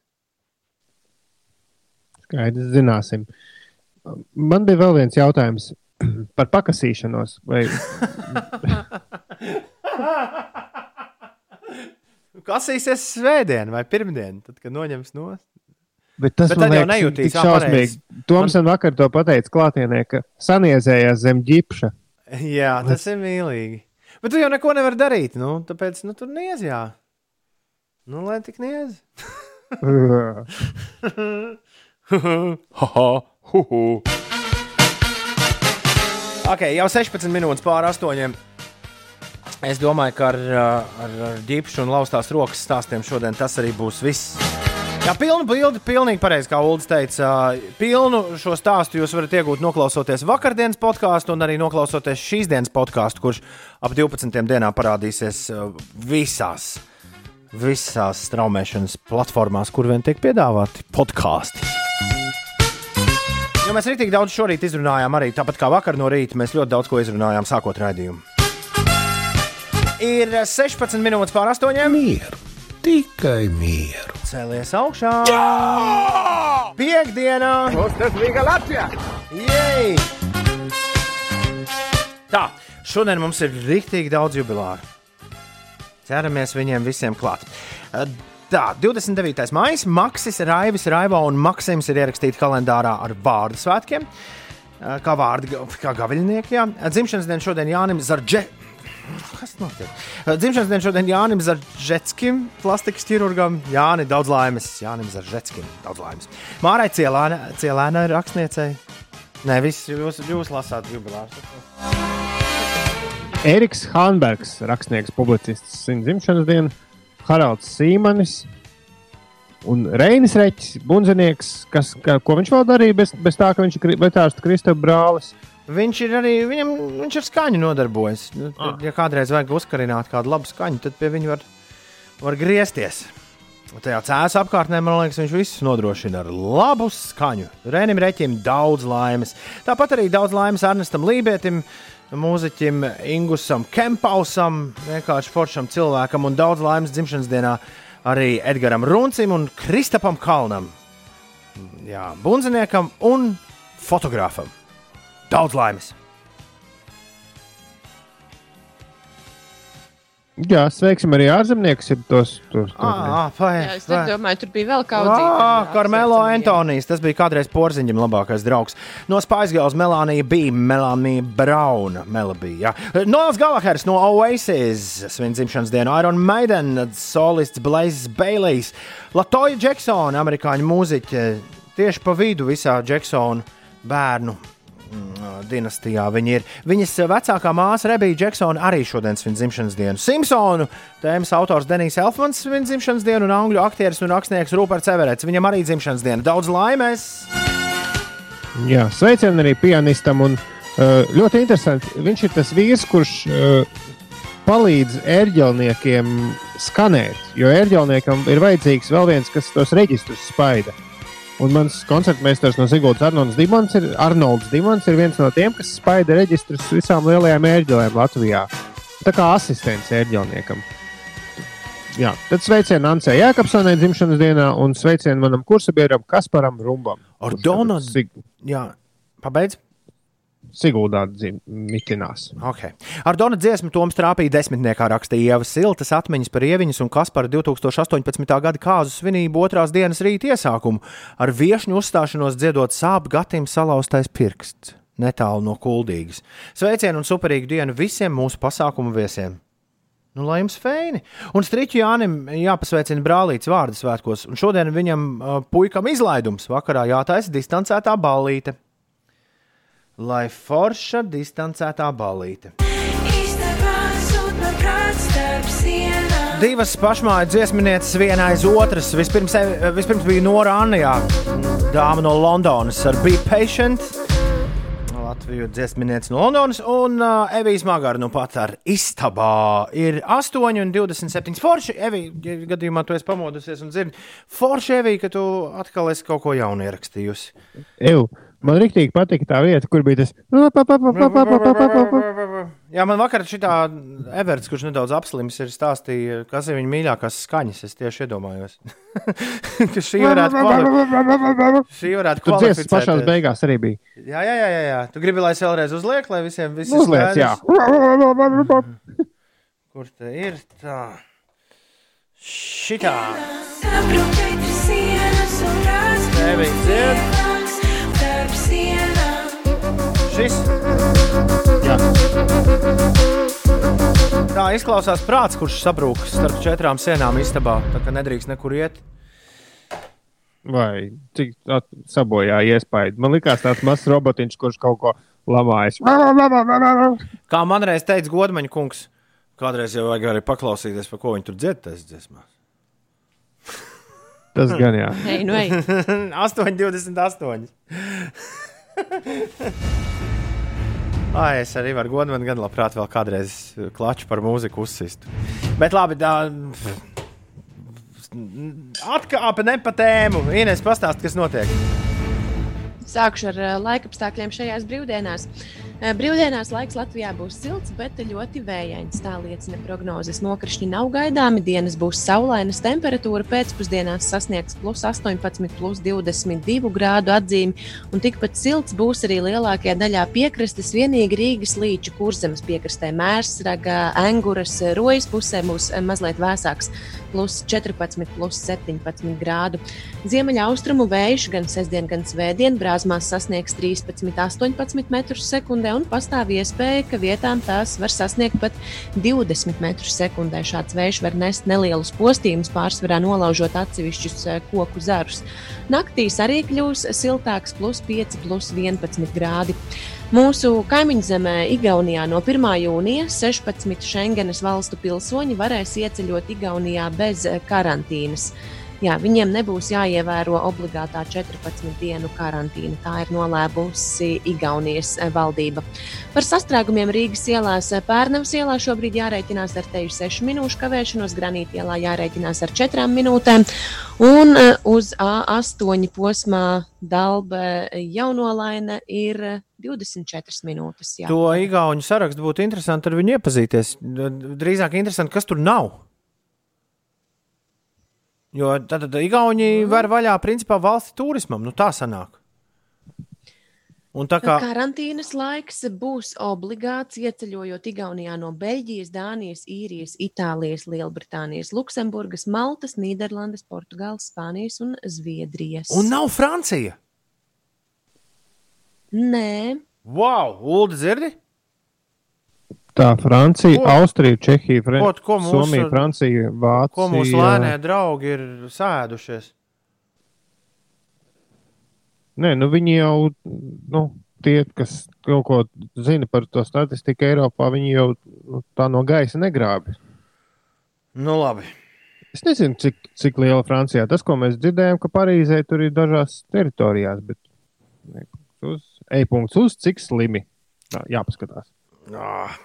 C: Skaidrs, zināsim. Man bija vēl viens jautājums par pakasīšanos. Vai...
B: Kasīsies svētdien vai pirmdien, tad, kad noņems no.
C: Bet tas
B: Bet
C: man liekas,
B: nejūtīs,
C: tik šausmīgi. Toms man vakar to pateica klātienē, ka saniezējās zem ģipša.
B: Jā, tas ir mīlīgi. Bet tu jau neko nevari darīt. Nu, tāpēc nu, tur niez jā. Nu, lai tik niez. Ok, jau 16 minūtes pāri astoņiem. Es domāju, ka ar, ar, ar ģipšu un laustās rokas stāstiem šodien tas arī būs viss. Jā, pilnu bildi, pilnīgi pareizi, kā Ulrichs teica. Pilnu šo stāstu jūs varat iegūt noklausoties vakardienas podkāstu un arī noklausoties šīs dienas podkāstu, kurš ap 12. dienā parādīsies uh, visās, visās straumēšanas platformās, kur vien tiek piedāvāti podkāsti. Jo mēs rītīgi daudz šorīt izrunājām, arī tāpat kā vakar no rīta. Mēs ļoti daudz ko izrunājām, sākot raidījumu. Ir 16 minūtes pār 8.
J: Mieru, tikai mieru.
B: Cēlies augšā! Jā! Piektdienā!
F: Tas bija Latvijā!
B: Jej! Tā, šodien mums ir rīktīgi daudz jubilāru. Ceramies viņiem visiem klāt. Eh, Tā, 29. maija, Maksis, Raivis, Raivo un Maksims ir ierakstīti kalendārā ar vārdu svētkiem. Eh, Kā vārdi, kā gaviļnieki. Jā. Dzimšanas diena šodien Jānim Zardže. Kas notiek? Dzimšanas diena šodien Jānim Zaržetskim, plastikas ķirurgam. Jāni, daudz laimes. Jānim Zaržetskim, daudz laimes. Mārai Cielēna, Cielēna ir rakstniecei. Nē, viss jūs, jūs lasāt jubilārus.
C: Eriks Hanbergs, rakstnieks, publicists, viņa dzimšanas diena, Haralds Sīmanis, Un Reinis Reķis, bunzinieks, kas, ka, ko viņš vēl darīja bez, bez tā, ka viņš ir Lietuvas Kristofers brālis.
B: Viņš ir arī viņam, viņš ar skaņu nodarbojas. Nu, tad, ja kādreiz vajag uzkarināt kādu labu skaņu, tad pie viņa var, var griezties. Tajā cēlā apkārtnē, man liekas, viņš visus nodrošina ar labu skaņu. Rēnim Reķim daudz laimes. Tāpat arī daudz laimes Ernestam Lībētam, mūziķim Ingusam Kempausam, vienkārši foršam cilvēkam un daudz laimes dzimšanas dienā arī Edgaram Runcim un Kristapam Kalnam. Jā, bunziniekam un fotogrāfam. Daudz laimes!
C: Jā, sveiksim arī ārzemniekus, ja tos tos
B: Ah, vai,
D: Jā, es domāju, tur bija vēl kaut
B: Ah,
D: kas
B: Karmelo Antonijs, tas bija kādreiz porziņam labākais draugs. No Spaisgals Melānija bija Melānija Brauna. Melabija. Noels Galahers no Oasis svin dzimšanas dienu, Iron Maiden, solists Blazes Baileys, Latoja Džeksona, amerikāņu mūziķe, tieši pa vidu visā Džeksona bērnu dinastijā viņa ir. Viņas vecākā māsa Rebija Džeksona arī šodien svin dzimšanas dienu. Simpsonu tēmas autors Denijs Elfmans svin dzimšanas dienu, un angļu aktieris un rakstnieks Ruperts Everets. Viņam arī dzimšanas diena. Daudz laimes!
C: Jā, sveicieni arī pianistam. Un, ļoti interesanti. Viņš ir tas vīrs, kurš palīdz ērģelniekiem skanēt. Jo ērģelniekam ir vajadzīgs vēl viens, kas tos reģistrus spaida. Un mans koncertmeistars no Zigordas Arnolds Dimons ir, Arnolds Dimons ir viens no tiem, kas spaida reģistrus visām lielajām ērģelēm Latvijā. Tā kā asistents ērģelniekam. Jā, tad sveicienu Ancē Jēkabsonai dzimšanas dienā un sveicienu manam kursabiedram Kasparam Rumbam.
B: Ar Donaldu. Jā, pabeidz.
C: Siguldā mitinās.
B: Okay. Ar Dona dziesmu Toms trāpīja desmitniekā rakstīja Ieva Siltas atmiņas par Ieviņas un Kaspara 2018. gada kāzu svinību otrās dienas rīta iesākumu ar viešņu uzstāšanos dziedot sāp gatim salauztais pirksts netālu no kuldīgas. Sveicienu un superīgu dienu visiem mūsu pasākumu viesiem! Nu, lai jums feini. Un Strīķu Jānim jāpasveicina brālītes vārdu svētkos, un šodien viņam uh, puikam izlaidums vakarā jātaisa distancētā ballīte. Lai forša distancētā ballīte. Divas pašmāju dziesminieces, viena aiz otras. Vispirms, vispirms bija Nora Anijā, dāma no Londonas ar Be Patient. Latviju dziesminieces no Londonas un uh, Evijas Magāra nu pat ar istabā. Ir 8,27 forši. Evija, ja gadījumā tu esi pamodusies un dzirdi, forši Evija, ka tu atkal esi kaut ko jaunu ierakstījusi.
C: Ew. Man rīktīgi patika tā vieta, kur bija tas.
B: Jā, man vakar šī Everts, kurš nedaudz apslims, ir stāstījis, kas ir viņa mīļākās skaņas. Es tieši iedomājos, ka šī varētu būt. Šī varētu
C: būt. Tas pašās beigās arī bija.
B: Jā, jā, jā, jā, jā. Tu gribi, lai es vēlreiz uzlieku, lai visiem viss
C: Uzliec, jā.
B: Kur te ir tā? Šitā. Tevi dzird. Šis. Jā. Tā izklausās prāts, kurš sabrūk starp četrām sienām istabā. Tā kā nedrīkst nekur iet.
C: Vai cik sabojāja iespēju? Man liekas, tāds mazs robotiņš, kurš kaut ko lamājas.
B: Kā man reiz teica Godmaņa kungs, kādreiz jau vajag arī paklausīties, par ko viņi tur dziedājas dziesmās.
C: Tas gan jā.
D: Ei, nu ej.
B: 8,28. Ai, es arī varu godināt, gan labprāt, vēl kādreiz klaču par mūziku uzsistu. Bet labi, tā. Atkāpe ne pa tēmu. Ines, pastāsti, kas notiek.
D: Sākšu ar uh, laikapstākļiem šajās brīvdienās. Uh, brīvdienās laiks Latvijā būs silts, bet ļoti vējains. Tā liecina prognozes. Nokrišņi nav gaidāmi, dienas būs saulainas, temperatūra pēcpusdienās sasniegs plus 18, plus 22 grādu atzīmi, un tikpat silts būs arī lielākajā daļā piekrastes, vienīgi Rīgas līča kurzemes piekrastē, Mērsraga, Enguras, Rojas pusē būs mazliet vēsāks plus 14, plus 17 grādu. Ziemeļaustrumu vējš gan sestdien, gan svētdien brāzmās sasniegs 13, 18 metrus sekundē, un pastāv iespēja, ka vietām tās var sasniegt pat 20 metrus sekundē. Šāds vējš var nest nelielus postījumus, pārsvarā nolaužot atsevišķus eh, koku zarus. Naktīs arī kļūs siltāks, plus 5, plus 11 grādi. Mūsu kaimiņu zemē, Igaunijā, no 1. jūnija 16 Schengenas valstu pilsoņi varēs ieceļot Igaunijā bez karantīnas. Jā, viņiem nebūs jāievēro obligātā 14 dienu karantīna. Tā ir nolēmusi Igaunijas eh, valdība. Par sastrēgumiem Rīgas ielās eh, Pērnavas ielā šobrīd jārēķinās ar teju 6 minūšu kavēšanos, Granīta ielā jārēķinās ar 4 minūtēm. Un eh, uz A8 posmā Dalbe jaunolaina ir eh, 24 minūtes. Jā.
B: To īgauņu sarakstu būtu interesanti ar viņu iepazīties. Drīzāk interesanti, kas tur nav. Jo tad, tad Igauni var vaļā principā valsts turismam. Nu, tā sanāk. Un tā kā
D: Karantīnas laiks būs obligāts ieceļojot Igaunijā no Beļģijas, Dānijas, Īrijas, Itālijas, Lielbritānijas, Luksemburgas, Maltas, Nīderlandes, Portugāles, Spānijas un Zviedrijas.
B: Un nav Francija.
D: Nē,
B: Wow, Ulu dzirdi?
C: Tā Francija,
B: Ko?
C: Austrija, Čehija, Fran...
B: Ko- ko mūsu-
C: Somija, Francija, Vācija.
B: Ko mūsu lēnie draugi ir sēdušies?
C: Nē, nu viņi jau, nu, tie, kas kaut ko zina par to statistiku Eiropā, viņi jau nu, tā no gaisa negrābi.
B: Nu, labi.
C: Es nezinu, cik, cik liela Francijā tas, ko mēs dzirdējām, ka Parīzē tur ir dažās teritorijās, bet e-punkts uz, e-punkts uz cik slimi. Jā, jāpaskatās.
B: Ah.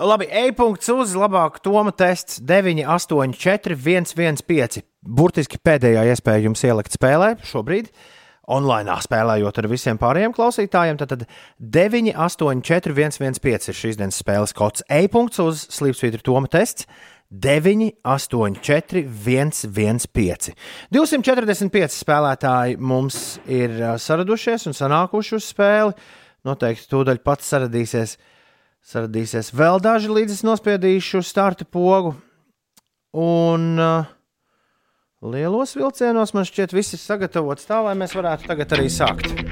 B: Labi, e-punkts uz labāk Toma tests 9, 8, 4, 1, 1, 5. Burtiski pēdējā iespēja jums ielikt spēlē šobrīd. Online spēlējot ar visiem pārējiem klausītājiem, tad tad 9, 8, 4, 1, 1, 5 ir šīs dienas spēles kods. E-punkts uz slīpsvītra Toma tests 9, 8, 4, 1, 1, 5. 245 spēlētāji mums ir ā, saradušies un sanākuši uz spēli. Noteikti tūdaļ pats saradīsies, saradīsies vēl daži, līdz es nospiedīšu starta pogu. Un uh, lielos vilcienos man šķiet, viss ir sagatavots tā, lai mēs varētu tagad arī sākt.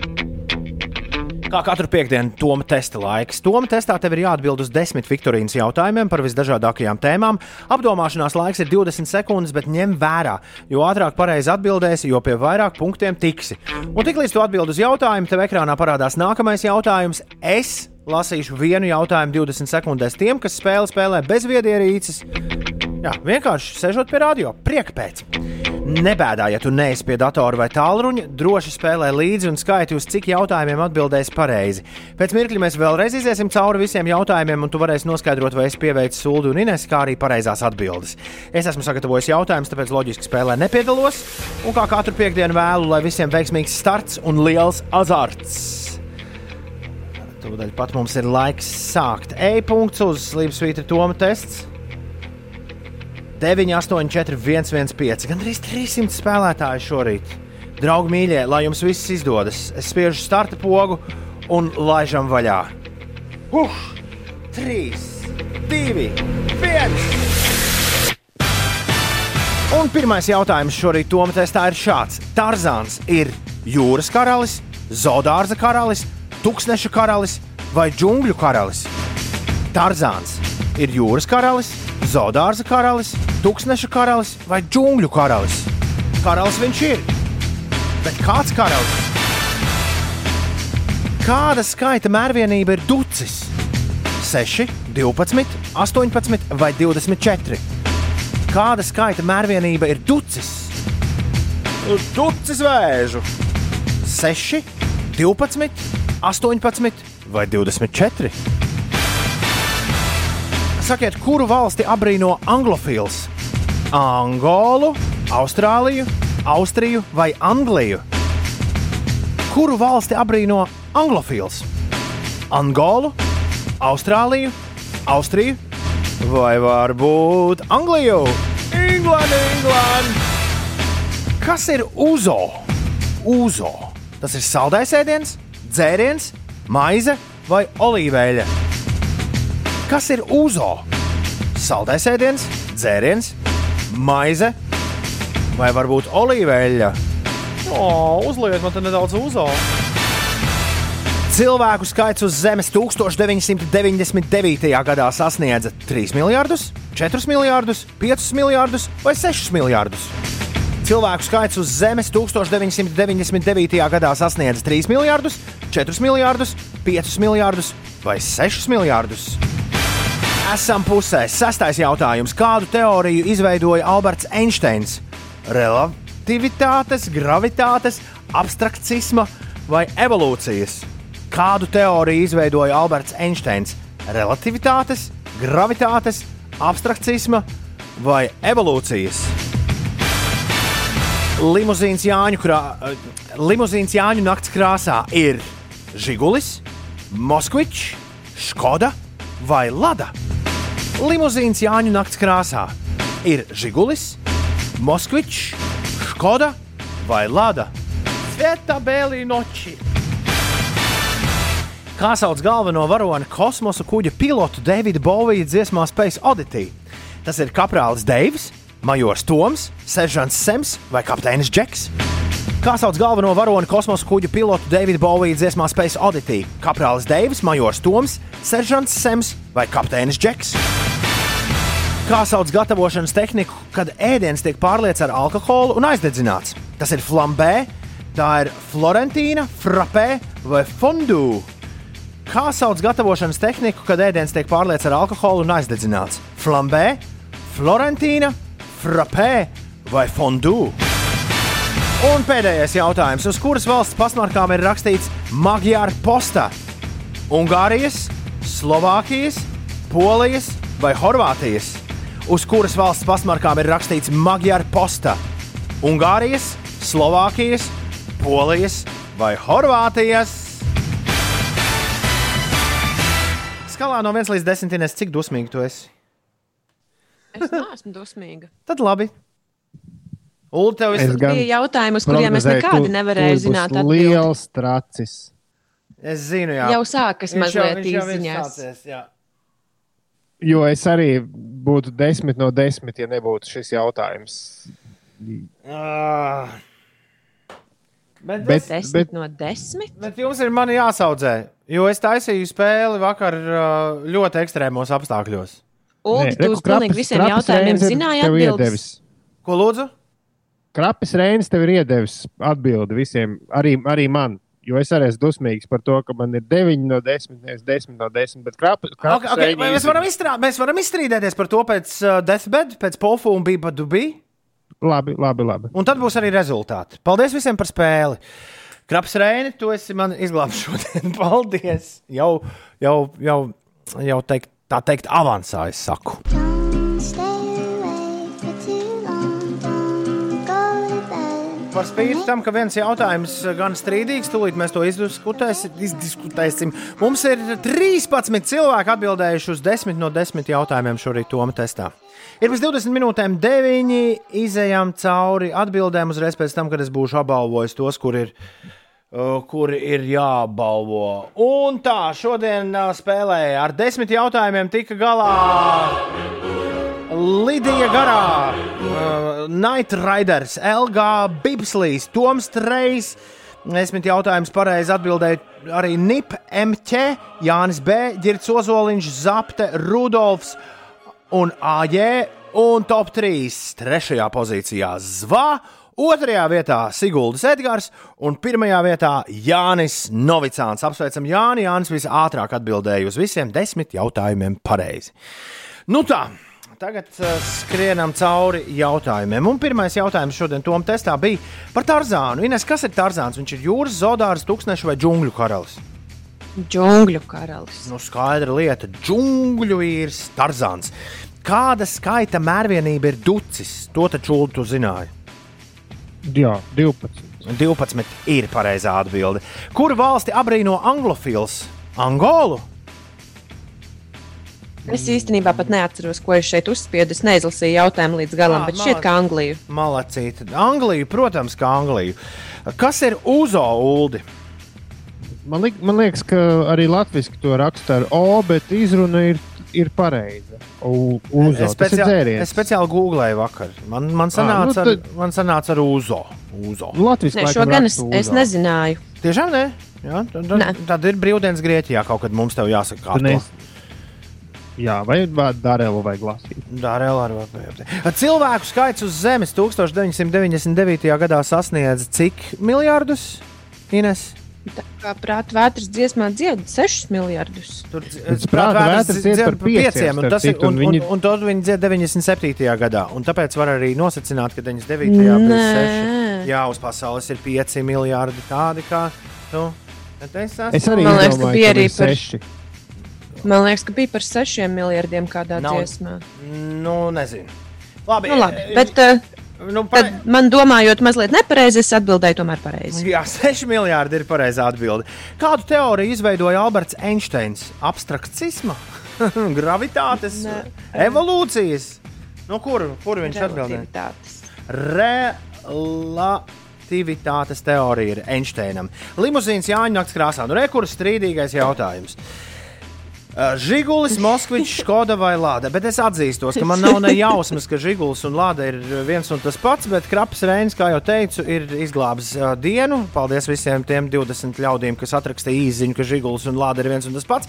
B: Kā katru piekdienu, Toma testa laiks. Toma testā tev ir jāatbild uz desmit Viktorīnas jautājumiem par visdažādākajām tēmām. Apdomāšanās laiks ir 20 sekundes, bet ņem vērā, jo ātrāk pareizi atbildēsi, jo pie vairāk punktiem tiksi. Un tiklīdz tu atbild uz jautājumu, tev ekrānā parādās nākamais jautājums. Es lasīšu vienu jautājumu 20 sekundēs tiem, kas spēli spēlē bez viedierīces. Jā, vienkārši sēžot pie radio, prieka pēc. Nebēdā, ja tu neesi pie datora vai tālruņa, droši spēlē līdzi un skaiti, uz cik jautājumiem atbildēsi pareizi. Pēc mirkļa mēs vēlreiz iziesim cauri visiem jautājumiem, un tu varēsi noskaidrot, vai es pieveicu sūdu un Ines, kā arī pareizās atbildes. Es esmu sagatavojis jautājumus, tāpēc loģiski spēlē nepiedalos, un kā katru piekdienu vēlu, lai visiem veiksmīgs starts un liels azarts. Tūdaļ pat mums ir laiks sākt. E-punkts uz slīpsvītra Toma tests. 9, 8, 4, 1, 1, 5. Gan arī 300 spēlētāji šorīt. Draugi mīļie, lai jums viss izdodas. Es spiežu starta pogu un laižam vaļā. Uh! 3, 2, 1! Un pirmais jautājums šorīt Toma testā ir šāds. Tarzāns ir jūras karalis, zoodārza karalis, tūkstneša karalis vai džungļu karalis? Tarzāns ir jūras karalis, zoodārza karalis, tūkstneša karalis vai džungļu karalis. Karalis viņš ir. Bet kāds karalis? Kāda skaita mērvienība ir ducis? 6, 12, 18 vai 24? Kāda skaita mērvienība ir ducis? Ducis vēžu. 6, 12, 18 vai 24? Sakiet, kuru valsti abrīno anglofils? Angolu, Austrāliju, Austriju vai Angliju? Kuru valsti abrīno anglofils? Angolu, Austrāliju, Austriju vai varbūt Angliju? England, England! Kas ir uzo? Uzo. Tas ir saldais ēdiens, dzēriens, maize vai olīveļa. Kas ir uzo? Saldais ēdiens, dzēriens, maize vai varbūt olīveļa. O, uzliek man te nedaudz uzo. Cilvēku skaits uz Zemes 1999. gadā sasniedza 3 miljardus, 4 miljardus, 5 miljardus vai 6 miljardus. Cilvēku skaits uz Zemes 1999. gadā sasniedza 3 miljardus, 4 miljardus, 5 miljardus vai 6 miljardus. Esam pusē. Sastais jautājums. Kādu teoriju izveidoja Alberts Einsteins? relativitātes, gravitātes, abstrakcisma vai evolūcijas? Kādu teoriju izveidoja Alberts Einsteins? Relativitātes, gravitātes, abstrakcisma vai evolūcijas? Limuzīns Jāņu, krā, eh, limuzīns Jāņu nakts krāsā ir Žigulis, Moskvičs, Škoda vai Lada. Limuzīns Jāņu nakts krāsā ir Žigulis, Moskvičs, Škoda vai Lada. Svētā Bēlī noči! Kā sauc galveno varoni kosmosa kuģa pilotu Davida Bovija dziesmā Space Oddity? Tas ir kaprālis Deivs, majors Toms, seržants Sems vai kapteinis Džeks. Kā sauc galveno varoni kosmosa kuģa pilotu Davida Bovija dziesmā Space Oddity? Kaprālis Deivs, majors Toms, seržants Sems vai kapteinis Džeks. Kā sauc gatavošanas tehniku, kad ēdiens tiek pārliets ar alkoholu un aizdedzināts? Tas ir flambē, tā ir florentīna, frapē vai fondū. Kā sauc gatavošanas tehniku, kad ēdiens tiek pārliets ar alkoholu un aizdedzināts? Flambē, florentīna, frapē vai fondū. Un pēdējais jautājums, uz kuras valsts pasmarkām ir rakstīts Magyāra postā? Ungārijas, Slovākijas, Polijas vai Horvātijas? Uz kuras valsts pasmarkām ir rakstīts Magyāra postā? Ungārijas, Slovākijas, Polijas vai Horvātijas? Skalā no 1 līdz 10, Ines, cik dusmīgi tu esi?
D: Es neesmu dusmīga.
B: Tad labi. Ulu, tev
C: Es
B: ir
C: gan
D: Bija jautājumi, uz kuriem es nekādi nevarēju
C: tu
D: zināt. atbildi.
C: Liels tracis.
B: Es zinu, jā.
D: Jau sākas
B: Viņš
D: mazliet
B: jā.
C: Jo es arī būtu desmit no desmit, ja nebūtu šis jautājums.
B: Ah. Bet,
C: Bet-
D: Desmit
C: bet-
D: no desmit.
B: bet jums ir mani jāsaudzē, jo es taisīju spēli vakar uh, ļoti ekstrēmos apstākļos.
D: Ulu, tu uz pilnīgi visiem jautājumiem zināji atbildes.
B: Ko lūdzu?
C: Krapis Reinis tev ir iedevis atbildi visiem, arī, arī man. Jo es arī esmu dusmīgs par to, ka man ir 9 no 10, nevis 10 no 10. Bet krapis, krapis
B: Okay, okay, mēs, varam izstrā, mēs varam izstrīdēties par to pēc uh, Deathbed, pēc Pofu un Bija Dubī,
C: Labi, labi, labi.
B: un tad būs arī rezultāti. Paldies visiem par spēli! Kraps Reini, tu esi man izglābis šodien. Paldies! Jau, jau, jau, jau teikt, tā teikt, avansā es saku. Par spīti tam, ka viens jautājums gan strīdīgs, tūlīt mēs to izdiskutēsim. Mums ir 13 cilvēki atbildējuši uz 10 no 10 jautājumiem šorīt Toma testā. Ir bez 20 minūtēm 9. izējām cauri atbildēm uzreiz pēc tam, kad es būšu apbalvojis tos, kur ir, uh, kur ir jābalvo. Un tā, šodien uh, spēlēja ar 10 jautājumiem tika galā. Lidija Garā, uh, Night Riders, LG Bibslīs, Toms Trejs. Desmit jautājumus pareizi atbildēja arī Nip, Mķ, Jānis B, Girts Ozoliņš, Zapte, Rudolfs un AJ. Un top 3. Trešajā pozīcijā Zvā, otrajā vietā Siguldas Edgars un pirmajā vietā Jānis Novicāns. Apsveicam Jāni, Jānis visātrāk atbildēja uz visiem desmit jautājumiem pareizi. Nu tā, Tagad uh, skrienam cauri jautājumiem. Un pirmais jautājums šodien Tomam testā bija par Tarzānu. Ines, kas ir Tarzāns? Viņš ir jūras zodārs, tūkstneša vai džungļu karalis?
D: Džungļu karalis.
B: Nu, skaidra lieta. Džungļu vīrs Tarzāns. Kāda skaita mērvienība ir ducis? To taču Ulu tu zināji.
C: Jā, 12.
B: 12 ir pareizā atbilde. Kuru valsti abrīno anglofils? Angolu?
D: Es īstenībā pat neatceros, ko es šeit uzspiedu. Es neizlasīju jautājumu līdz galam,
B: Ā,
D: bet šķiet, ka Angliju.
B: Malacīt. Angliju, protams, kā Angliju. Kas ir Uzo Uldi?
C: Man, liek, man liekas, ka arī latviešu to raksta ar O, bet izruna ir, ir pareiza. U- Uzo,
B: Es,
C: tas ir
B: speciāli, es speciāli googlēju vakar. Man, man, sanāca,
C: nu
B: ar,
C: tad-
B: man sanāca ar Uzo. Uzo.
C: Nu, Latviešu
D: Nē, šo gan es,
C: raksta
D: es
C: Uzo.
D: nezināju.
B: Tiešām nē. Jā, tad, tad, tad ir brīvdienas Grieķijā. Kaut kad mums tev jāsaka, kā
C: Tu nes- Jā, vai Dārēlu vai Glasīju.
B: Dārēlā ar vārdu. Cilvēku skaits uz Zemes 1999. gadā sasniedza cik miljardus? Ines?
D: Tā kā prāta vētras dziesmā dzied 6 miljardus.
B: Tur
C: prāta vētras dzied par pieciem,
B: un,
C: starp
B: tas ir,
C: citu,
B: un,
C: un
B: un,
C: viņi-
B: un, un to viņi dzied 97. gadā. Un tāpēc var arī nosacināt, ka 99. bija
D: Nē.
B: 6. Jā, uz pasaules ir 5 miljardi tādi, kā tu. Bet Es, esmu-
C: Es arī
D: liekas, ka
C: domāju,
D: bija
C: ka
D: arī par-
C: seši.
D: Man liekas, ka bija par 6 miljardiem kādā
B: Nav-
D: dziesmā.
B: Nu, nezinu. Labi,
D: Nu, labi, bet uh,
B: nu,
D: tad man domājot mazliet nepareizi, es atbildēju tomēr pareizi.
B: Jā, 6 miljardi ir pareizā atbilde. Kādu teoriju izveidoja Alberts Einsteins? Abstraktisma, gravitātes, evolūcijas. No kur, kur viņš atbildēja? Relativitātes teorija ir Einsteinam. Limuzīns Jāņa nakts krāsā. Nu, rekuras strīdīgais jautājums. Uh, Žigulis, Moskvičs, Skoda vai Lāda. Bet es atzīstos, ka man nav ne jausmas, ka Žigulis un Lāda ir viens un tas pats. Bet Krapas Reinis, kā jau teicu, ir izglābis uh, dienu. Paldies visiem tiem 20 ļaudīm, kas atrakstīja īziņu, ka Žigulis un Lāda ir viens un tas pats.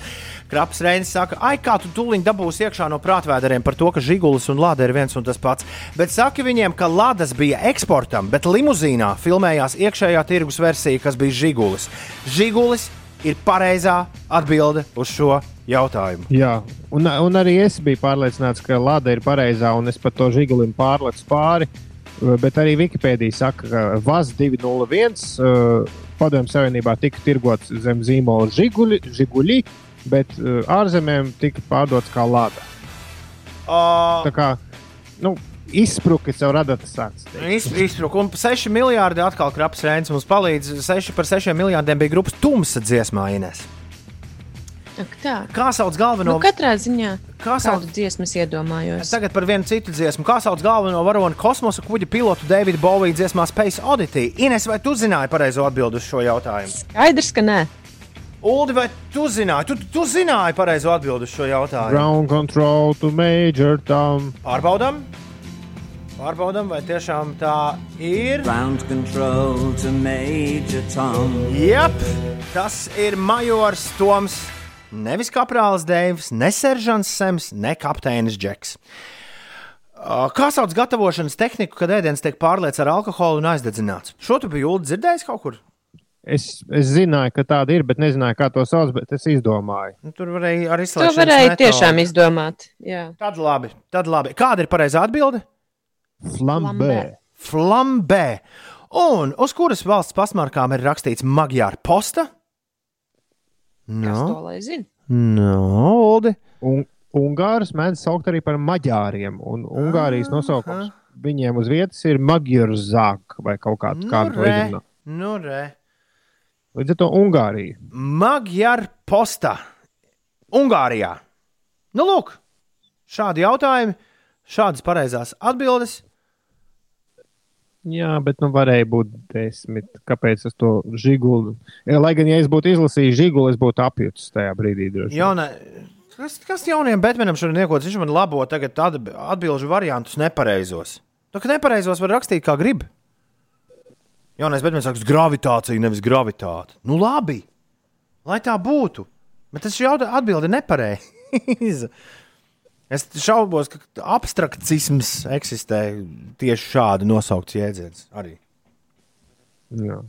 B: Krapas Reinis saka, ai, kā tu tūlīt dabūsi iekšā no prātvēderiem par to, ka Žigulis un Lāda ir viens un tas pats. Bet saki viņiem, ka Lādas bija eksportam, bet limuzīnā filmējās iekšējā tirgus versija, kas bija Žigulis. Žigulis ir pareizā atbilde uz šo jautājumu.
C: Jā, un, un arī es biju pārliecināts, ka Lada ir pareizā, un es pat to žigulim pārlecu pāri. Bet arī Wikipēdija saka, ka VAS 201 uh, Padomju Savienībā tika tirgots zem zīmola žiguļi, žiguļi bet uh, ārzemēm tika pārdots kā Lada.
B: Uh,
C: Tā kā nu, izspruki caur adatas sācis.
B: Izsprūk, un 6 miljardi atkal krapas rēns mums palīdz. 6 par 6 miljardiem bija grupas tumsa dziesmā Ines.
D: Ak, tā.
B: Kā sauc galveno?
D: Nu, katrā ziņā
B: Kā sauc?
D: es iedomājos.
B: Tagad par vienu citu dziesmu. Kā sauc galveno varoni kosmosa kuģa pilotu Davida Bovija dziesmā Space Oddity? Ines, vai tu zināji pareizo atbildi uz šo jautājumu?
D: Skaidrs, ka nē.
B: Uldi, vai tu zināji? Tu, tu zināji pareizo atbildi uz šo jautājumu.
C: Ground control to Major Tom.
B: Pārbaudām. Pārbaudām, vai tiešām tā ir.
F: Ground control to Major Tom.
B: Jep, tas ir Majors Toms. Nevis kaprālis Deivs, ne seržants Sems, ne kapteinis Džeks. Kā sauc gatavošanas tehniku, kad ēdiens tiek pārliecis ar alkoholu un aizdedzināts? Šo tu biji dzirdējis kaut kur?
C: Es, es zināju, ka tāda ir, bet nezināju, kā to sauc. Bet es izdomāju.
B: Nu, tur varēja arī
D: To
B: izslēgt.
D: varēja tiešām izdomāt. Jā.
B: Tad labi, tad labi. Kāda ir pareizā atbilde?
C: Flambē.
B: Flambē. Un uz kuras valsts pasmarkām ir rakstīts Magyāra posta?
D: Kas to
B: No,
D: lai zina?
B: no Uldi.
C: Un, Ungārus mēdz saukt arī par maģāriem. Un Ungārijas nosaukums viņiem uz vietas ir Magyarzāk vai kaut kāds
B: Nu, re,
C: līdzīgs.
B: nu, re.
C: Līdz ar to Ungārija.
B: Magyāra posta Ungārijā. Nu, lūk, šādi jautājumi, šādas pareizās atbildes.
C: Jā, bet nu varēja būt desmit. Kāpēc es to žiguli? Ja, lai gan, ja es būtu izlasījis žiguli, es būtu apjutis tajā brīdī.
B: Jauna, kas, kas jauniem Batmanam šodien iekots? Viņš man labo tagad atb- atbilžu variantus nepareizos. Tā kā nepareizos var rakstīt kā grib. Jaunais Batmans saka, gravitācija, nevis gravitāte. Nu labi, lai tā būtu. Bet tas jautājums atbildi nepareizi. Es šaubos, ka abstraktisms eksistē tieši šādi nosaukts jēdziens arī.
C: Jā.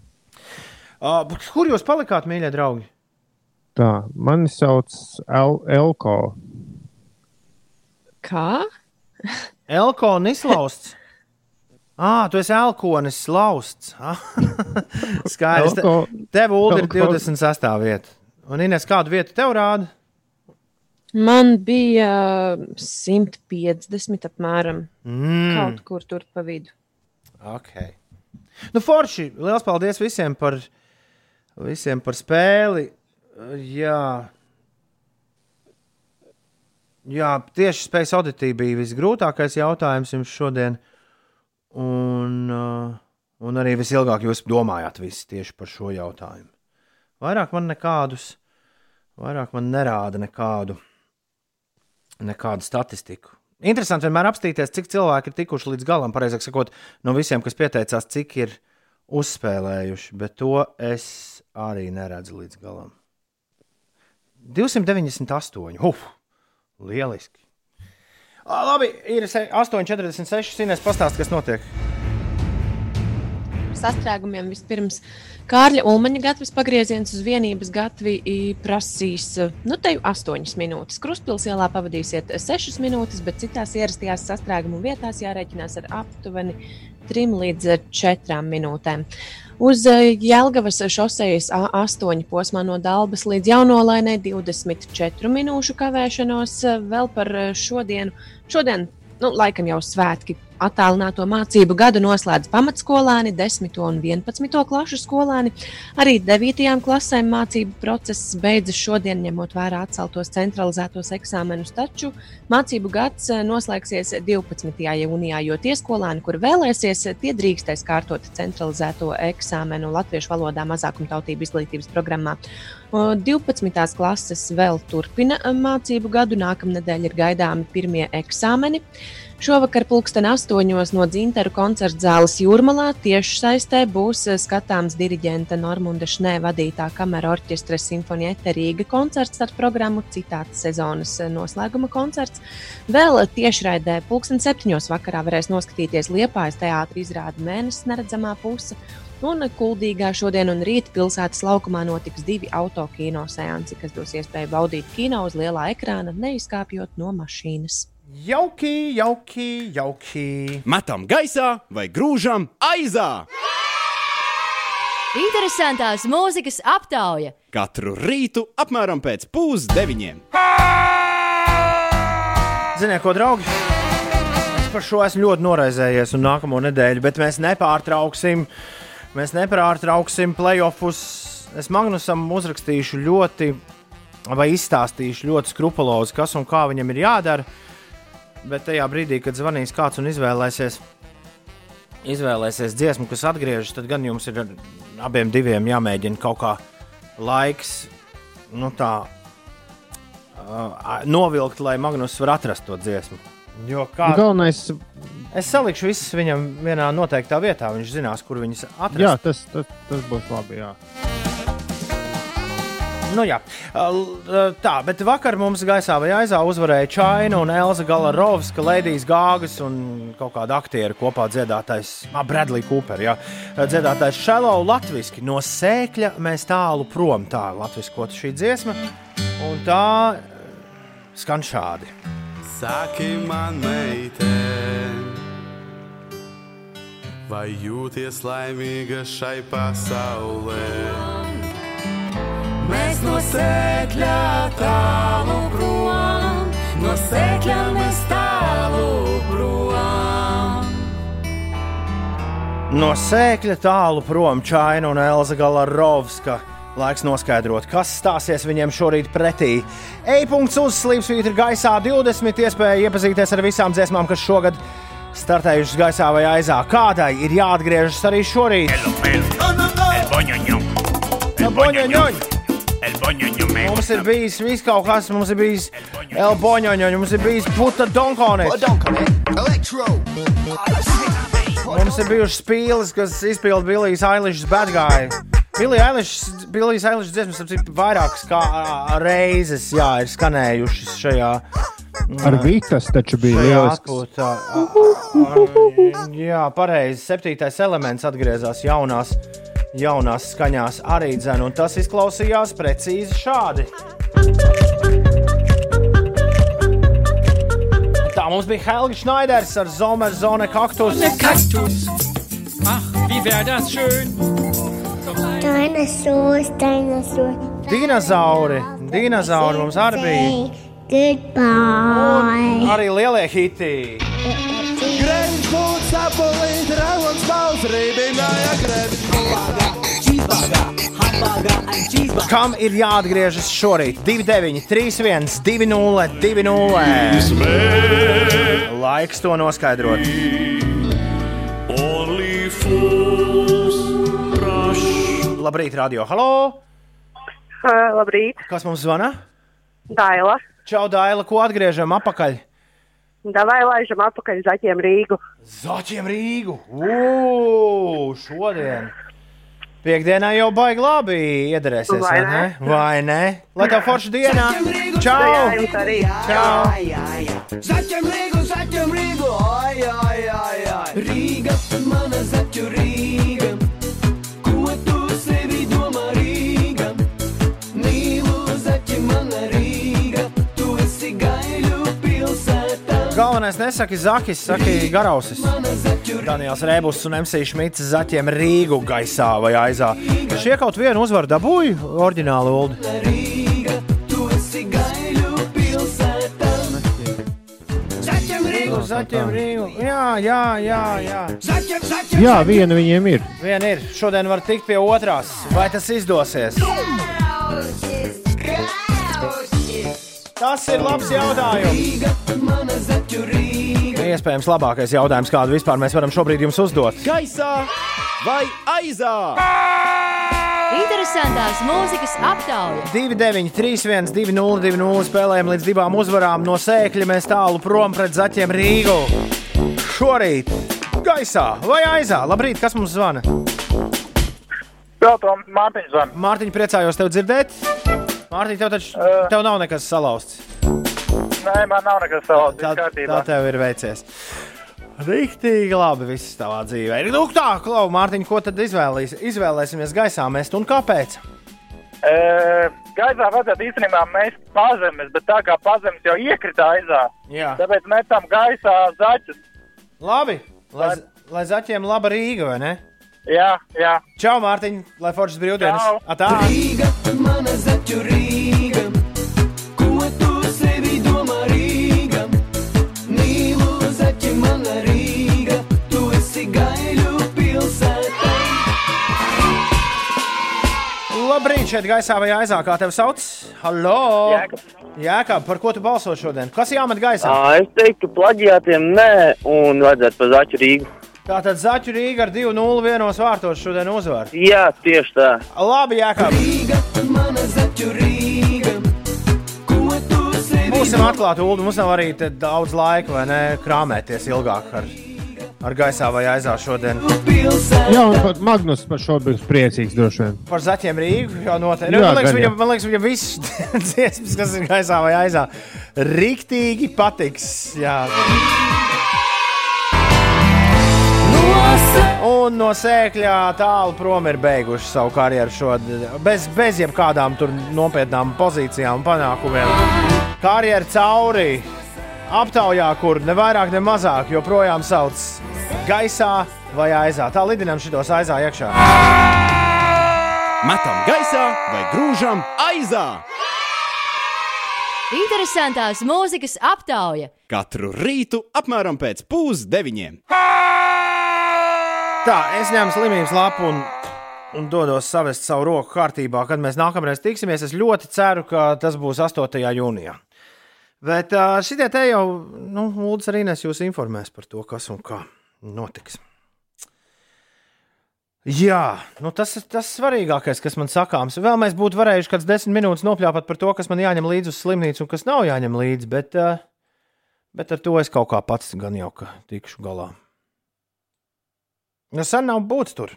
B: Uh, kur jūs palikāt, mīļie draugi?
C: Tā, mani sauc El Elko.
D: Kā?
B: Elkonis lausts. Ah, tu esi elkonis lausts. Skaidrs.
C: Elko-
B: tev Ulu ir
C: Elko-
B: 26. vieta. Un Ines, kādu vietu tev rāda?
D: Man bija 150 apmēram.
B: Mm.
D: Kaut kur tur pa vidu.
B: Okay. Nu, Forši, liels paldies visiem par, visiem par spēli. Jā. Jā, tieši spējas auditīja bija visgrūtākais jautājums jums šodien. Un, uh, un arī visilgāk jūs domājāt tieši par šo jautājumu. Vairāk man nekādus, vairāk man nerāda nekādu, nekādu statistiku. Interesanti vienmēr apstīties, cik cilvēki ir tikuši līdz galam. Pareizāk sakot, no visiem, kas pieteicās, cik ir uzspēlējuši, bet to es arī neredzu līdz galam. 298. Uf, lieliski! Labi, ir se- 8,46. Sīnēs pastāst, kas notiek.
D: Sastrēgumiem. Vispirms Kārļa Ulmaņa gatavs pagrieziens uz vienības gatavi prasīs nu, te jau 8 minūtes. Kruspils ielā pavadīsiet 6 minūtes, bet citās ierastajās sastrēgumu vietās jārēķinās ar aptuveni 3 līdz 4 minūtēm. Uz eh, Jēlgavas šosejas A8 posmā no Dabas līdz Jaunolainai 24 minūšu kavēšanos. Vēl par eh, šodienu. Šodien, nu, laikam jau svētki. Attālināto mācību gadu noslēdz pamatskolēni, 10. un 11. klašu skolēni. Arī 9. klasēm mācību process beidzas šodien, ņemot vērā atceltos centralizētos eksāmenus. Taču mācību gads eh, noslēgsies 12. jūnijā, jo tie skolēni, kuri vēlēsies, tie drīkstēs kārtot centralizēto eksāmenu latviešu valodā mazākumtautību izglītības programmā. O, 12. klases vēl turpina eh, mācību gadu. Nākamnedēļ ir gaidāmi pirmie eksāmeni. Šovakar pulksten astoņos no Dzintaru koncerta zāles Jūrmalā tieši saistē būs eh, skatāms diriģenta Normunda Šnē vadītā kamera orķestra Simfonieta Rīga koncerts ar programmu citāta sezonas eh, noslēguma koncerts. Vēl tiešraidē pulksten septiņos vakarā varēs noskatīties Liepājas teātra izrādi Mēnesis neredzamā puse. Un Kuldīgā šodien un rīt pilsētas laukumā notiks divi autokino seansi, kas dos iespēju baudīt kino uz lielā ekrāna, neizkāpjot no mašīnas.
B: Jauki, jauki, jauki.
M: Metam gaisā vai grūžam aizā!
N: Interesantās mūzikas aptauja
M: Katru rītu apmēram pēc pusdeviņiem.
B: Ziniet, ko, draugi? Es par šo esmu ļoti noraizējies un nākamo nedēļu, bet mēs nepārtrauksim, mēs nepārtrauksim playoffus. Es Magnusam uzrakstīšu ļoti, vai izstāstīšu ļoti skrupulozi, kas un kā viņam ir jādara. Bet tajā brīdī, kad zvanīs kāds un izvēlēsies, izvēlēsies dziesmu, kas atgriežas, tad gan jums ir abiem diviem jāmēģina kaut kā laiks, nu tā, uh, novilkt, lai Magnus var atrast to dziesmu. Jo kā
C: Galvenais,
B: es salikšu visus viņam vienā noteiktā vietā, viņš zinās, kur viņas atrast.
C: jā, tas, tas, tas būs labi. Jā.
B: Nu, jā. Tā, bet vakar mums gaisā vai aizā uzvarēja Čaina un Elza Galarovska, Lēdijas Gāgas un kaut kāda aktiera kopā dziedātais, ah, Bradley Cooper, jā, dziedātais Shallow latviski. No sēkļa mēs tālu prom, tā latviskot šī dziesma, un tā skan šādi.
O: Saki man, meitene, vai jūties laimīga šai pasaulē?
F: No sēkļa tālu prom, no sēkļa mēs tālu prom.
B: No sēkļa tālu prom Čaina un Elza Galarovska. Laiks noskaidrot, kas stāsies viņiem šorīt pretī. E-punkts uzslīps vītra gaisā 20. iespēja iepazīties ar visām dziesmām, kas šogad startējušas gaisā vai aizā. Kādai ir jāatgriežas arī šorīt? El boņoņoņ! Mums ir bijis viss kaut kas, mums ir bijis El boņoņoņ, mums ir bijis puta donkonis. Mums ir bijušas spīles, kas izpildīja Billijas Eilishas bad guy. Billijas Eilishas dziesmas ir vairākas kā reizes, jā, ir skanējušas šajā.
C: Ar Vitas taču bija
B: šajā
C: lielisks.
B: atpūtā. A- a- Jā, pareizi. Septītais elements atgriezās jaunās, jaunās skaņās arī dzēn, un tas izklausījās precīzi šādi. Tā mums bija Helga Schneiders ar Zomer Zone kaktus.
P: Kaktus. Ach, wie wäre das schön?
Q: Dinosaurs, dinosaurs.
B: Dinozauri, dinozauri mums arī bija.
Q: Goodbye.
B: Arī lielie hiti.
F: Grēviņš būtu sapulīt, rauns pauls rībināja grēviņš
B: Kam ir jāatgriežas šorīt? 29, 31, 20, 20. Laiks to noskaidrot. Labrīt, radio. Halo!
R: Uh, labrīt,
B: Kas mums zvana?
R: Daila.
B: Čau, Daila, ko atgriežam atpakaļ?
R: Davai laižam atpakaļ zaķiem Rīgu.
B: Zaķiem Rīgu! Ugh, šodien! Piektdienā jau baigi labi iedarēsies, vai ne? Vai ne? Lai tev forša diena! Čau! Čau!
F: Zaķiem Rīgu, zaķiem Rīgu, ai, ai, ai, ai. Rīga, mana zaķu Rīga.
B: Galvenais nesaki Zakis, saki Garausis. Daniels Rēbus un MC Šmits zaķiem Rīgu gaisā vai aizā. Šie kaut vienu uzvaru dabūja oriģināli Uldi. Zaķiem Rīgu. Jā, jā, jā. jā.
C: Jā, viena viņiem ir.
B: Viena ir. Šodien var tikt pie otrās. Vai tas izdosies? Tas ir labs jautājums. Iespējams, labākais jautājums, kādu vispār mēs varam šobrīd jums uzdot.
M: Gaisā vai aizā?
N: Interesantās mūzikas aptauja.
B: 2, 9, 3, 1, 2, 0, 2, 0 spēlējam līdz divām uzvarām. No sēkļa mēs tālu prom pret zaķiem Rīgu. Šorīt gaisā vai aizā. Labrīt, kas mums zvana?
S: Jā, Tom, Mārtiņš zvana.
B: Mārtiņ, priecājos tevi dzirdēt. Mārtiņ, tev taču
S: Uh.
B: tev nav nekas salauzts.
S: Nē, man nav nekas savs.
B: Tā, tā tev ir veicies. Rīktīgi labi viss tavā dzīvē. Nu, tā, Klau, Mārtiņ, ko tad izvēlīs, izvēlēsimies gaisā mest un kāpēc?
S: E, gaisā vajadzētu īstenībā mēs pazemes, bet tā kā pazemes jau iekrita aizā,
B: Jā.
S: tāpēc metam gaisā zaķus.
B: Labi, lai, lai zaķiem laba Rīga, vai ne?
S: Jā, jā.
B: Čau, Mārtiņ, lai foršas brīvdienas.
S: Čau.
B: Atā.
F: Rīga, mana zaķu Rīga, ko tu sevi domā Rīga? Mīlu zaķi, mana Rīga, tu esi gaiļu pilsētā.
B: Labrīt, šeit gaisā vai aizā, kā tevi sauc? Halo!
L: Jēkab.
B: Jēkab, par ko tu balso šodien? Kas jāmet gaisā?
L: Ā, Es teiktu, plaģiātiem nē, un vajadzētu pa zaķu Rīgu.
B: Tātad Zaķu Rīga ar 2-0 vienos vārtos šodien uzvar.
L: Jā, tieši tā.
B: Labi,
F: sevi
B: Būsim atklāti, Ulu. Mums nav arī te daudz laika, vai ne? Krāmēties ilgāk ar, ar gaisā vai aizā šodien.
C: Jā, un pat Magnus par šo būs priecīgs droši vien.
B: Par zaķiem Rīgu jau noteikti.
C: Jā,
B: Man liekas, viņam, man liekas, viņam viss dziesmas, kas ir gaisā vai aizā, riktīgi patiks. Jā. Un no sēkļā tālu prom ir beiguši savu karjeru šodien. Bez, bez jebkādām tur nopietnām pozīcijām un panākumiem. Karjeru cauri aptaujā, kur ne vairāk, ne mazāk joprojām sauc gaisā vai aizā. Tā lidinām šitos aizā iekšā.
M: Metam gaisā vai grūžam aizā?
N: Interesantās mūzikas aptauja.
M: Katru rītu apmēram pēc pusdeviņiem.
B: Tā, es ņemu slimības lapu un, un dodos savest savu roku kārtībā, kad mēs nākamreiz tiksimies. Es ļoti ceru, ka tas būs 8. jūnijā. Bet šitie te jau, nu, Lūdzu, arī nes jūs informēs par to, kas un kā notiks. Jā, nu tas ir tas svarīgākais, kas man sakāms. Vēl mēs būtu varējuši kāds desmit minūtes nopļāpāt par to, kas man jāņem līdzi uz slimnīcu un kas nav jāņem līdzi, bet, bet ar to es kaut kā pats gan jau ka tikšu galā. Nu, sen nav būt tur.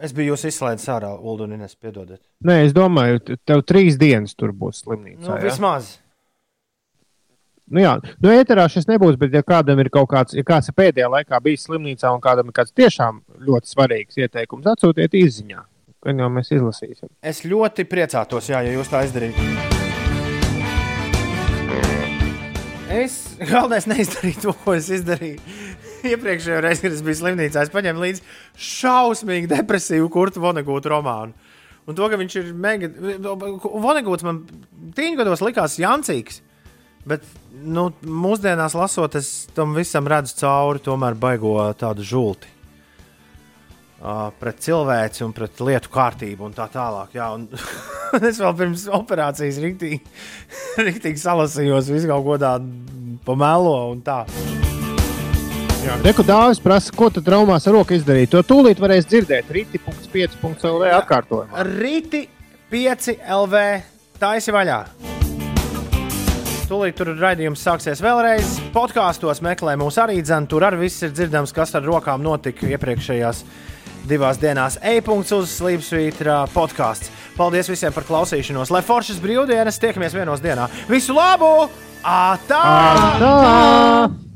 B: Es biju jūs izslaidis ārā, Ulu, un es piedodiet.
C: Nē, es domāju, te- tev trīs dienas tur būs slimnīcā.
B: Nu,
C: jā?
B: vismaz.
C: Nu, jā, nu, ēterā šis nebūs, bet, ja kādam ir kaut kāds, ja kāds pēdējā laikā bijis slimnīcā un kādam ir kāds tiešām ļoti svarīgs ieteikums, atsūtiet izziņā. Gan jau mēs izlasīsim.
B: Es ļoti priecātos, jā, ja jūs tā izdarītu. Es galvenais neizdarīju to, ko es izdarīju. Iepriekšējā reizē, kad es biju slimnīcā, es paņēmu līdzi šausmīgi depresīvu kurtu Vonegūtu romānu. Un to, ka viņš ir mega. Vonegūts man tīņgados likās jancīgs. Bet nu, mūsdienās lasot, es tam visam redzu cauri, tomēr baigo tādu žulti. Uh, pret cilvēci un pret lietu kārtību un tā tālāk. Jā, un es vēl pirms operācijas rīktīgi, rīktīgi salasījos visu kaut ko tādu pamelo un tā.
C: Reku dāvis prasa, ko tad traumās ar roku izdarīt. To tūlīt varēs dzirdēt rīti.5.lv atkārtojumā.
B: Rīti 5 LV taisi vaļā. Tūlīt tur raidījums sāksies vēlreiz. Podkāstos meklē mūsu arī dzēnu. Tur arī viss ir dzirdams, kas ar rokām notika iepriekšējās divās dienās. E-punkts uz Slīpsvītra podkāsts. Paldies visiem par klausīšanos. Lai foršas brīvdienas, tiekamies vienos dienā. Visu labu! Ātā!
C: Ātā!